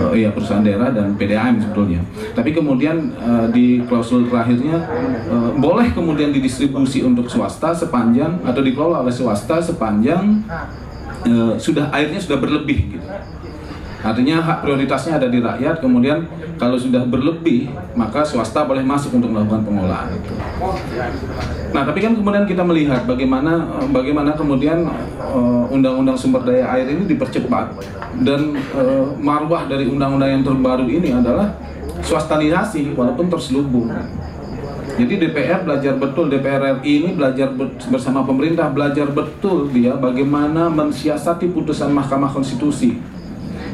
uh, ya perusahaan daerah dan PDAM sebetulnya. Tapi kemudian uh, di klausul terakhirnya uh, boleh kemudian didistribusi untuk swasta sepanjang atau dikelola oleh swasta sepanjang uh, sudah airnya sudah berlebih gitu. Artinya hak prioritasnya ada di rakyat, kemudian kalau sudah berlebih, maka swasta boleh masuk untuk melakukan pengolahan itu. Nah, tapi kan kemudian kita melihat bagaimana bagaimana kemudian uh, undang-undang sumber daya air ini dipercepat dan uh, marwah dari undang-undang yang terbaru ini adalah swastanisasi walaupun terselubung. Jadi DPR belajar betul, DPR RI ini belajar bersama pemerintah belajar betul dia bagaimana mensiasati putusan Mahkamah Konstitusi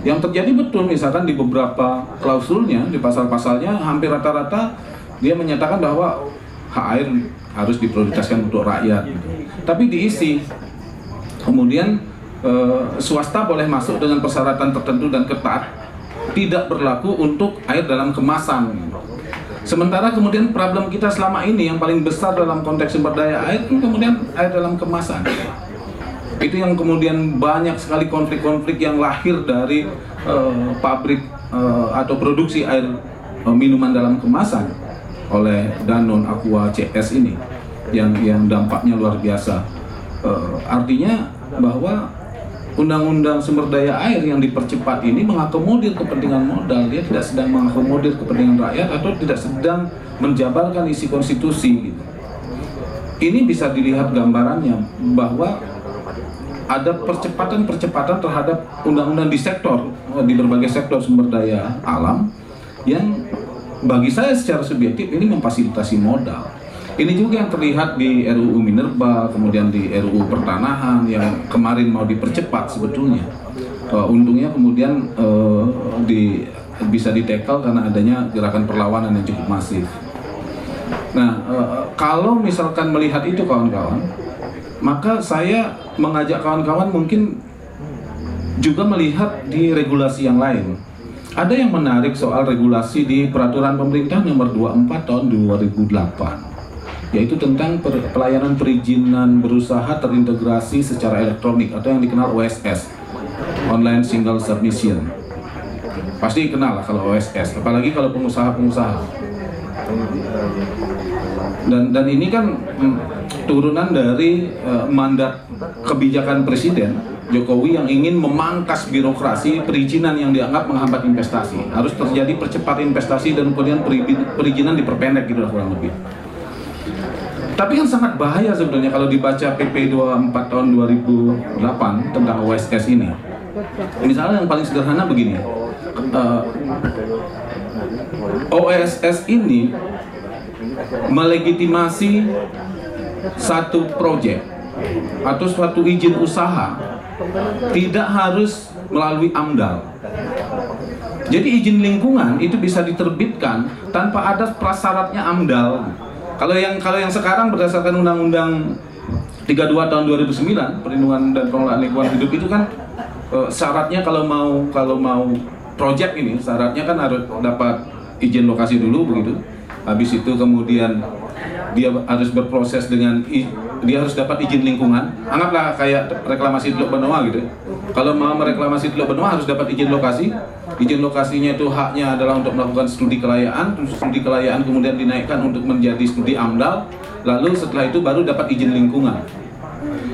yang terjadi betul misalkan di beberapa klausulnya, di pasal-pasalnya hampir rata-rata dia menyatakan bahwa hak air harus diprioritaskan untuk rakyat. Gitu. Tapi diisi. Kemudian e, swasta boleh masuk dengan persyaratan tertentu dan ketat, tidak berlaku untuk air dalam kemasan. Sementara kemudian problem kita selama ini yang paling besar dalam konteks sumber daya air kemudian air dalam kemasan itu yang kemudian banyak sekali konflik-konflik yang lahir dari uh, pabrik uh, atau produksi air uh, minuman dalam kemasan oleh Danone Aqua CS ini yang yang dampaknya luar biasa uh, artinya bahwa undang-undang sumber daya air yang dipercepat ini mengakomodir kepentingan modal dia tidak sedang mengakomodir kepentingan rakyat atau tidak sedang menjabarkan isi konstitusi gitu. ini bisa dilihat gambarannya bahwa ada percepatan-percepatan terhadap undang-undang di sektor di berbagai sektor sumber daya alam yang bagi saya secara subjektif ini memfasilitasi modal. Ini juga yang terlihat di RUU Minerba, kemudian di RUU Pertanahan yang kemarin mau dipercepat sebetulnya. Uh, untungnya kemudian uh, di, bisa ditekel karena adanya gerakan perlawanan yang cukup masif. Nah, uh, kalau misalkan melihat itu kawan-kawan, maka saya mengajak kawan-kawan mungkin juga melihat di regulasi yang lain. Ada yang menarik soal regulasi di peraturan pemerintah nomor 24 tahun 2008 yaitu tentang pelayanan perizinan berusaha terintegrasi secara elektronik atau yang dikenal OSS Online Single Submission pasti kenal kalau OSS apalagi kalau pengusaha-pengusaha dan dan ini kan mm, turunan dari eh, mandat kebijakan presiden Jokowi yang ingin memangkas birokrasi perizinan yang dianggap menghambat investasi. Harus terjadi percepat investasi dan kemudian peri- perizinan diperpendek gitu lah kurang lebih. Tapi kan sangat bahaya sebetulnya kalau dibaca PP 24 tahun 2008 tentang OSS ini. Misalnya yang paling sederhana begini eh, OSS ini melegitimasi satu proyek atau suatu izin usaha tidak harus melalui AMDAL. Jadi izin lingkungan itu bisa diterbitkan tanpa ada prasyaratnya AMDAL. Kalau yang kalau yang sekarang berdasarkan Undang-Undang 32 tahun 2009 perlindungan dan pengelolaan lingkungan hidup itu kan eh, syaratnya kalau mau kalau mau proyek ini syaratnya kan harus dapat izin lokasi dulu begitu. Habis itu kemudian dia harus berproses dengan dia harus dapat izin lingkungan. Anggaplah kayak reklamasi Teluk Benoa gitu. Kalau mau mereklamasi Teluk Benoa harus dapat izin lokasi. Izin lokasinya itu haknya adalah untuk melakukan studi kelayaan. Studi kelayaan kemudian dinaikkan untuk menjadi studi AMDAL. Lalu setelah itu baru dapat izin lingkungan.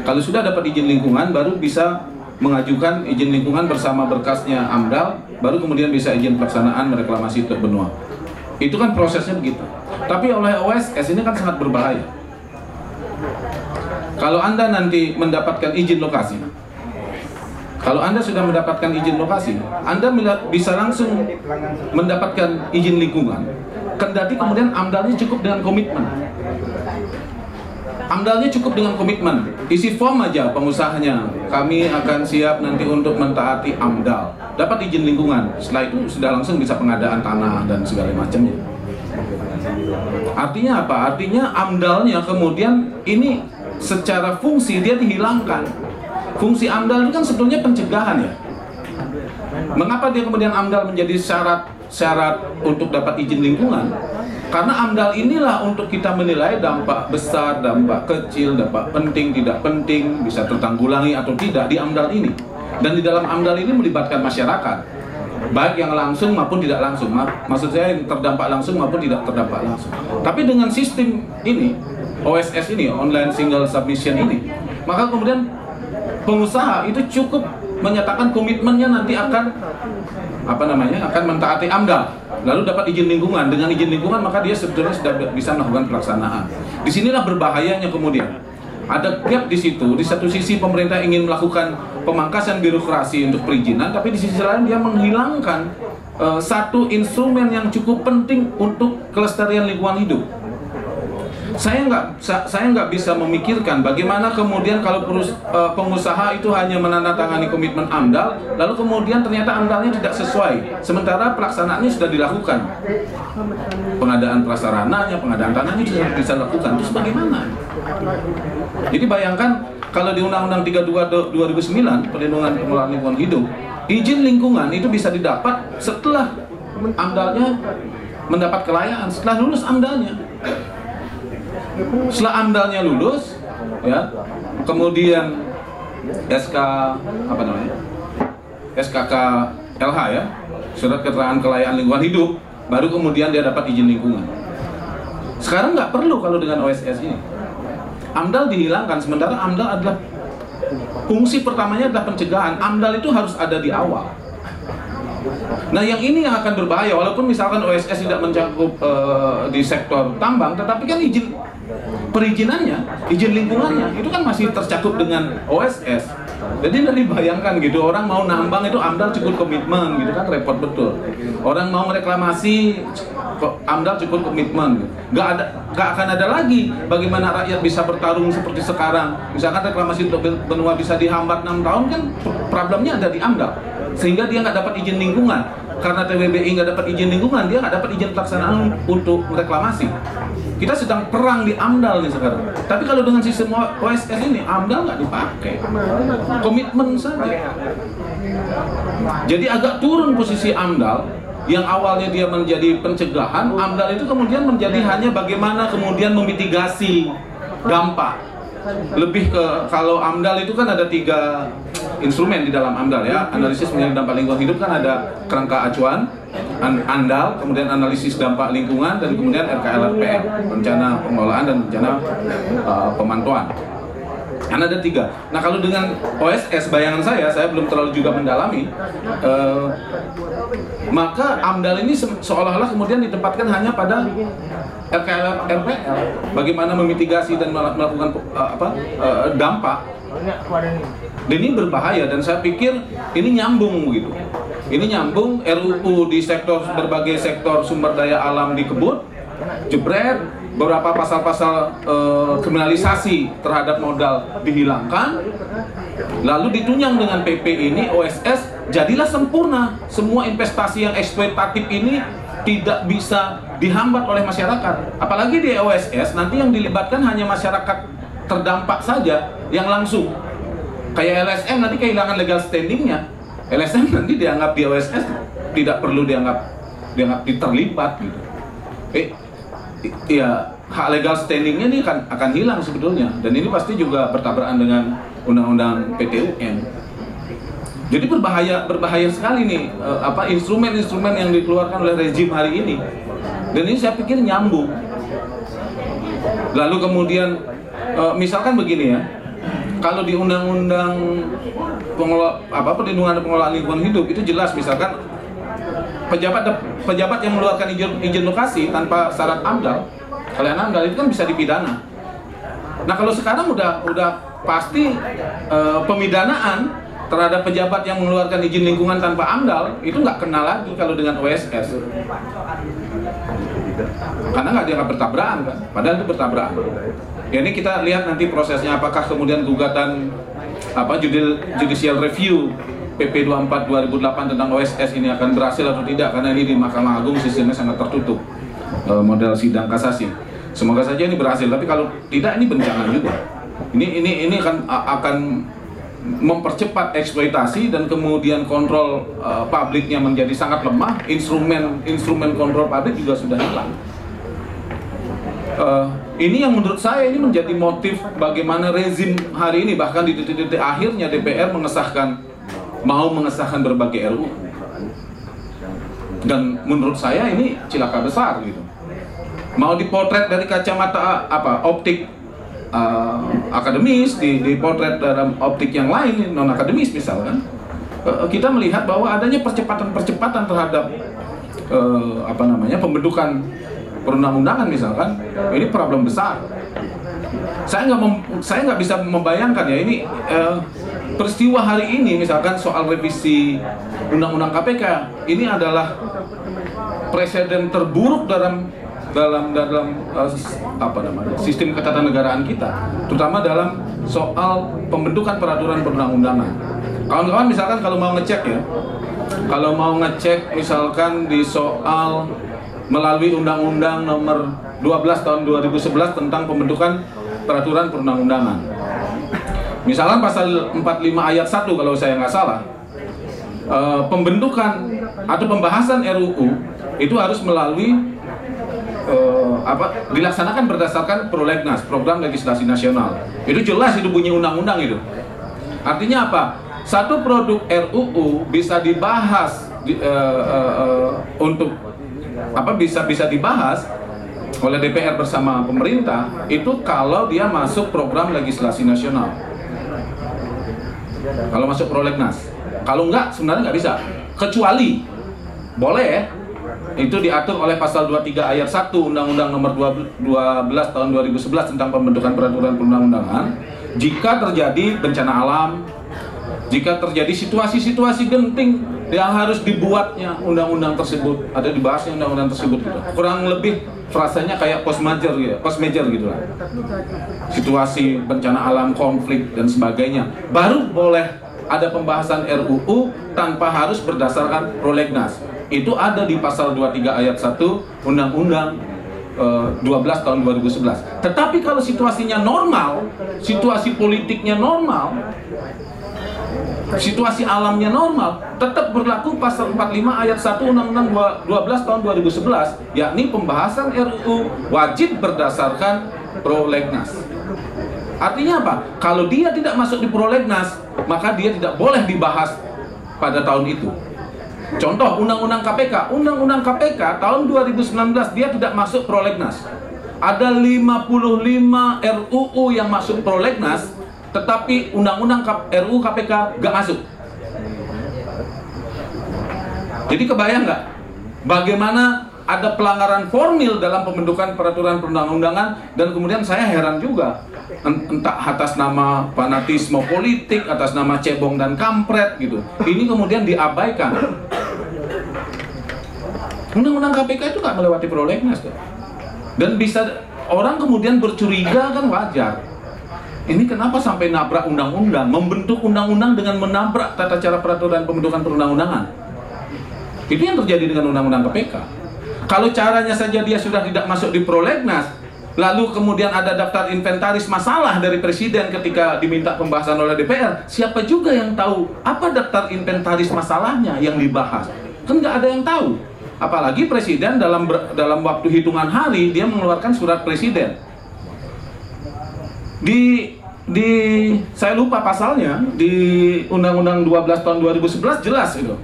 Kalau sudah dapat izin lingkungan baru bisa mengajukan izin lingkungan bersama berkasnya AMDAL, baru kemudian bisa izin pelaksanaan mereklamasi Teluk Benoa. Itu kan prosesnya begitu. Tapi oleh OSS ini kan sangat berbahaya. Kalau Anda nanti mendapatkan izin lokasi, kalau Anda sudah mendapatkan izin lokasi, Anda bisa langsung mendapatkan izin lingkungan. Kendati kemudian AMDALnya cukup dengan komitmen. AMDALnya cukup dengan komitmen. Isi form aja pengusahanya. Kami akan siap nanti untuk mentaati AMDAL. Dapat izin lingkungan. Setelah itu sudah langsung bisa pengadaan tanah dan segala macamnya. Artinya apa? Artinya AMDALnya kemudian ini secara fungsi dia dihilangkan. Fungsi AMDAL itu kan sebetulnya pencegahan ya. Mengapa dia kemudian AMDAL menjadi syarat syarat untuk dapat izin lingkungan? Karena AMDAL inilah untuk kita menilai dampak besar, dampak kecil, dampak penting, tidak penting, bisa tertanggulangi atau tidak di AMDAL ini. Dan di dalam AMDAL ini melibatkan masyarakat, baik yang langsung maupun tidak langsung. Ma- Maksud saya yang terdampak langsung maupun tidak terdampak langsung. Tapi dengan sistem ini, OSS ini, online single submission ini, maka kemudian pengusaha itu cukup menyatakan komitmennya nanti akan apa namanya akan mentaati AMDAL. Lalu dapat izin lingkungan. Dengan izin lingkungan maka dia sebetulnya sudah bisa melakukan pelaksanaan. Di sinilah berbahayanya kemudian. Ada gap di situ. Di satu sisi pemerintah ingin melakukan pemangkasan birokrasi untuk perizinan tapi di sisi lain dia menghilangkan eh, satu instrumen yang cukup penting untuk kelestarian lingkungan hidup saya nggak sa- saya nggak bisa memikirkan bagaimana kemudian kalau perus, eh, pengusaha itu hanya menandatangani komitmen AMDAL lalu kemudian ternyata AMDALnya tidak sesuai. Sementara pelaksanaannya sudah dilakukan. Pengadaan prasarananya pengadaan tanahnya sudah bisa dilakukan. Terus bagaimana? Jadi bayangkan kalau di Undang-Undang 32 do- 2009 perlindungan pengelolaan lingkungan hidup izin lingkungan itu bisa didapat setelah AMDALnya mendapat kelayaan setelah lulus AMDALnya setelah amdalnya lulus ya kemudian SK apa namanya SKK LH ya surat keterangan kelayaan lingkungan hidup baru kemudian dia dapat izin lingkungan. Sekarang nggak perlu kalau dengan OSS ini. AMDAL dihilangkan sementara AMDAL adalah fungsi pertamanya adalah pencegahan. AMDAL itu harus ada di awal. Nah yang ini yang akan berbahaya walaupun misalkan OSS tidak mencakup eh, di sektor tambang tetapi kan izin perizinannya, izin lingkungannya itu kan masih tercakup dengan OSS. Jadi dari bayangkan gitu orang mau nambang itu AMDAL cukup komitmen gitu kan repot betul. Orang mau reklamasi AMDAL cukup komitmen. Gitu. Gak ada gak akan ada lagi bagaimana rakyat bisa bertarung seperti sekarang. Misalkan reklamasi untuk benua bisa dihambat 6 tahun kan problemnya ada di AMDAL sehingga dia nggak dapat izin lingkungan karena TWBI nggak dapat izin lingkungan dia nggak dapat izin pelaksanaan untuk reklamasi. Kita sedang perang di AMDAL nih sekarang. Tapi kalau dengan sistem OSS ini AMDAL nggak dipakai. Komitmen saja. Jadi agak turun posisi AMDAL. Yang awalnya dia menjadi pencegahan AMDAL itu kemudian menjadi hanya bagaimana kemudian memitigasi dampak lebih ke kalau AMDAL itu kan ada tiga instrumen di dalam AMDAL ya analisis mengenai dampak lingkungan hidup kan ada kerangka acuan an- andal, kemudian analisis dampak lingkungan, dan kemudian RKLRPM, rencana pengelolaan dan rencana uh, pemantauan. Kan ada tiga. Nah kalau dengan OSS bayangan saya, saya belum terlalu juga mendalami. uh, maka AMDAL ini se- seolah-olah kemudian ditempatkan hanya pada RKL RPL. Bagaimana memitigasi dan mel- melakukan uh, apa uh, dampak. Dan ini berbahaya dan saya pikir ini nyambung gitu. Ini nyambung RUU di sektor berbagai sektor sumber daya alam dikebut, jebret, beberapa pasal-pasal eh, kriminalisasi terhadap modal dihilangkan, lalu ditunjang dengan PP ini OSS jadilah sempurna. Semua investasi yang eksploitatif ini tidak bisa dihambat oleh masyarakat. Apalagi di OSS nanti yang dilibatkan hanya masyarakat terdampak saja yang langsung. Kayak LSM nanti kehilangan legal standingnya. LSM nanti dianggap di OSS tidak perlu dianggap dianggap terlibat gitu. Eh, ya hak legal standingnya ini akan akan hilang sebetulnya dan ini pasti juga bertabrakan dengan undang-undang PTUN. Jadi berbahaya berbahaya sekali nih eh, apa instrumen-instrumen yang dikeluarkan oleh rezim hari ini. Dan ini saya pikir nyambung. Lalu kemudian eh, misalkan begini ya. Kalau di undang-undang pengelola apa perlindungan pengelolaan lingkungan hidup itu jelas misalkan pejabat pejabat yang mengeluarkan izin, izin lokasi tanpa syarat AMDAL, kalian AMDAL itu kan bisa dipidana. Nah kalau sekarang udah udah pasti eh, pemidanaan terhadap pejabat yang mengeluarkan izin lingkungan tanpa AMDAL itu nggak kena lagi kalau dengan OSS. Karena nggak dianggap bertabrakan kan, padahal itu bertabrakan. Ya ini kita lihat nanti prosesnya apakah kemudian gugatan apa judil judicial review PP 24 2008 tentang OSS ini akan berhasil atau tidak karena ini di Mahkamah Agung sistemnya sangat tertutup eh, model sidang kasasi. Semoga saja ini berhasil tapi kalau tidak ini bencana juga. Ini ini ini akan akan mempercepat eksploitasi dan kemudian kontrol eh, publiknya menjadi sangat lemah, instrumen instrumen kontrol publik juga sudah hilang. Eh, ini yang menurut saya ini menjadi motif bagaimana rezim hari ini bahkan di titik-titik akhirnya DPR mengesahkan mau mengesahkan berbagai RUU dan menurut saya ini cilaka besar gitu mau dipotret dari kacamata apa optik uh, akademis di dipotret dalam optik yang lain non akademis misalkan uh, kita melihat bahwa adanya percepatan-percepatan terhadap uh, apa namanya pembentukan perundang-undangan misalkan ini problem besar. Saya nggak saya nggak bisa membayangkan ya ini eh, peristiwa hari ini misalkan soal revisi undang-undang KPK ini adalah presiden terburuk dalam dalam dalam eh, apa namanya sistem ketatanegaraan kita terutama dalam soal pembentukan peraturan perundang-undangan kawan-kawan misalkan kalau mau ngecek ya kalau mau ngecek misalkan di soal melalui undang-undang nomor 12 tahun 2011 tentang pembentukan peraturan perundang-undangan. Misalkan pasal 45 ayat 1 kalau saya nggak salah, eh, pembentukan atau pembahasan RUU itu harus melalui eh, apa dilaksanakan berdasarkan prolegnas program legislasi nasional. Itu jelas itu bunyi undang-undang itu. Artinya apa? Satu produk RUU bisa dibahas di- eh, eh, eh, untuk apa bisa bisa dibahas oleh DPR bersama pemerintah itu kalau dia masuk program legislasi nasional. Kalau masuk prolegnas. Kalau enggak sebenarnya nggak bisa. Kecuali boleh itu diatur oleh pasal 23 ayat 1 Undang-Undang nomor 12 tahun 2011 tentang pembentukan peraturan perundang-undangan jika terjadi bencana alam, jika terjadi situasi-situasi genting yang harus dibuatnya undang-undang tersebut, ada dibahasnya undang-undang tersebut gitu. Kurang lebih frasanya kayak post major gitu, post major gitu lah. Situasi bencana alam, konflik dan sebagainya. Baru boleh ada pembahasan RUU tanpa harus berdasarkan prolegnas. Itu ada di pasal 23 ayat 1 Undang-Undang eh, 12 tahun 2011. Tetapi kalau situasinya normal, situasi politiknya normal, situasi alamnya normal, tetap berlaku pasal 45 ayat 1 Undang-Undang 12 tahun 2011, yakni pembahasan RUU wajib berdasarkan prolegnas. Artinya apa? Kalau dia tidak masuk di prolegnas, maka dia tidak boleh dibahas pada tahun itu. Contoh Undang-Undang KPK. Undang-Undang KPK tahun 2019 dia tidak masuk prolegnas. Ada 55 RUU yang masuk prolegnas, tetapi Undang-Undang RUU KPK gak masuk. Jadi kebayang nggak bagaimana ada pelanggaran formil dalam pembentukan peraturan perundang-undangan dan kemudian saya heran juga En- entah atas nama fanatisme politik, atas nama cebong dan kampret gitu. Ini kemudian diabaikan. Undang-undang KPK itu nggak melewati prolegnas tuh. Dan bisa orang kemudian bercuriga kan wajar. Ini kenapa sampai nabrak undang-undang, membentuk undang-undang dengan menabrak tata cara peraturan pembentukan perundang-undangan. Itu yang terjadi dengan undang-undang KPK. Kalau caranya saja dia sudah tidak masuk di prolegnas, lalu kemudian ada daftar inventaris masalah dari presiden ketika diminta pembahasan oleh DPR, siapa juga yang tahu apa daftar inventaris masalahnya yang dibahas? Kan nggak ada yang tahu. Apalagi presiden dalam dalam waktu hitungan hari dia mengeluarkan surat presiden. Di di saya lupa pasalnya di Undang-Undang 12 tahun 2011 jelas itu.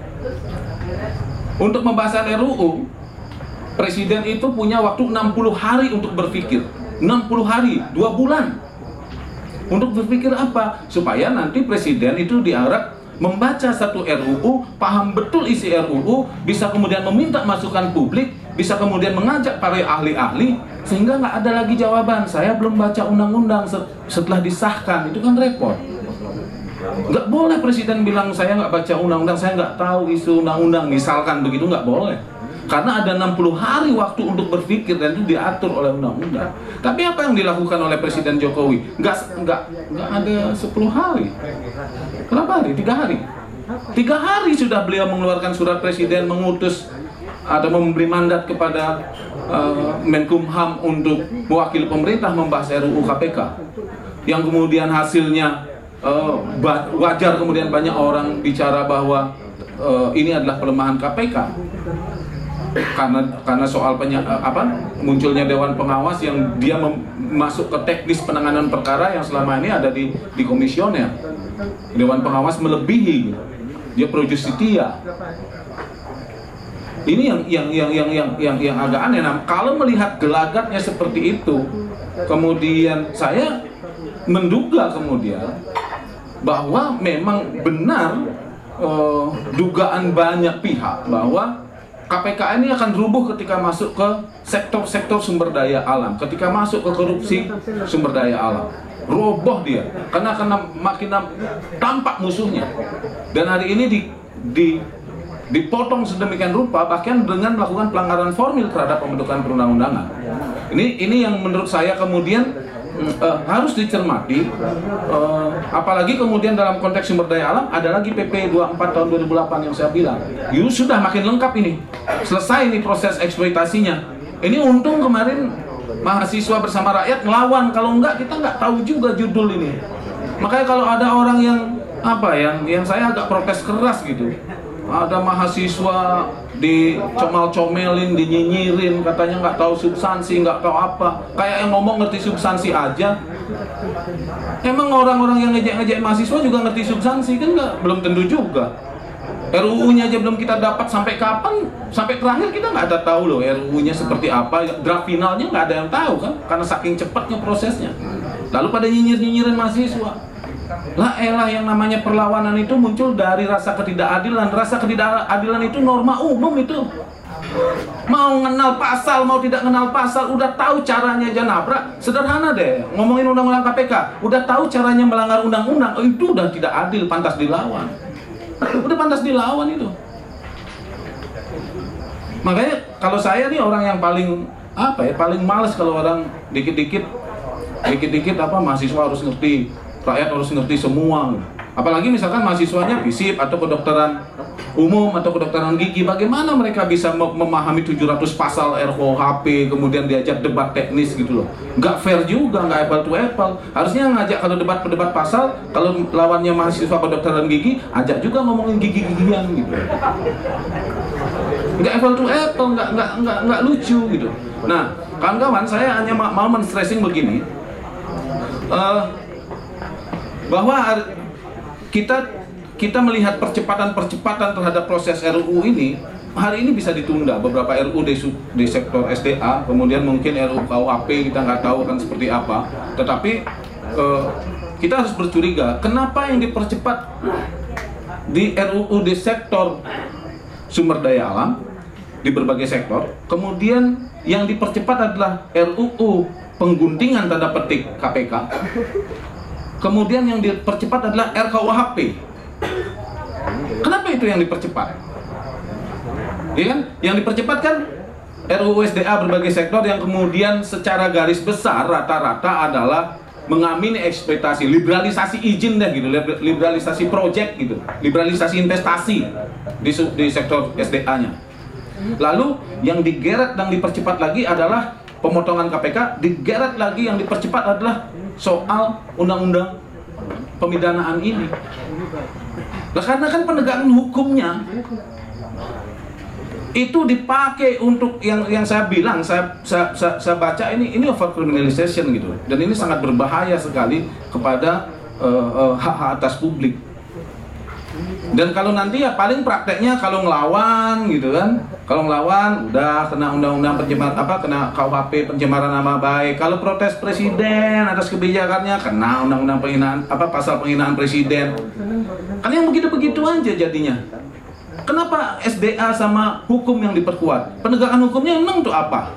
Untuk pembahasan RUU, presiden itu punya waktu 60 hari untuk berpikir. 60 hari, dua bulan. Untuk berpikir apa? Supaya nanti presiden itu diharap membaca satu RUU, paham betul isi RUU, bisa kemudian meminta masukan publik, bisa kemudian mengajak para ahli-ahli, sehingga nggak ada lagi jawaban. Saya belum baca undang-undang se- setelah disahkan, itu kan repot. Nggak boleh presiden bilang saya nggak baca undang-undang, saya nggak tahu isu undang-undang, misalkan begitu nggak boleh. Karena ada 60 hari waktu untuk berpikir dan itu diatur oleh undang-undang. Tapi apa yang dilakukan oleh Presiden Jokowi? Nggak, nggak, nggak ada 10 hari. Berapa hari? Tiga hari. Tiga hari sudah beliau mengeluarkan surat presiden mengutus atau memberi mandat kepada uh, Menkumham untuk mewakili pemerintah membahas RUU KPK. Yang kemudian hasilnya uh, wajar kemudian banyak orang bicara bahwa uh, ini adalah pelemahan KPK karena karena soal penya, eh, apa munculnya dewan pengawas yang dia mem- masuk ke teknis penanganan perkara yang selama ini ada di di komisioner. Dewan pengawas melebihi. Dia pro justitia ini yang yang yang yang yang yang, yang agak aneh. Nah, kalau melihat gelagatnya seperti itu kemudian saya menduga kemudian bahwa memang benar eh, dugaan banyak pihak bahwa KPK ini akan rubuh ketika masuk ke sektor-sektor sumber daya alam, ketika masuk ke korupsi sumber daya alam. Roboh dia, karena karena makin tampak musuhnya. Dan hari ini di, di dipotong sedemikian rupa bahkan dengan melakukan pelanggaran formil terhadap pembentukan perundang-undangan. Ini ini yang menurut saya kemudian eh, harus dicermati eh, apalagi kemudian dalam konteks sumber daya alam ada lagi PP 24 tahun 2008 yang saya bilang. Itu sudah makin lengkap ini. Selesai ini proses eksploitasinya. Ini untung kemarin mahasiswa bersama rakyat ngelawan kalau enggak kita nggak tahu juga judul ini. Makanya kalau ada orang yang apa yang yang saya agak protes keras gitu ada mahasiswa dicomel-comelin, dinyinyirin, katanya nggak tahu substansi, nggak tahu apa. Kayak yang ngomong ngerti substansi aja. Emang orang-orang yang ngejek-ngejek mahasiswa juga ngerti substansi kan nggak? Belum tentu juga. RUU-nya aja belum kita dapat sampai kapan? Sampai terakhir kita nggak ada tahu loh RUU-nya seperti apa. Draft finalnya nggak ada yang tahu kan? Karena saking cepatnya prosesnya. Lalu pada nyinyir-nyinyirin mahasiswa. Lah elah yang namanya perlawanan itu muncul dari rasa ketidakadilan. Rasa ketidakadilan itu norma umum itu. Mau kenal pasal, mau tidak kenal pasal, udah tahu caranya aja nabrak. Sederhana deh, ngomongin undang-undang KPK, udah tahu caranya melanggar undang-undang, oh, itu udah tidak adil, pantas dilawan. Udah pantas dilawan itu. Makanya kalau saya nih orang yang paling apa ya, paling males kalau orang dikit-dikit dikit-dikit apa mahasiswa harus ngerti rakyat harus ngerti semua. Apalagi misalkan mahasiswanya FISIP atau kedokteran umum atau kedokteran gigi bagaimana mereka bisa mem- memahami 700 pasal RKUHP kemudian diajak debat teknis gitu loh. Nggak fair juga nggak apple to apple. Harusnya ngajak kalau debat debat pasal kalau lawannya mahasiswa kedokteran gigi ajak juga ngomongin gigi-gigian gitu. Nggak apple to apple nggak nggak nggak nggak lucu gitu. Nah kawan-kawan saya hanya ma- mau men-stressing begini. Eh, bahwa kita kita melihat percepatan-percepatan terhadap proses RUU ini hari ini bisa ditunda. Beberapa RUU di, di sektor SDA kemudian mungkin RUU KUHP kita nggak tahu akan seperti apa. Tetapi eh, kita harus bercuriga kenapa yang dipercepat di RUU di sektor sumber daya alam di berbagai sektor kemudian yang dipercepat adalah RUU pengguntingan tanda petik KPK kemudian yang dipercepat adalah RKUHP Kenapa itu yang dipercepat? Iya kan? Yang dipercepat kan RUU SDA berbagai sektor yang kemudian secara garis besar rata-rata adalah mengamini ekspektasi liberalisasi izin deh gitu, liber- liberalisasi proyek gitu, liberalisasi investasi di, di sektor SDA-nya. Lalu yang digeret dan dipercepat lagi adalah pemotongan KPK, digeret lagi yang dipercepat adalah soal undang-undang pemidanaan ini. Lah karena kan penegakan hukumnya itu dipakai untuk yang yang saya bilang saya saya, saya, saya baca ini ini over criminalization gitu dan ini sangat berbahaya sekali kepada eh, eh, hak-hak atas publik dan kalau nanti ya paling prakteknya kalau ngelawan gitu kan. Kalau ngelawan udah kena undang-undang pencemaran apa kena KUHP pencemaran nama baik. Kalau protes presiden atas kebijakannya kena undang-undang penghinaan apa pasal penghinaan presiden. Kan yang begitu-begitu aja jadinya. Kenapa SDA sama hukum yang diperkuat? Penegakan hukumnya emang tuh apa?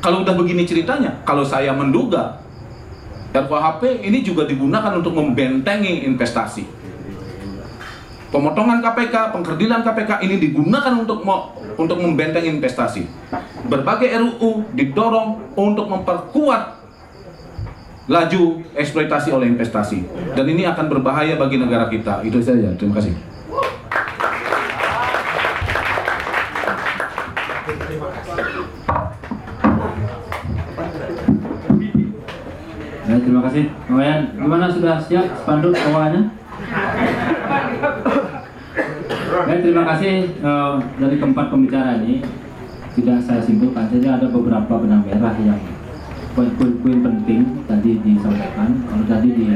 Kalau udah begini ceritanya kalau saya menduga RKUHP ini juga digunakan untuk membentengi investasi Pemotongan KPK, pengkerdilan KPK ini digunakan untuk untuk membenteng investasi. Berbagai RUU didorong untuk memperkuat laju eksploitasi oleh investasi. Dan ini akan berbahaya bagi negara kita. Itu saja. Terima kasih. Terima kasih. Wayan, gimana sudah siap spanduk awalnya? Ya, terima kasih eh, dari keempat pembicara ini. Tidak saya simpulkan saja ada beberapa benang merah yang poin-poin penting tadi disampaikan. Kalau tadi di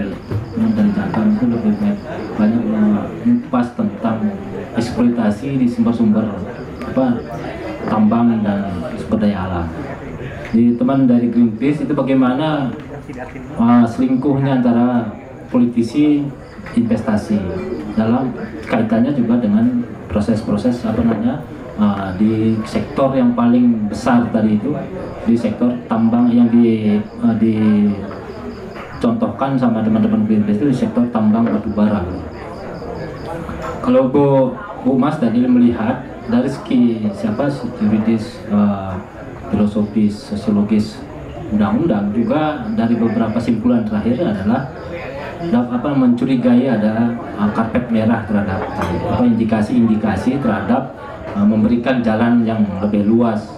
dari catatan itu lebih banyak, banyak mengupas tentang eksploitasi di sumber-sumber apa tambang dan sumber daya alam. Di teman dari Greenpeace itu bagaimana uh, selingkuhnya antara politisi investasi dalam kaitannya juga dengan proses-proses apa namanya uh, di sektor yang paling besar tadi itu di sektor tambang yang di uh, dicontohkan sama teman-teman Greenpeace itu di sektor tambang batu bara. Kalau Bu Bu Mas tadi melihat dari segi siapa juridis uh, filosofis sosiologis undang-undang juga dari beberapa simpulan terakhir adalah apa mencurigai ada uh, karpet merah terhadap apa indikasi-indikasi terhadap uh, memberikan jalan yang lebih luas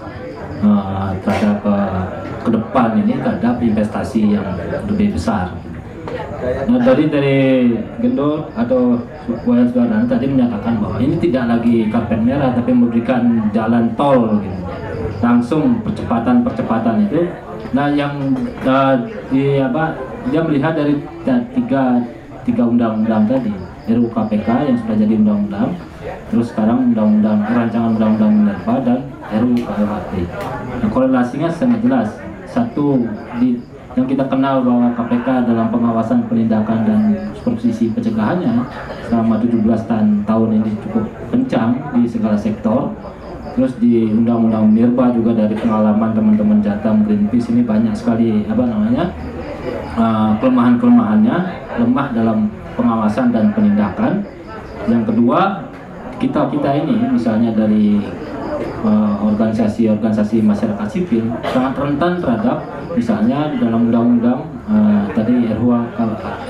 uh, terhadap uh, ke depan ini terhadap investasi yang lebih besar. Nah dari dari Gendot atau Wayan Sudarana tadi menyatakan bahwa ini tidak lagi karpet merah tapi memberikan jalan tol gitu. langsung percepatan-percepatan itu. Nah yang uh, di apa dia melihat dari tiga tiga undang-undang tadi RUU KPK yang sudah jadi undang-undang, terus sekarang undang-undang rancangan undang-undang Minerba dan RUU KUHP. Nah, korelasinya sangat jelas. Satu di yang kita kenal bahwa KPK dalam pengawasan penindakan dan supervisi pencegahannya selama 17 tahun, tahun ini cukup kencang di segala sektor terus di undang-undang Mirba juga dari pengalaman teman-teman Jatam Greenpeace ini banyak sekali apa namanya uh, kelemahan-kelemahannya lemah dalam pengawasan dan penindakan. Yang kedua kita kita ini misalnya dari uh, organisasi-organisasi masyarakat sipil sangat rentan terhadap misalnya dalam undang-undang uh, tadi RUU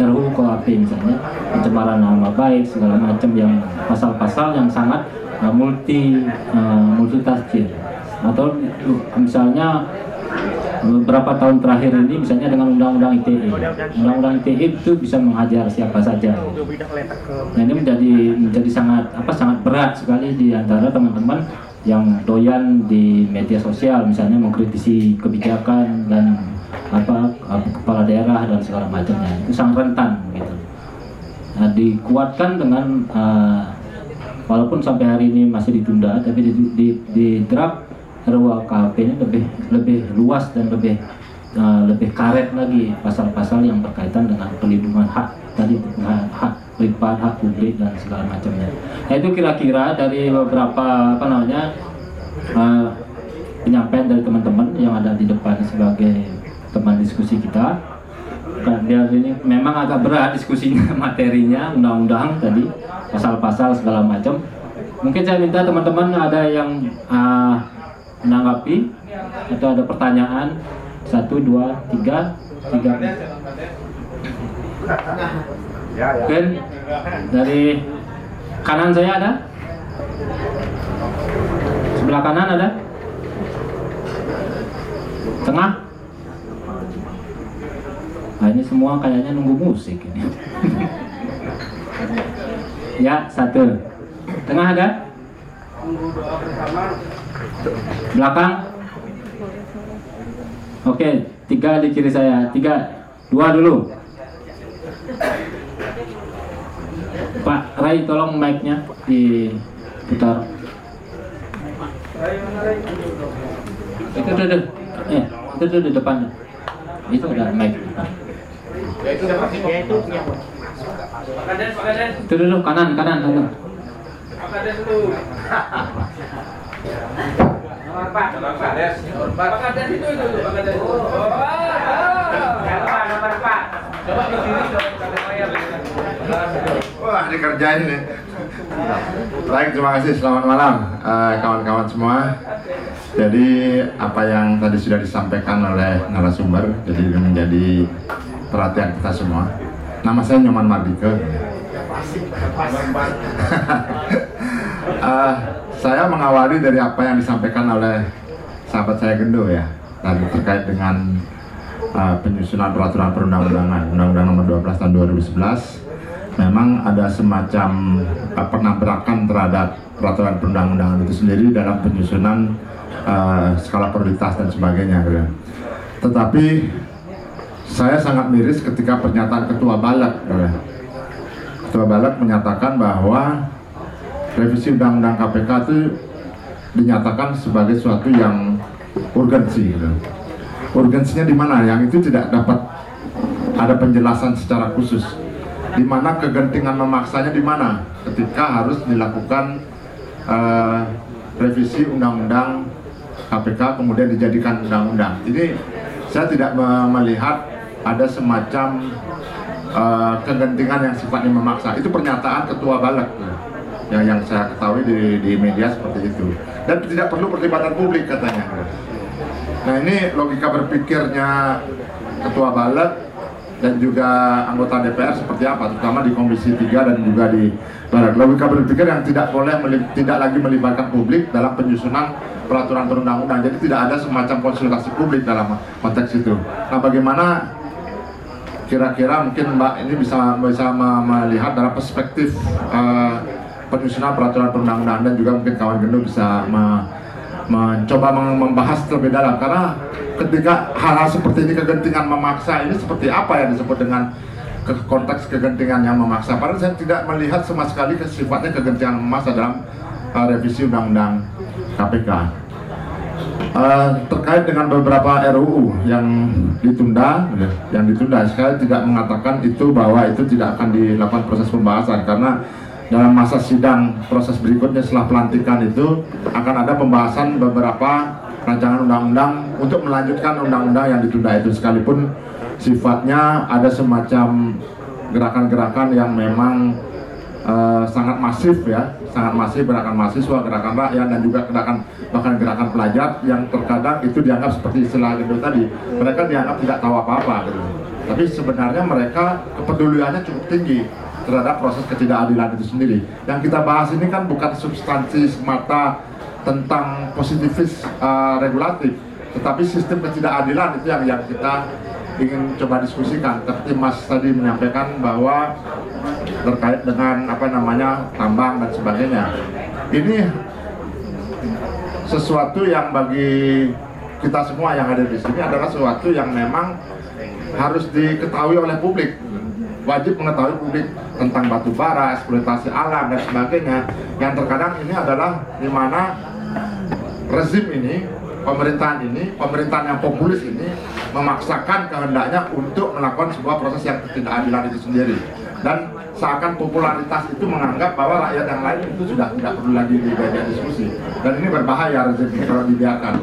RUU KUHP misalnya pencemaran nama baik segala macam yang pasal-pasal yang sangat uh, multi uh, multitafsir. Atau uh, misalnya beberapa tahun terakhir ini misalnya dengan undang-undang ITE. Undang-undang ITE itu bisa menghajar siapa saja. Nah ini menjadi menjadi sangat apa sangat berat sekali di antara teman-teman yang doyan di media sosial misalnya mengkritisi kebijakan dan apa kepala daerah dan segala macamnya. Itu sangat rentan gitu. Nah, dikuatkan dengan uh, walaupun sampai hari ini masih ditunda, tapi di, di, di draft RUU KHP ini lebih lebih luas dan lebih uh, lebih karet lagi pasal-pasal yang berkaitan dengan pelindungan hak tadi hak, hak privat, hak publik dan segala macamnya. Nah itu kira-kira dari beberapa apa namanya uh, penyampaian dari teman-teman yang ada di depan sebagai teman diskusi kita. Dan dia ini memang agak berat diskusinya materinya undang-undang tadi pasal-pasal segala macam. Mungkin saya minta teman-teman ada yang uh, menanggapi atau ada pertanyaan satu dua tiga tiga Ya, ya. Mungkin dari kanan saya ada? Sebelah kanan ada? Tengah? Nah ini semua kayaknya nunggu musik ini. ya, satu. Tengah ada? Belakang? Oke, tiga di kiri saya. Tiga, dua dulu. Pak Rai tolong mic-nya diputar. Itu tuh, tuh. Eh, itu tuh di depan. Itu ada mic. Itu dulu kanan, kanan, kanan. Wah, dikerjain nih. Baik, terima kasih. Selamat malam eh, kawan-kawan semua. Jadi apa yang tadi sudah disampaikan oleh narasumber, jadi menjadi perhatian kita semua. Nama saya Nyoman Mardike. Eh, saya mengawali dari apa yang disampaikan oleh sahabat saya Gendo ya, tadi terkait dengan uh, penyusunan peraturan perundang-undangan Undang-Undang Nomor 12 Tahun 2011 memang ada semacam uh, penabrakan terhadap peraturan perundang-undangan itu sendiri dalam penyusunan uh, skala prioritas dan sebagainya gitu. Tetapi saya sangat miris ketika pernyataan Ketua Balak gitu. Ketua Balak menyatakan bahwa revisi Undang-Undang KPK itu dinyatakan sebagai suatu yang urgensi gitu. Urgensinya di mana? Yang itu tidak dapat ada penjelasan secara khusus. Di mana kegentingan memaksanya di mana? Ketika harus dilakukan eh, revisi undang-undang KPK kemudian dijadikan undang-undang. Ini saya tidak me- melihat ada semacam eh, kegentingan yang sifatnya memaksa. Itu pernyataan ketua balak yang yang saya ketahui di, di media seperti itu dan tidak perlu perlibatan publik katanya Nah ini logika berpikirnya Ketua Balek dan juga anggota DPR seperti apa, terutama di Komisi 3 dan juga di Balek. Logika berpikir yang tidak boleh tidak lagi melibatkan publik dalam penyusunan peraturan perundang-undang. Jadi tidak ada semacam konsultasi publik dalam konteks itu. Nah bagaimana kira-kira mungkin Mbak ini bisa bisa me- melihat dalam perspektif eh, penyusunan peraturan perundang-undangan dan juga mungkin kawan Gendo bisa me- mencoba mem- membahas terlebih dalam. Karena ketika hal-hal seperti ini kegentingan memaksa ini seperti apa yang disebut dengan ke konteks kegentingan yang memaksa? Padahal saya tidak melihat sama sekali sifatnya kegentingan memaksa dalam uh, revisi undang-undang KPK Uh, terkait dengan beberapa RUU yang ditunda, yang ditunda, saya tidak mengatakan itu bahwa itu tidak akan dilakukan proses pembahasan karena dalam masa sidang proses berikutnya setelah pelantikan itu akan ada pembahasan beberapa rancangan undang-undang untuk melanjutkan undang-undang yang ditunda itu. Sekalipun sifatnya ada semacam gerakan-gerakan yang memang eh, sangat masif ya, sangat masif gerakan mahasiswa, gerakan rakyat dan juga gerakan bahkan gerakan pelajar yang terkadang itu dianggap seperti istilah gitu tadi, mereka dianggap tidak tahu apa-apa gitu. Tapi sebenarnya mereka kepeduliannya cukup tinggi terhadap proses ketidakadilan itu sendiri. Yang kita bahas ini kan bukan substansi semata tentang positifis eh, regulatif, tetapi sistem ketidakadilan itu yang yang kita ingin coba diskusikan. Seperti Mas tadi menyampaikan bahwa terkait dengan apa namanya tambang dan sebagainya. Ini sesuatu yang bagi kita semua yang ada di sini adalah sesuatu yang memang harus diketahui oleh publik. Wajib mengetahui publik tentang batu bara, eksploitasi alam dan sebagainya. Yang terkadang ini adalah di mana rezim ini, pemerintahan ini, pemerintahan yang populis ini memaksakan kehendaknya untuk melakukan sebuah proses yang ketidakadilan itu sendiri. Dan seakan popularitas itu menganggap bahwa rakyat yang lain itu sudah tidak perlu lagi diajak diskusi. Dan ini berbahaya rezim kalau dibiarkan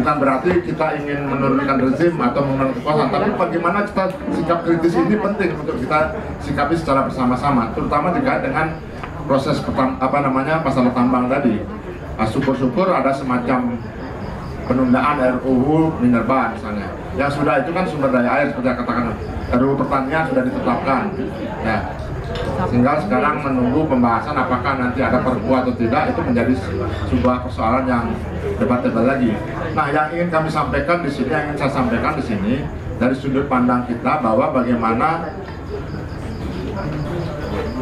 bukan berarti kita ingin menurunkan rezim atau menurunkan kekuasaan tapi bagaimana kita sikap kritis ini penting untuk kita sikapi secara bersama-sama terutama juga dengan proses apa namanya pasal tambang tadi. Nah, syukur-syukur ada semacam penundaan RUU Minerba misalnya. Yang sudah itu kan sumber daya air seperti yang katakan RUU pertanian sudah ditetapkan. Ya tinggal sekarang menunggu pembahasan apakah nanti ada perpu atau tidak itu menjadi sebuah persoalan yang debatable lagi. Nah, yang ingin kami sampaikan di sini, yang ingin saya sampaikan di sini dari sudut pandang kita bahwa bagaimana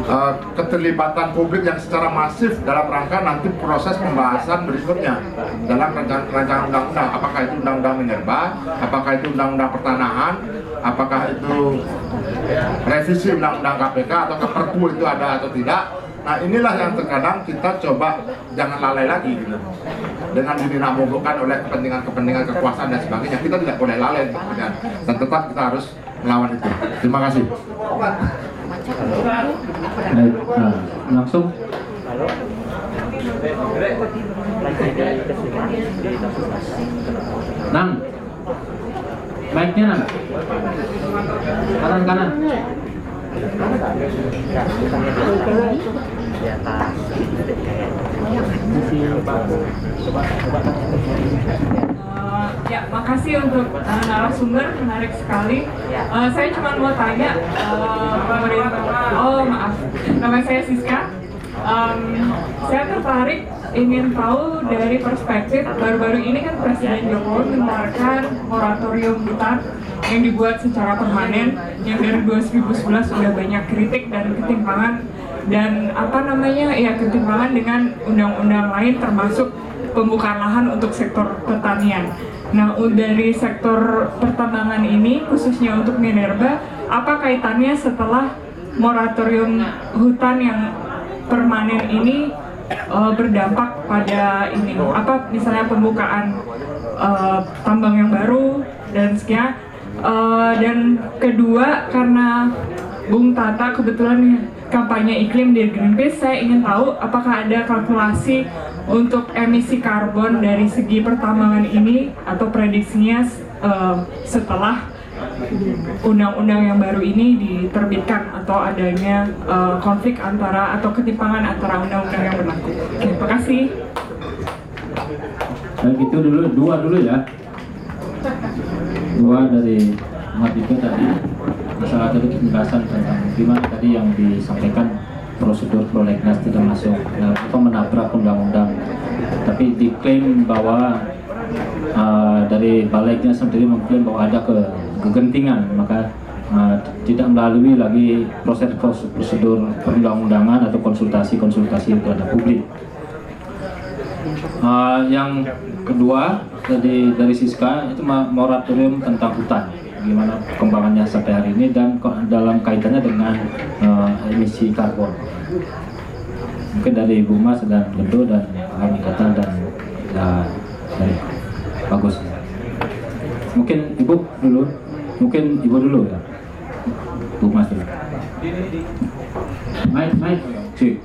uh, keterlibatan publik yang secara masif dalam rangka nanti proses pembahasan berikutnya dalam rancangan undang-undang apakah itu undang-undang minerba apakah itu undang-undang pertanahan apakah itu revisi undang-undang KPK atau perpu itu ada atau tidak. Nah inilah yang terkadang kita coba jangan lalai lagi gitu. Dengan dinamobokkan oleh kepentingan-kepentingan kekuasaan dan sebagainya kita tidak boleh lalai kemudian dan tetap kita harus melawan itu. Terima kasih. Baik, nah, langsung. Nang Baiknya Nang Kanan kanan Uh, ya, makasih untuk uh, narasumber menarik sekali. Uh, saya cuma mau tanya uh, pemerintah. Oh maaf, nama saya Siska. Um, saya tertarik ingin tahu dari perspektif baru-baru ini kan Presiden Jokowi mengeluarkan moratorium hutan yang dibuat secara permanen yang dari 2011 sudah banyak kritik dan ketimpangan dan apa namanya ya ketimpangan dengan undang-undang lain termasuk pembukaan lahan untuk sektor pertanian. Nah, dari sektor pertambangan ini khususnya untuk minerba, apa kaitannya setelah moratorium hutan yang permanen ini uh, berdampak pada ini apa misalnya pembukaan uh, tambang yang baru dan sekian. Uh, dan kedua karena Bung Tata kebetulan kampanye iklim di Greenpeace saya ingin tahu apakah ada kalkulasi untuk emisi karbon dari segi pertambangan ini atau prediksinya uh, setelah undang-undang yang baru ini diterbitkan atau adanya uh, konflik antara atau ketimpangan antara undang-undang yang berlaku. Oke, terima kasih. Baik itu dulu dua dulu ya. Dua dari Mardika tadi masalah tadi penjelasan tentang gimana tadi yang disampaikan prosedur prolegnas tidak masuk atau menabrak undang-undang tapi diklaim bahwa uh, dari baliknya sendiri mengklaim bahwa ada ke kegentingan maka uh, tidak melalui lagi proses prosedur perundang-undangan atau konsultasi-konsultasi terhadap publik. Uh, yang kedua dari dari Siska itu moratorium tentang hutan. Gimana perkembangannya sampai hari ini dan dalam kaitannya dengan uh, emisi karbon. Mungkin dari Ibu Mas dan Gendo dan Amikata dan dari bagus. Mungkin Ibu dulu mungkin Ibu dulu ya Bu Mas dulu Mike Mike cik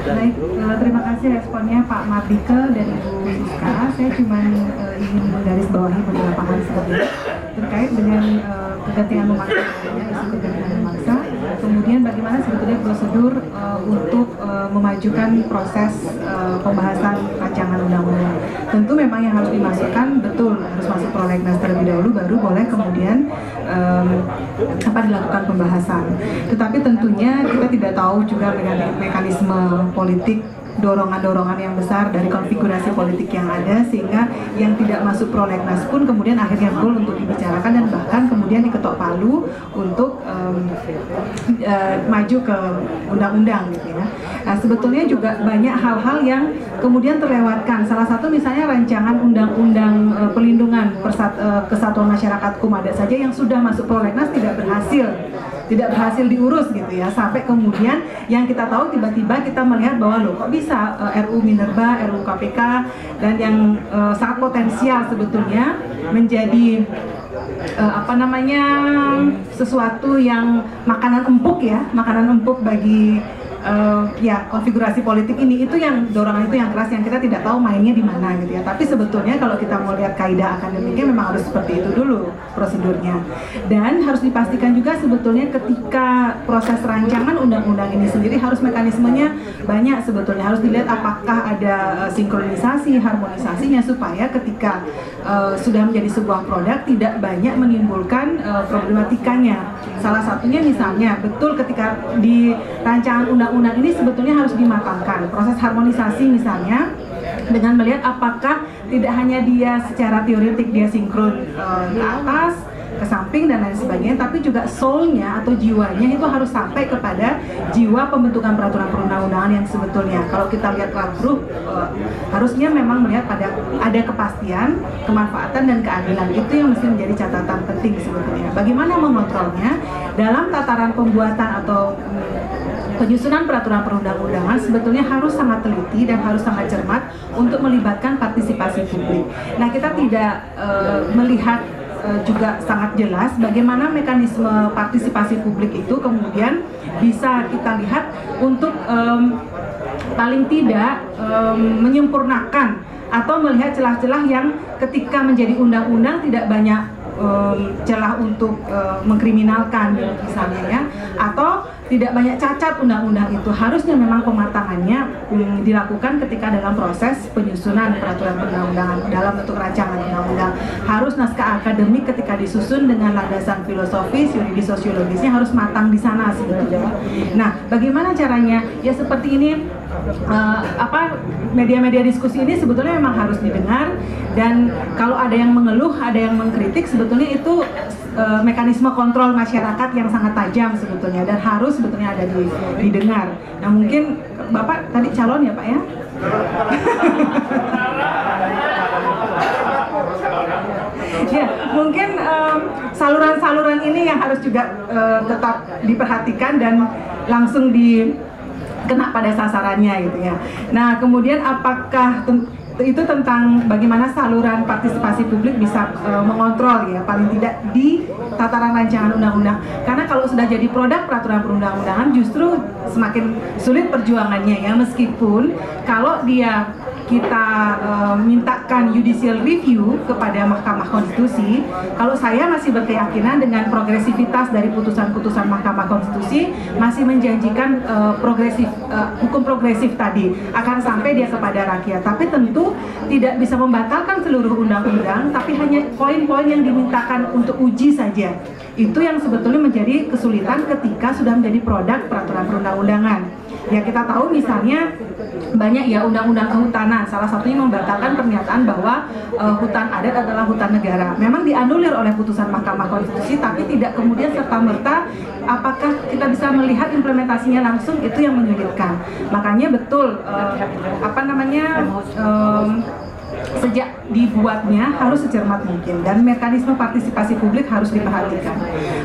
Baik, uh, terima kasih responnya Pak Mardike dan Ibu Siska. Saya cuma uh, ingin menggarisbawahi beberapa hal terkait dengan uh, kegentingan memaksa, isu kegentingan memaksa. Kemudian bagaimana sebetulnya prosedur uh, untuk uh, memajukan proses uh, pembahasan rancangan undang-undang. Tentu memang yang harus dimasukkan betul harus masuk prolegnas terlebih dahulu, baru boleh kemudian um, apa dilakukan pembahasan. Tetapi tentunya kita tidak tahu juga mekanisme politik dorongan-dorongan yang besar dari konfigurasi politik yang ada sehingga yang tidak masuk prolegnas pun kemudian akhirnya goal untuk dibicarakan dan bahkan kemudian diketok palu untuk um, uh, maju ke undang-undang gitu ya. Nah, sebetulnya juga banyak hal-hal yang kemudian terlewatkan. Salah satu misalnya rancangan undang-undang uh, pelindungan persat, uh, kesatuan masyarakat kumada saja yang sudah masuk prolegnas tidak berhasil tidak berhasil diurus gitu ya. Sampai kemudian yang kita tahu tiba-tiba kita melihat bahwa loh kok bisa uh, RU Minerba, RU KPK dan yang uh, sangat potensial sebetulnya menjadi uh, apa namanya sesuatu yang makanan empuk ya makanan empuk bagi uh, ya konfigurasi politik ini itu yang dorongan itu yang keras yang kita tidak tahu mainnya di mana gitu ya. Tapi sebetulnya kalau kita mau lihat kaidah akademiknya memang harus seperti itu dulu prosedurnya. Dan harus dipastikan juga sebetulnya ketika proses rancangan undang-undang ini sendiri harus mekanismenya banyak sebetulnya harus dilihat apakah ada uh, sinkronisasi, harmonisasinya supaya ketika uh, sudah menjadi sebuah produk tidak banyak menimbulkan uh, problematikanya. Salah satunya misalnya betul ketika di rancangan undang undang-undang ini sebetulnya harus dimatangkan. Proses harmonisasi misalnya dengan melihat apakah tidak hanya dia secara teoretik dia sinkron uh, ke atas, ke samping dan lain sebagainya, tapi juga soulnya atau jiwanya itu harus sampai kepada jiwa pembentukan peraturan perundang-undangan yang sebetulnya. Kalau kita lihat lagu uh, harusnya memang melihat pada ada kepastian, kemanfaatan dan keadilan itu yang mesti menjadi catatan penting sebetulnya. Bagaimana mengontrolnya dalam tataran pembuatan atau penyusunan peraturan perundang-undangan sebetulnya harus sangat teliti dan harus sangat cermat untuk melibatkan partisipasi publik. Nah, kita tidak uh, melihat uh, juga sangat jelas bagaimana mekanisme partisipasi publik itu kemudian bisa kita lihat untuk um, paling tidak um, menyempurnakan atau melihat celah-celah yang ketika menjadi undang-undang tidak banyak um, celah untuk uh, mengkriminalkan misalnya ya. Atau tidak banyak cacat undang-undang itu. Harusnya memang pematangannya um, dilakukan ketika dalam proses penyusunan peraturan perundang-undangan dalam bentuk rancangan undang-undang. Harus naskah akademik ketika disusun dengan landasan filosofis yuridis sosiologisnya harus matang di sana sebetulnya. Nah bagaimana caranya? Ya seperti ini uh, apa media-media diskusi ini sebetulnya memang harus didengar dan kalau ada yang mengeluh ada yang mengkritik sebetulnya itu uh, mekanisme kontrol masyarakat yang sangat tajam sebetulnya dan harus sebetulnya ada di, didengar. Nah mungkin Bapak tadi calon ya Pak ya? ya mungkin saluran-saluran um, ini yang harus juga uh, tetap diperhatikan dan langsung di kena pada sasarannya gitu ya. Nah kemudian apakah itu tentang bagaimana saluran partisipasi publik bisa uh, mengontrol ya paling tidak di tataran rancangan undang-undang karena kalau sudah jadi produk peraturan perundang-undangan justru semakin sulit perjuangannya ya meskipun kalau dia kita uh, mintakan judicial review kepada Mahkamah Konstitusi, kalau saya masih berkeyakinan dengan progresivitas dari putusan-putusan Mahkamah Konstitusi masih menjanjikan uh, progresif uh, hukum progresif tadi akan sampai dia kepada rakyat. Tapi tentu tidak bisa membatalkan seluruh undang-undang, tapi hanya poin-poin yang dimintakan untuk uji saja. Itu yang sebetulnya menjadi kesulitan ketika sudah menjadi produk peraturan perundang-undangan. Ya kita tahu misalnya banyak ya undang-undang kehutanan. Salah satunya membatalkan pernyataan bahwa uh, hutan adat adalah hutan negara. Memang dianulir oleh putusan Mahkamah Konstitusi, tapi tidak kemudian serta merta apakah kita bisa melihat implementasinya langsung itu yang menyulitkan. Makanya betul uh, apa namanya um, sejak dibuatnya harus secermat mungkin dan mekanisme partisipasi publik harus diperhatikan.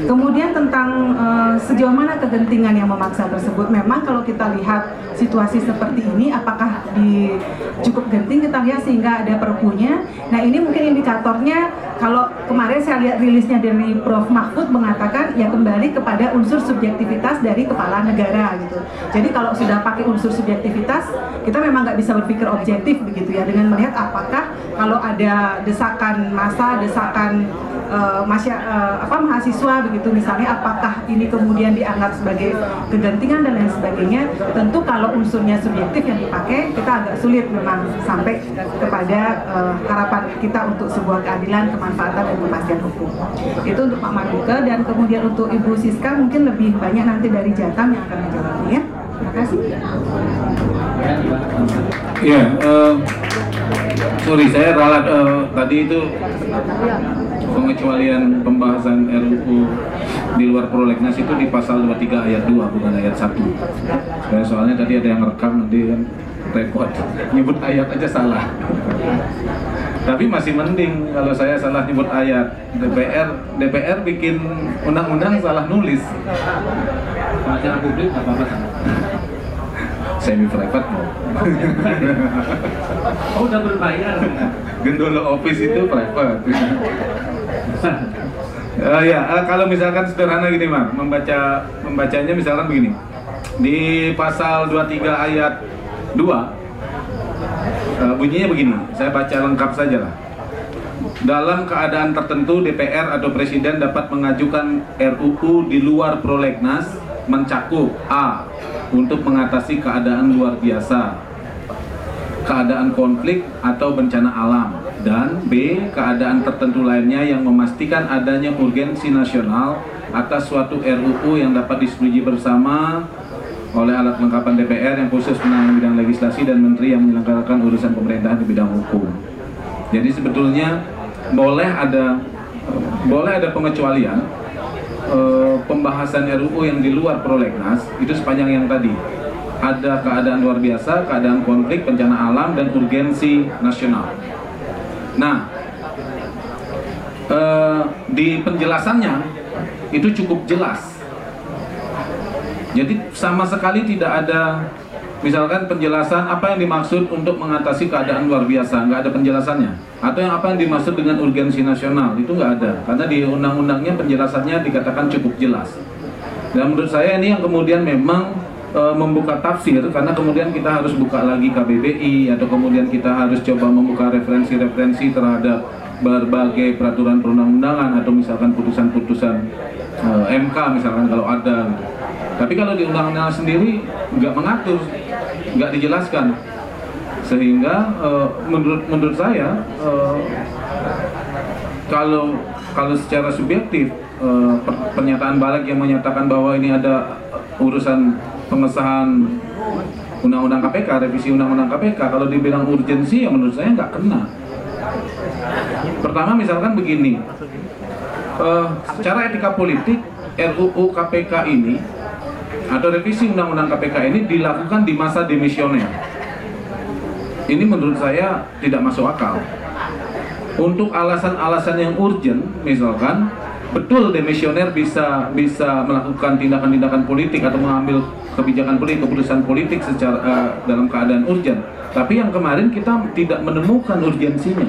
Kemudian tentang uh, sejauh mana kegentingan yang memaksa tersebut, memang kalau kita lihat situasi seperti ini, apakah di cukup genting kita lihat sehingga ada perpunya. Nah ini mungkin indikatornya kalau kemarin saya lihat rilisnya dari Prof Mahfud mengatakan ya kembali kepada unsur subjektivitas dari kepala negara gitu. Jadi kalau sudah pakai unsur subjektivitas, kita memang nggak bisa berpikir objektif begitu ya dengan melihat apakah kalau ada desakan masa, desakan uh, masya, uh, apa mahasiswa begitu misalnya apakah ini kemudian dianggap sebagai kegentingan dan lain sebagainya tentu kalau unsurnya subjektif yang dipakai kita agak sulit memang sampai kepada uh, harapan kita untuk sebuah keadilan kemanfaatan dan kepastian hukum. Itu untuk Pak Marduke dan kemudian untuk Ibu Siska mungkin lebih banyak nanti dari Jatam yang akan menjawabnya ya. Terima kasih. Iya, eh, sorry saya ralat eh, tadi itu pengecualian pembahasan RUU di luar prolegnas itu di pasal 23 ayat 2 bukan ayat 1 saya soalnya tadi ada yang rekam nanti kan repot nyebut ayat aja salah tapi masih mending kalau saya salah nyebut ayat DPR DPR bikin undang-undang salah nulis Acara publik apa apa semi private mau Oh udah berbayar. Gendolo office itu private. Eh, ya, eh, kalau misalkan sederhana gini, Mak, membaca membacanya misalkan begini. Di pasal 23 ayat 2 eh, bunyinya begini. Saya baca lengkap saja lah. Dalam keadaan tertentu DPR atau presiden dapat mengajukan RUU di luar prolegnas mencakup A untuk mengatasi keadaan luar biasa keadaan konflik atau bencana alam dan B keadaan tertentu lainnya yang memastikan adanya urgensi nasional atas suatu RUU yang dapat disetujui bersama oleh alat kelengkapan DPR yang khusus menangani bidang legislasi dan menteri yang menyelenggarakan urusan pemerintahan di bidang hukum. Jadi sebetulnya boleh ada boleh ada pengecualian eh, pembahasan RUU yang di luar prolegnas itu sepanjang yang tadi ada keadaan luar biasa, keadaan konflik, bencana alam, dan urgensi nasional. Nah, eh, di penjelasannya itu cukup jelas. Jadi sama sekali tidak ada, misalkan penjelasan apa yang dimaksud untuk mengatasi keadaan luar biasa, nggak ada penjelasannya. Atau yang apa yang dimaksud dengan urgensi nasional itu nggak ada, karena di undang-undangnya penjelasannya dikatakan cukup jelas. Dan menurut saya ini yang kemudian memang e, membuka tafsir karena kemudian kita harus buka lagi KBBI atau kemudian kita harus coba membuka referensi-referensi terhadap berbagai peraturan perundang-undangan atau misalkan putusan-putusan e, MK misalkan kalau ada. Tapi kalau di undang-undang sendiri nggak mengatur, nggak dijelaskan, sehingga e, menurut menurut saya e, kalau kalau secara subjektif per- pernyataan balik yang menyatakan bahwa ini ada urusan pengesahan undang-undang KPK, revisi undang-undang KPK, kalau dibilang urgensi ya menurut saya nggak kena. Pertama misalkan begini, eh, secara etika politik RUU KPK ini atau revisi undang-undang KPK ini dilakukan di masa demisioner. Ini menurut saya tidak masuk akal. Untuk alasan-alasan yang urgent misalkan betul demisioner bisa bisa melakukan tindakan-tindakan politik atau mengambil kebijakan politik keputusan politik secara eh, dalam keadaan urgent. Tapi yang kemarin kita tidak menemukan urgensinya.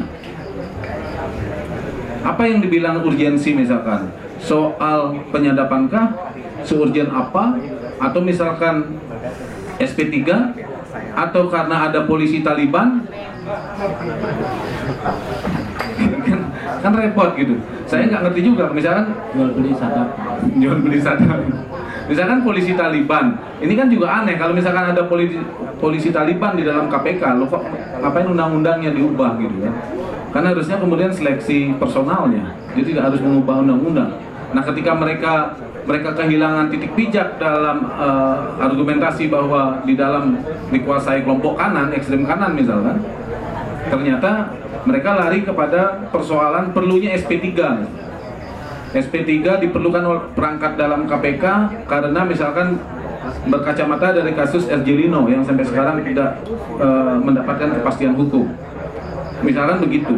Apa yang dibilang urgensi misalkan? Soal penyadapankah seurgen apa atau misalkan SP3 atau karena ada polisi Taliban kan, kan repot gitu. Saya nggak ngerti juga. Misalkan Jual beli sadap. jual beli sadar. Misalkan polisi Taliban, ini kan juga aneh. Kalau misalkan ada polisi polisi Taliban di dalam KPK, lo kok ngapain undang-undangnya diubah gitu kan? Karena harusnya kemudian seleksi personalnya, jadi tidak harus mengubah undang-undang. Nah, ketika mereka mereka kehilangan titik pijak dalam eh, argumentasi bahwa di dalam dikuasai kelompok kanan, ekstrem kanan misalkan, ternyata mereka lari kepada persoalan perlunya SP3 SP3 diperlukan perangkat dalam KPK karena misalkan berkacamata dari kasus Ergelino yang sampai sekarang tidak eh, mendapatkan kepastian hukum. Misalkan begitu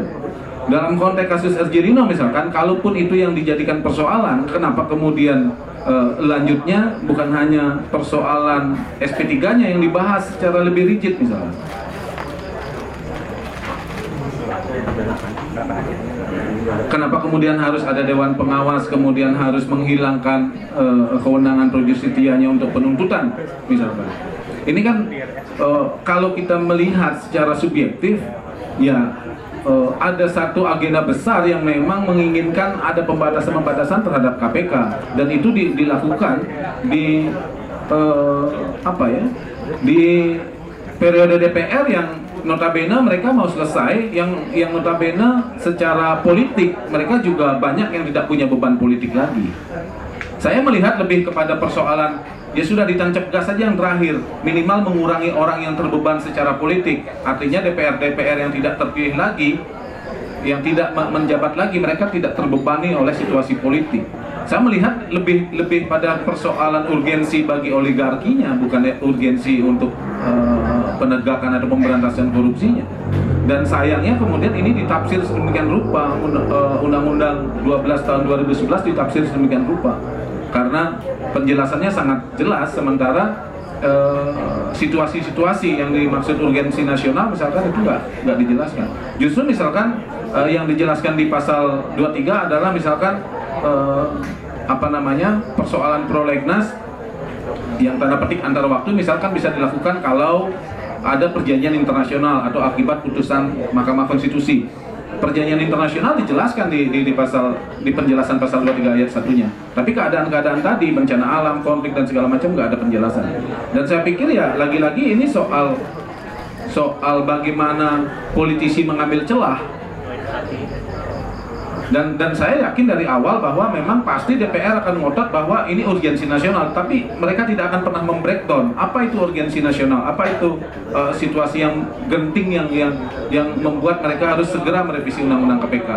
dalam konteks kasus Ergelino misalkan kalaupun itu yang dijadikan persoalan kenapa kemudian eh, lanjutnya bukan hanya persoalan SP3 nya yang dibahas secara lebih rigid misalnya Kenapa kemudian harus ada dewan pengawas, kemudian harus menghilangkan eh, kewenangan pro justitianya untuk penuntutan, misalkan. Ini kan eh, kalau kita melihat secara subjektif, ya eh, ada satu agenda besar yang memang menginginkan ada pembatasan-pembatasan terhadap KPK dan itu di- dilakukan di eh, apa ya di periode DPR yang notabene mereka mau selesai yang yang notabene secara politik mereka juga banyak yang tidak punya beban politik lagi. Saya melihat lebih kepada persoalan ya sudah ditancap gas saja yang terakhir. Minimal mengurangi orang yang terbeban secara politik. Artinya DPR DPR yang tidak terpilih lagi yang tidak menjabat lagi mereka tidak terbebani oleh situasi politik. Saya melihat lebih lebih pada persoalan urgensi bagi oligarkinya bukan urgensi untuk uh, penegakan atau pemberantasan korupsinya. Dan sayangnya kemudian ini ditafsir sedemikian rupa eh, Undang-Undang 12 tahun 2011 ditafsir sedemikian rupa. Karena penjelasannya sangat jelas sementara eh, situasi-situasi yang dimaksud urgensi nasional misalkan itu nggak nggak dijelaskan justru misalkan uh, yang dijelaskan di pasal 23 adalah misalkan uh, apa namanya persoalan prolegnas yang tanda petik antar waktu misalkan bisa dilakukan kalau ada perjanjian internasional atau akibat putusan Mahkamah Konstitusi. Perjanjian internasional dijelaskan di, di, di pasal di penjelasan pasal 23 ayat satunya. Tapi keadaan-keadaan tadi bencana alam, konflik dan segala macam nggak ada penjelasan. Dan saya pikir ya lagi-lagi ini soal soal bagaimana politisi mengambil celah dan dan saya yakin dari awal bahwa memang pasti DPR akan ngotot bahwa ini urgensi nasional tapi mereka tidak akan pernah membreakdown apa itu urgensi nasional apa itu uh, situasi yang genting yang yang yang membuat mereka harus segera merevisi undang-undang KPK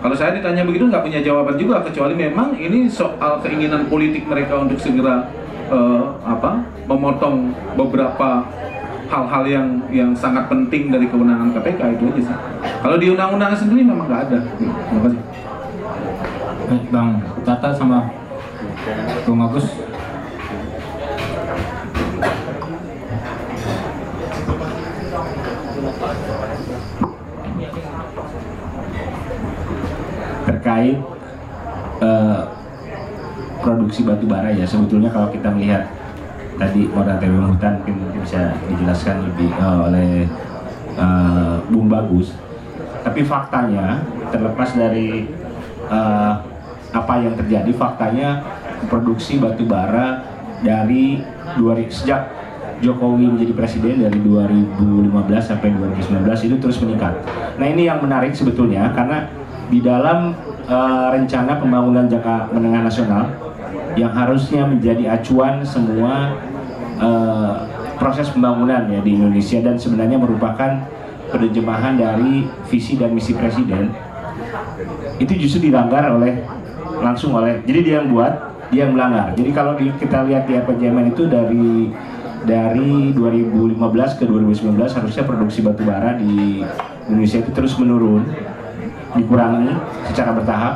kalau saya ditanya begitu nggak punya jawaban juga kecuali memang ini soal keinginan politik mereka untuk segera uh, apa memotong beberapa hal-hal yang yang sangat penting dari kewenangan KPK itu aja sih. Kalau di undang-undang sendiri memang nggak ada. Terima kasih. Bang Tata sama Bung Agus. terkait uh, produksi batu bara ya sebetulnya kalau kita melihat tadi moratorium hutan mungkin, mungkin bisa dijelaskan lebih uh, oleh uh, Bung Bagus. Tapi faktanya terlepas dari uh, apa yang terjadi, faktanya produksi batu bara dari dua, sejak Jokowi menjadi presiden dari 2015 sampai 2019 itu terus meningkat. Nah ini yang menarik sebetulnya karena di dalam uh, rencana pembangunan jangka menengah nasional yang harusnya menjadi acuan semua uh, proses pembangunan ya di Indonesia dan sebenarnya merupakan penerjemahan dari visi dan misi presiden itu justru dilanggar oleh langsung oleh jadi dia yang buat dia yang melanggar jadi kalau di, kita lihat di RPJMN itu dari dari 2015 ke 2019 harusnya produksi batu bara di Indonesia itu terus menurun dikurangi secara bertahap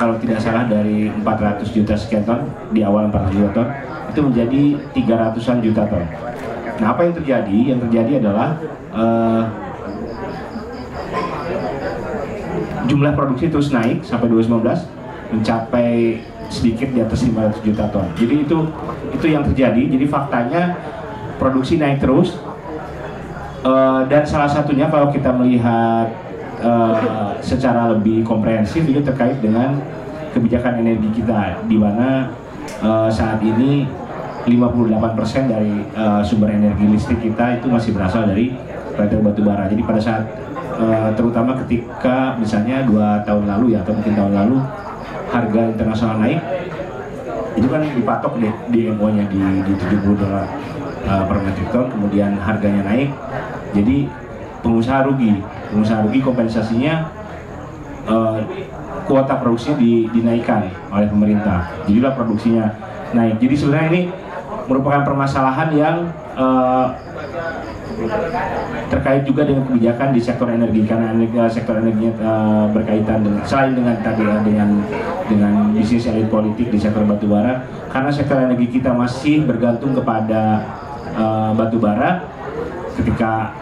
kalau tidak salah dari 400 juta sekian ton di awal 400 juta ton itu menjadi 300-an juta ton. Nah apa yang terjadi? Yang terjadi adalah uh, jumlah produksi terus naik sampai 2019 mencapai sedikit di atas 500 juta ton. Jadi itu itu yang terjadi. Jadi faktanya produksi naik terus uh, dan salah satunya kalau kita melihat uh, secara lebih komprehensif itu terkait dengan kebijakan energi kita di mana uh, saat ini 58% dari uh, sumber energi listrik kita itu masih berasal dari pltu batu bara. Jadi pada saat terutama ketika misalnya dua tahun lalu ya atau mungkin tahun lalu harga internasional naik itu kan dipatok di, di MO-nya di, di 70 dolar uh, per metrik ton, kemudian harganya naik, jadi pengusaha rugi, pengusaha rugi kompensasinya uh, kuota produksinya di, dinaikkan oleh pemerintah, jadilah produksinya naik. Jadi sebenarnya ini merupakan permasalahan yang uh, terkait juga dengan kebijakan di sektor energi karena energi, eh, sektor energi uh, berkaitan dengan selain dengan tadi ya dengan dengan bisnis elit politik di sektor batubara karena sektor energi kita masih bergantung kepada uh, batubara ketika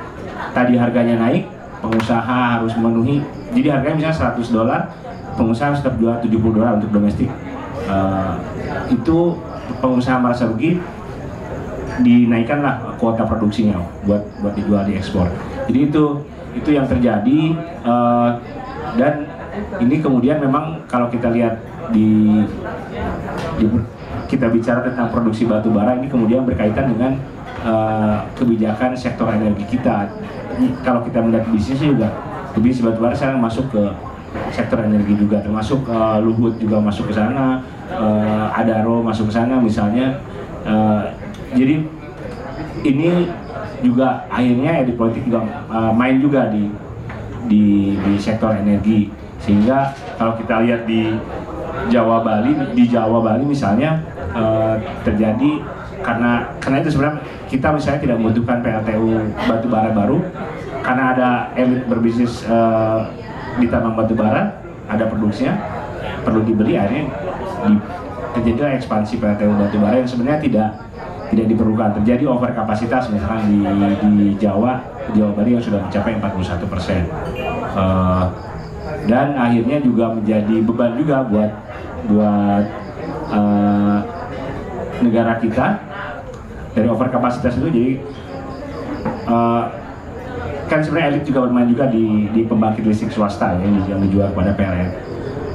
tadi harganya naik pengusaha harus memenuhi jadi harganya misalnya 100 dolar pengusaha harus tetap jual 70 dolar untuk domestik. Uh, itu pengusaha merasa rugi dinaikkanlah kuota produksinya buat buat dijual di ekspor. Jadi itu itu yang terjadi uh, dan ini kemudian memang kalau kita lihat di, di kita bicara tentang produksi batu bara ini kemudian berkaitan dengan uh, kebijakan sektor energi kita. Kalau kita melihat bisnisnya juga bisnis batu bara sekarang masuk ke sektor energi juga termasuk uh, Luhut juga masuk ke sana, uh, Adaro masuk ke sana misalnya Uh, jadi ini juga akhirnya elit politik juga uh, main juga di di di sektor energi. Sehingga kalau kita lihat di Jawa Bali di Jawa Bali misalnya uh, terjadi karena karena itu sebenarnya kita misalnya tidak membutuhkan PLTU batu bara baru karena ada elit berbisnis uh, di tambang batu bara ada produksinya perlu dibeli akhirnya di, terjadi ekspansi PLTU batu bara yang sebenarnya tidak tidak diperlukan. Terjadi over kapasitas misalkan di, di Jawa Jawa Bali yang sudah mencapai 41 persen. Uh, dan akhirnya juga menjadi beban juga buat buat uh, negara kita. Dari over kapasitas itu jadi uh, kan sebenarnya elit juga bermain juga di, di pembangkit listrik swasta ya, yang dijual kepada PLN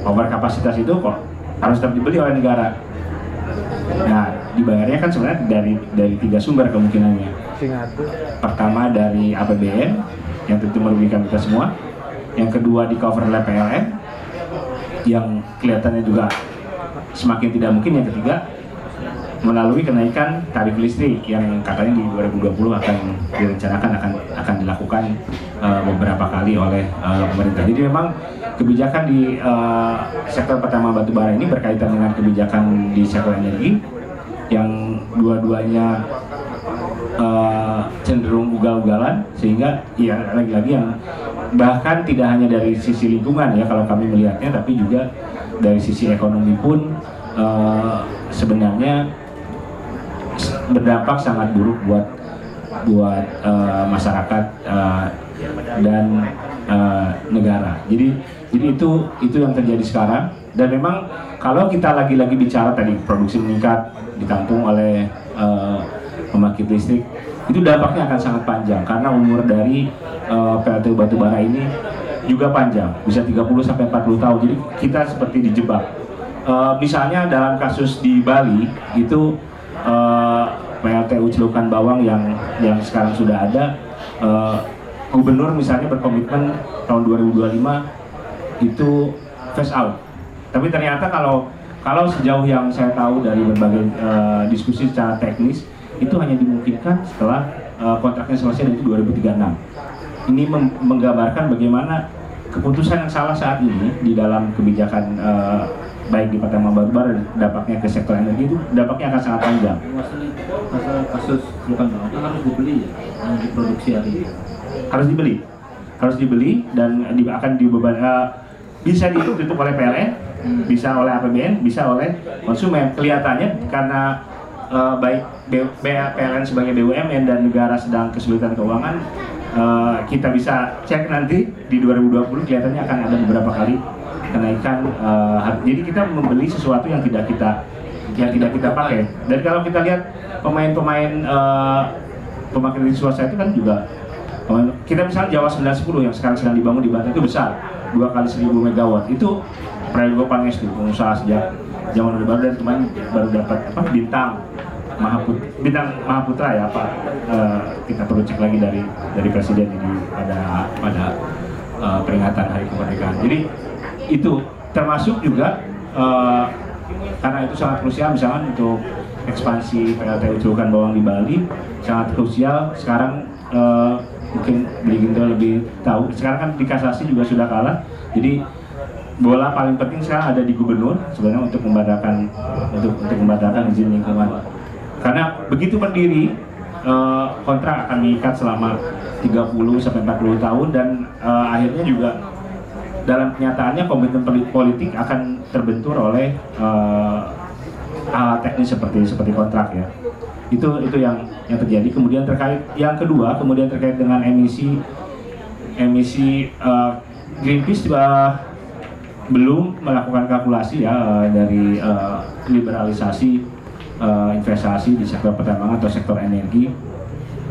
over kapasitas itu kok harus tetap dibeli oleh negara. Nah dibayarnya kan sebenarnya dari dari tiga sumber kemungkinannya. Pertama dari APBN yang tentu merugikan kita semua. Yang kedua di cover oleh PLN yang kelihatannya juga semakin tidak mungkin. Yang ketiga melalui kenaikan tarif listrik yang katanya di 2020 akan direncanakan akan akan dilakukan uh, beberapa kali oleh uh, pemerintah. Jadi memang kebijakan di uh, sektor pertama batubara ini berkaitan dengan kebijakan di sektor energi yang dua-duanya uh, cenderung ugal-ugalan sehingga ya lagi-lagi yang bahkan tidak hanya dari sisi lingkungan ya kalau kami melihatnya tapi juga dari sisi ekonomi pun uh, sebenarnya berdampak sangat buruk buat buat uh, masyarakat uh, dan uh, negara. Jadi jadi itu itu yang terjadi sekarang dan memang kalau kita lagi-lagi bicara tadi produksi meningkat ditampung oleh uh, pembangkit listrik itu dampaknya akan sangat panjang karena umur dari uh, PLTU batubara ini juga panjang bisa 30 sampai 40 tahun. Jadi kita seperti dijebak. Uh, misalnya dalam kasus di Bali itu uh, PLTU Celukan Bawang yang yang sekarang sudah ada uh, gubernur misalnya berkomitmen tahun 2025 itu phase out. Tapi ternyata kalau kalau sejauh yang saya tahu dari berbagai uh, diskusi secara teknis itu hanya dimungkinkan setelah uh, kontraknya selesai itu 2036. Ini menggambarkan bagaimana keputusan yang salah saat ini di dalam kebijakan uh, baik di Pertamina Batubara dampaknya ke sektor energi itu dampaknya akan sangat panjang. Masalah kasus bukan kan harus dibeli ya, yang diproduksi hari ini. Harus dibeli, harus dibeli dan di, akan dibeban uh, bisa ditutup oleh PLN, hmm. bisa oleh APBN, bisa oleh konsumen. Kelihatannya karena uh, baik PLN sebagai BUMN dan negara sedang kesulitan keuangan, uh, kita bisa cek nanti di 2020 kelihatannya akan ada beberapa kali kenaikan uh, jadi kita membeli sesuatu yang tidak kita yang tidak kita pakai dan kalau kita lihat pemain-pemain uh, pemakai swasta itu kan juga kita misalnya Jawa 910 yang sekarang sedang dibangun di Banten itu besar dua kali seribu megawatt itu Prayogo Pangestu pengusaha sejak zaman Orde Baru dan kemarin baru dapat apa bintang Mahaput bintang Mahaputra ya Pak. Uh, kita perlu cek lagi dari dari presiden ini pada pada uh, peringatan hari kemerdekaan. Jadi itu termasuk juga uh, karena itu sangat krusial misalnya untuk ekspansi PLTU Celukan Bawang di Bali sangat krusial. Sekarang uh, mungkin Beli lebih tahu. Sekarang kan di kasasi juga sudah kalah. Jadi bola paling penting sekarang ada di gubernur sebenarnya untuk membatalkan untuk untuk membatalkan izin lingkungan. Karena begitu berdiri uh, kontrak akan mengikat selama 30 sampai 40 tahun dan uh, akhirnya juga dalam kenyataannya komitmen politik akan terbentur oleh uh, teknis seperti seperti kontrak ya. Itu itu yang yang terjadi. Kemudian terkait yang kedua kemudian terkait dengan emisi emisi uh, Greenpeace uh, belum melakukan kalkulasi ya uh, dari uh, liberalisasi uh, investasi di sektor pertambangan atau sektor energi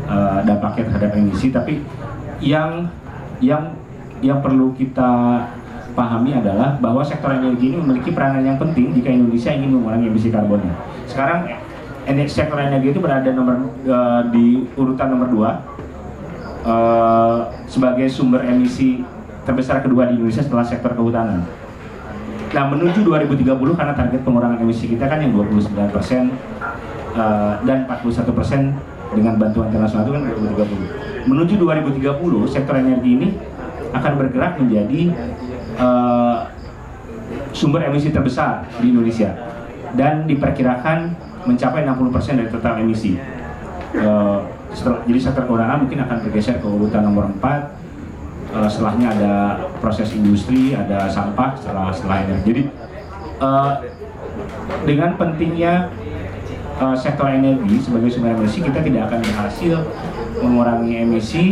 uh, dampaknya terhadap emisi tapi yang yang yang perlu kita pahami adalah bahwa sektor energi ini memiliki peranan yang penting jika Indonesia ingin mengurangi emisi karbonnya. Sekarang sektor energi itu berada nomor uh, di urutan nomor dua uh, sebagai sumber emisi terbesar kedua di Indonesia setelah sektor kehutanan. Nah menuju 2030 karena target pengurangan emisi kita kan yang 29 persen uh, dan 41 persen dengan bantuan internasional itu kan 2030. Menuju 2030 sektor energi ini akan bergerak menjadi uh, sumber emisi terbesar di Indonesia dan diperkirakan mencapai 60% dari total emisi. Uh, jadi sektor keuangan mungkin akan bergeser ke urutan nomor 4 uh, setelahnya ada proses industri, ada sampah, setelah setelah energi. Jadi uh, dengan pentingnya uh, sektor energi sebagai sumber emisi kita tidak akan berhasil mengurangi emisi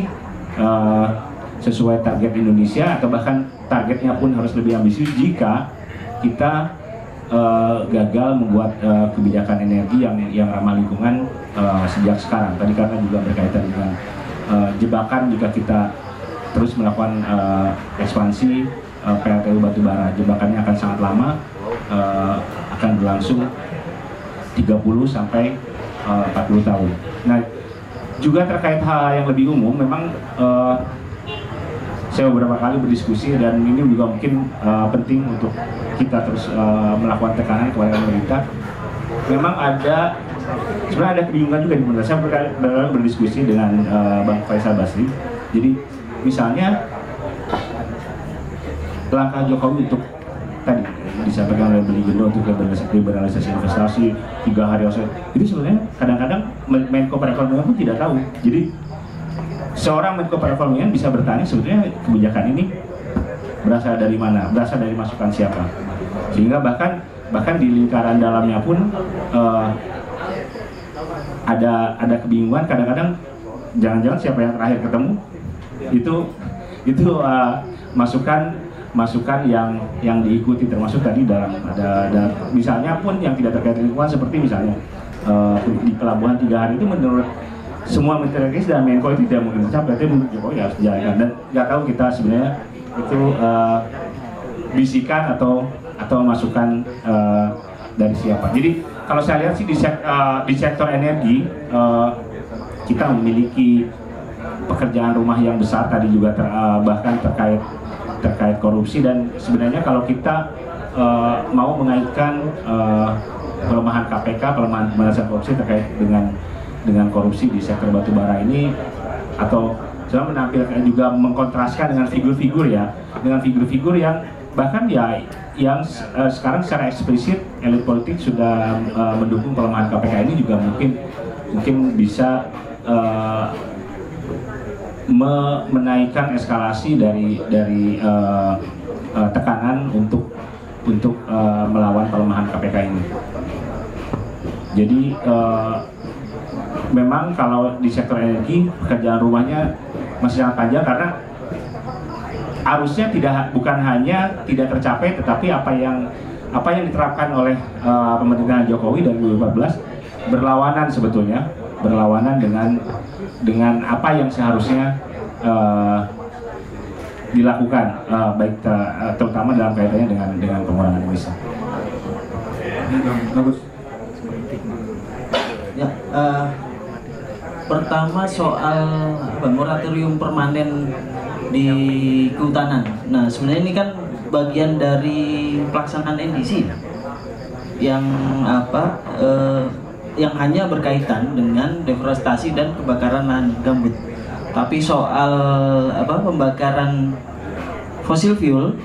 uh, sesuai target Indonesia atau bahkan targetnya pun harus lebih ambisius jika kita uh, gagal membuat uh, kebijakan energi yang yang ramah lingkungan uh, sejak sekarang. Tadi karena juga berkaitan dengan uh, jebakan jika kita terus melakukan uh, ekspansi uh, PLTU batubara, jebakannya akan sangat lama, uh, akan berlangsung 30 sampai uh, 40 tahun. Nah, juga terkait hal yang lebih umum, memang uh, saya beberapa kali berdiskusi dan ini juga mungkin uh, penting untuk kita terus uh, melakukan tekanan kepada pemerintah. Memang ada sebenarnya ada kebingungan juga di pemerintah. Saya berdiskusi dengan uh, Bang Faisal Basri. Jadi misalnya langkah Jokowi untuk tadi disampaikan oleh Beli Gendo untuk liberalisasi investasi tiga hari itu sebenarnya kadang-kadang Menko Perekonomian pun tidak tahu. Jadi seorang Menko Perekonomian bisa bertanya sebetulnya kebijakan ini berasal dari mana, berasal dari masukan siapa, sehingga bahkan bahkan di lingkaran dalamnya pun uh, ada ada kebingungan. Kadang-kadang jangan-jangan siapa yang terakhir ketemu itu itu uh, masukan masukan yang yang diikuti termasuk tadi dalam ada, ada misalnya pun yang tidak terkait lingkungan seperti misalnya uh, di pelabuhan tiga hari itu menurut semua menteri dan Menko itu tidak mungkin mencapai, tapi menurut Jokowi harus dijalankan dan nggak tahu kita sebenarnya itu uh, bisikan atau atau masukan uh, dari siapa. Jadi kalau saya lihat sih di, sek, uh, di sektor energi uh, kita memiliki pekerjaan rumah yang besar tadi juga ter, uh, bahkan terkait terkait korupsi. Dan sebenarnya kalau kita uh, mau mengaitkan uh, pelemahan KPK, pelemahan pemberantasan korupsi terkait dengan dengan korupsi di sektor batubara ini atau saya menampilkan juga mengkontraskan dengan figur-figur ya dengan figur-figur yang bahkan ya yang uh, sekarang secara eksplisit elit politik sudah uh, mendukung pelemahan KPK ini juga mungkin mungkin bisa uh, menaikkan eskalasi dari dari uh, uh, tekanan untuk untuk uh, melawan pelemahan KPK ini. Jadi uh, memang kalau di sektor energi pekerjaan rumahnya masih sangat panjang karena arusnya tidak bukan hanya tidak tercapai tetapi apa yang apa yang diterapkan oleh uh, pemerintahan Jokowi dari 2014 berlawanan sebetulnya berlawanan dengan dengan apa yang seharusnya uh, dilakukan uh, baik ter, uh, terutama dalam kaitannya dengan dengan pengurangan emisi. Bagus. Ya, uh, pertama soal apa, moratorium permanen di kehutanan. Nah, sebenarnya ini kan bagian dari pelaksanaan NDC yang apa eh, yang hanya berkaitan dengan deforestasi dan kebakaran lahan gambut. Tapi soal apa pembakaran fosil fuel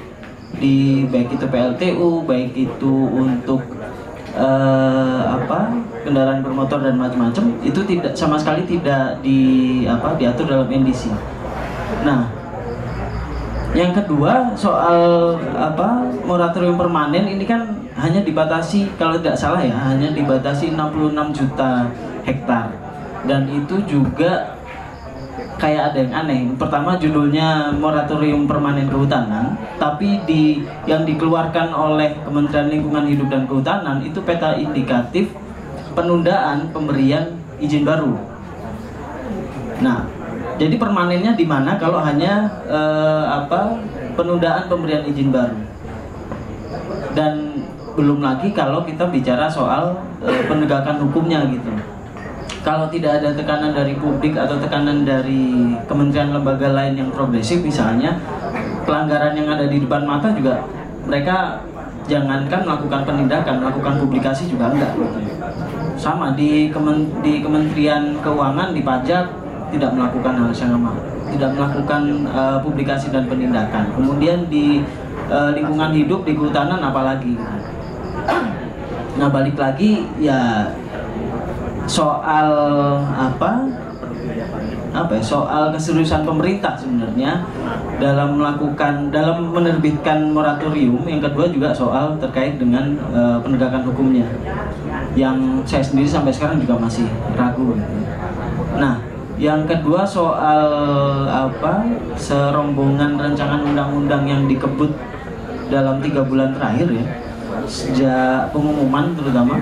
di baik itu PLTU, baik itu untuk uh, apa kendaraan bermotor dan macam-macam itu tidak sama sekali tidak di apa diatur dalam NDC. Nah, yang kedua soal apa moratorium permanen ini kan hanya dibatasi kalau tidak salah ya hanya dibatasi 66 juta hektar dan itu juga kayak ada yang aneh. Pertama judulnya moratorium permanen kehutanan, tapi di yang dikeluarkan oleh Kementerian Lingkungan Hidup dan Kehutanan itu peta indikatif penundaan pemberian izin baru. Nah, jadi permanennya di mana kalau hanya eh, apa penundaan pemberian izin baru. Dan belum lagi kalau kita bicara soal eh, penegakan hukumnya gitu. Kalau tidak ada tekanan dari publik atau tekanan dari kementerian lembaga lain yang progresif misalnya pelanggaran yang ada di depan mata juga mereka jangankan melakukan penindakan melakukan publikasi juga enggak sama di kemen, di Kementerian Keuangan di pajak tidak melakukan hal yang sama tidak melakukan uh, publikasi dan penindakan. Kemudian di uh, lingkungan hidup di kehutanan apalagi nah balik lagi ya soal apa? Apa ya, soal keseriusan pemerintah sebenarnya dalam melakukan dalam menerbitkan moratorium. Yang kedua juga soal terkait dengan uh, penegakan hukumnya yang saya sendiri sampai sekarang juga masih ragu. Nah yang kedua soal apa serombongan rancangan undang-undang yang dikebut dalam tiga bulan terakhir ya sejak pengumuman terutama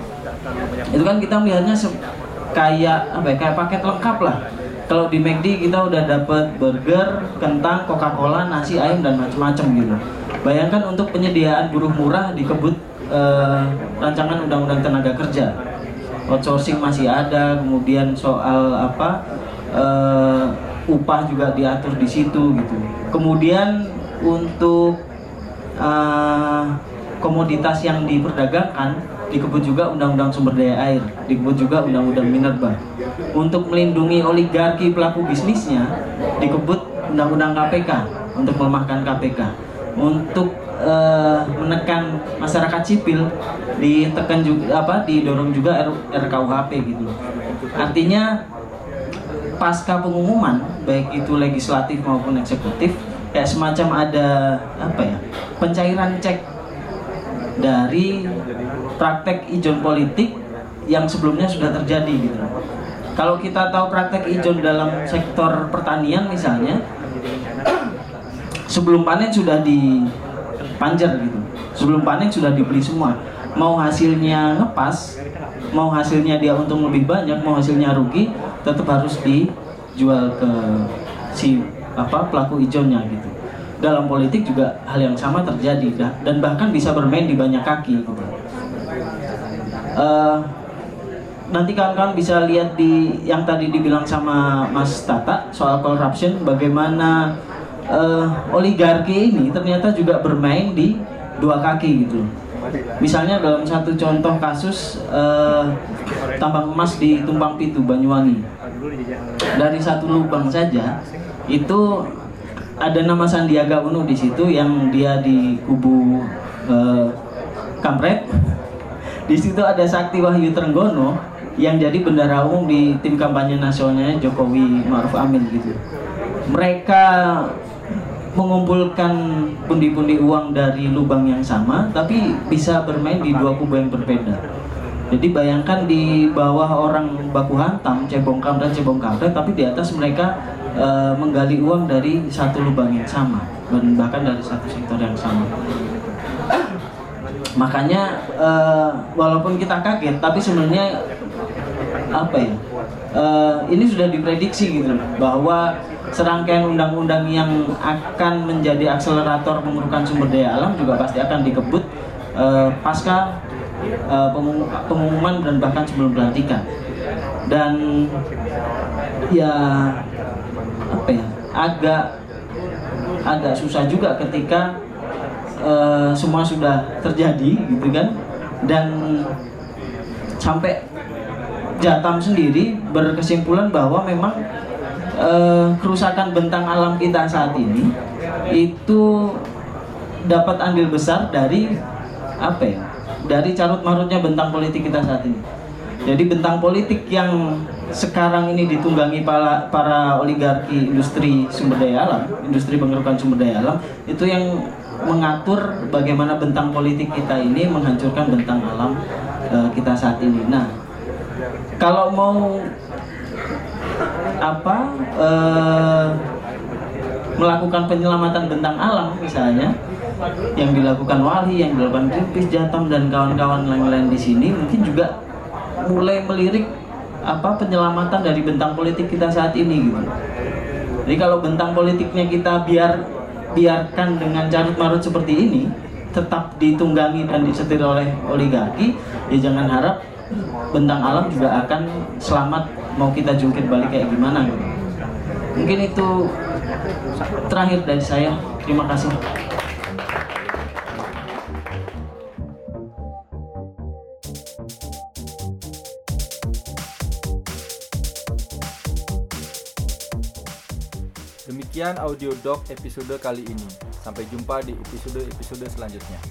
itu kan kita melihatnya kayak apa ya kayak paket lengkap lah kalau di McD kita udah dapat burger, kentang, Coca-Cola, nasi, ayam dan macam-macam gitu. Bayangkan untuk penyediaan buruh murah dikebut uh, rancangan undang-undang tenaga kerja. Outsourcing masih ada, kemudian soal apa uh, upah juga diatur di situ gitu. Kemudian untuk uh, komoditas yang diperdagangkan dikebut juga undang-undang sumber daya air, dikebut juga undang-undang minerba. Untuk melindungi oligarki pelaku bisnisnya, dikebut undang-undang KPK untuk melemahkan KPK. Untuk uh, menekan masyarakat sipil, ditekan juga apa, didorong juga RKUHP gitu. Artinya pasca pengumuman baik itu legislatif maupun eksekutif kayak semacam ada apa ya pencairan cek dari praktek ijon politik yang sebelumnya sudah terjadi gitu. Kalau kita tahu praktek ijon dalam sektor pertanian misalnya, sebelum panen sudah dipanjer gitu. Sebelum panen sudah dibeli semua. Mau hasilnya ngepas, mau hasilnya dia untung lebih banyak, mau hasilnya rugi, tetap harus dijual ke si apa pelaku ijonnya gitu dalam politik juga hal yang sama terjadi dan bahkan bisa bermain di banyak kaki. Uh, nanti kawan-kawan bisa lihat di yang tadi dibilang sama Mas Tata soal corruption bagaimana uh, oligarki ini ternyata juga bermain di dua kaki gitu. Misalnya dalam satu contoh kasus uh, tambang emas di Tumpang Pitu Banyuwangi. Dari satu lubang saja itu ada nama Sandiaga Uno di situ yang dia di kubu uh, Kampret di situ ada Sakti Wahyu Trenggono yang jadi bendara umum di tim kampanye nasionalnya Jokowi Maruf Amin gitu. Mereka mengumpulkan pundi-pundi uang dari lubang yang sama tapi bisa bermain di dua kubu yang berbeda. Jadi bayangkan di bawah orang baku hantam, cebong dan cebong kampret, tapi di atas mereka e, menggali uang dari satu lubang yang sama dan bahkan dari satu sektor yang sama. Makanya uh, walaupun kita kaget tapi sebenarnya apa ya uh, ini sudah diprediksi gitu bahwa serangkaian undang-undang yang akan menjadi akselerator pembentukan sumber daya alam juga pasti akan dikebut uh, pasca uh, pengumuman dan bahkan sebelum pelantikan. Dan ya apa ya? Agak agak susah juga ketika uh, semua sudah terjadi gitu kan? Dan sampai Jatam sendiri berkesimpulan bahwa memang uh, kerusakan bentang alam kita saat ini itu dapat andil besar dari apa ya? Dari carut marutnya bentang politik kita saat ini jadi bentang politik yang sekarang ini ditunggangi para, para oligarki industri sumber daya alam, industri pengerukan sumber daya alam, itu yang mengatur bagaimana bentang politik kita ini menghancurkan bentang alam uh, kita saat ini. Nah, kalau mau apa uh, melakukan penyelamatan bentang alam misalnya yang dilakukan Wali, yang dilakukan Greenpeace, Jatam dan kawan-kawan lain-lain di sini mungkin juga mulai melirik apa penyelamatan dari bentang politik kita saat ini gitu. Jadi kalau bentang politiknya kita biar biarkan dengan carut marut seperti ini tetap ditunggangi dan disetir oleh oligarki ya jangan harap bentang alam juga akan selamat mau kita jungkit balik kayak gimana gitu. mungkin itu terakhir dari saya terima kasih Sekian audio doc episode kali ini. Sampai jumpa di episode-episode selanjutnya.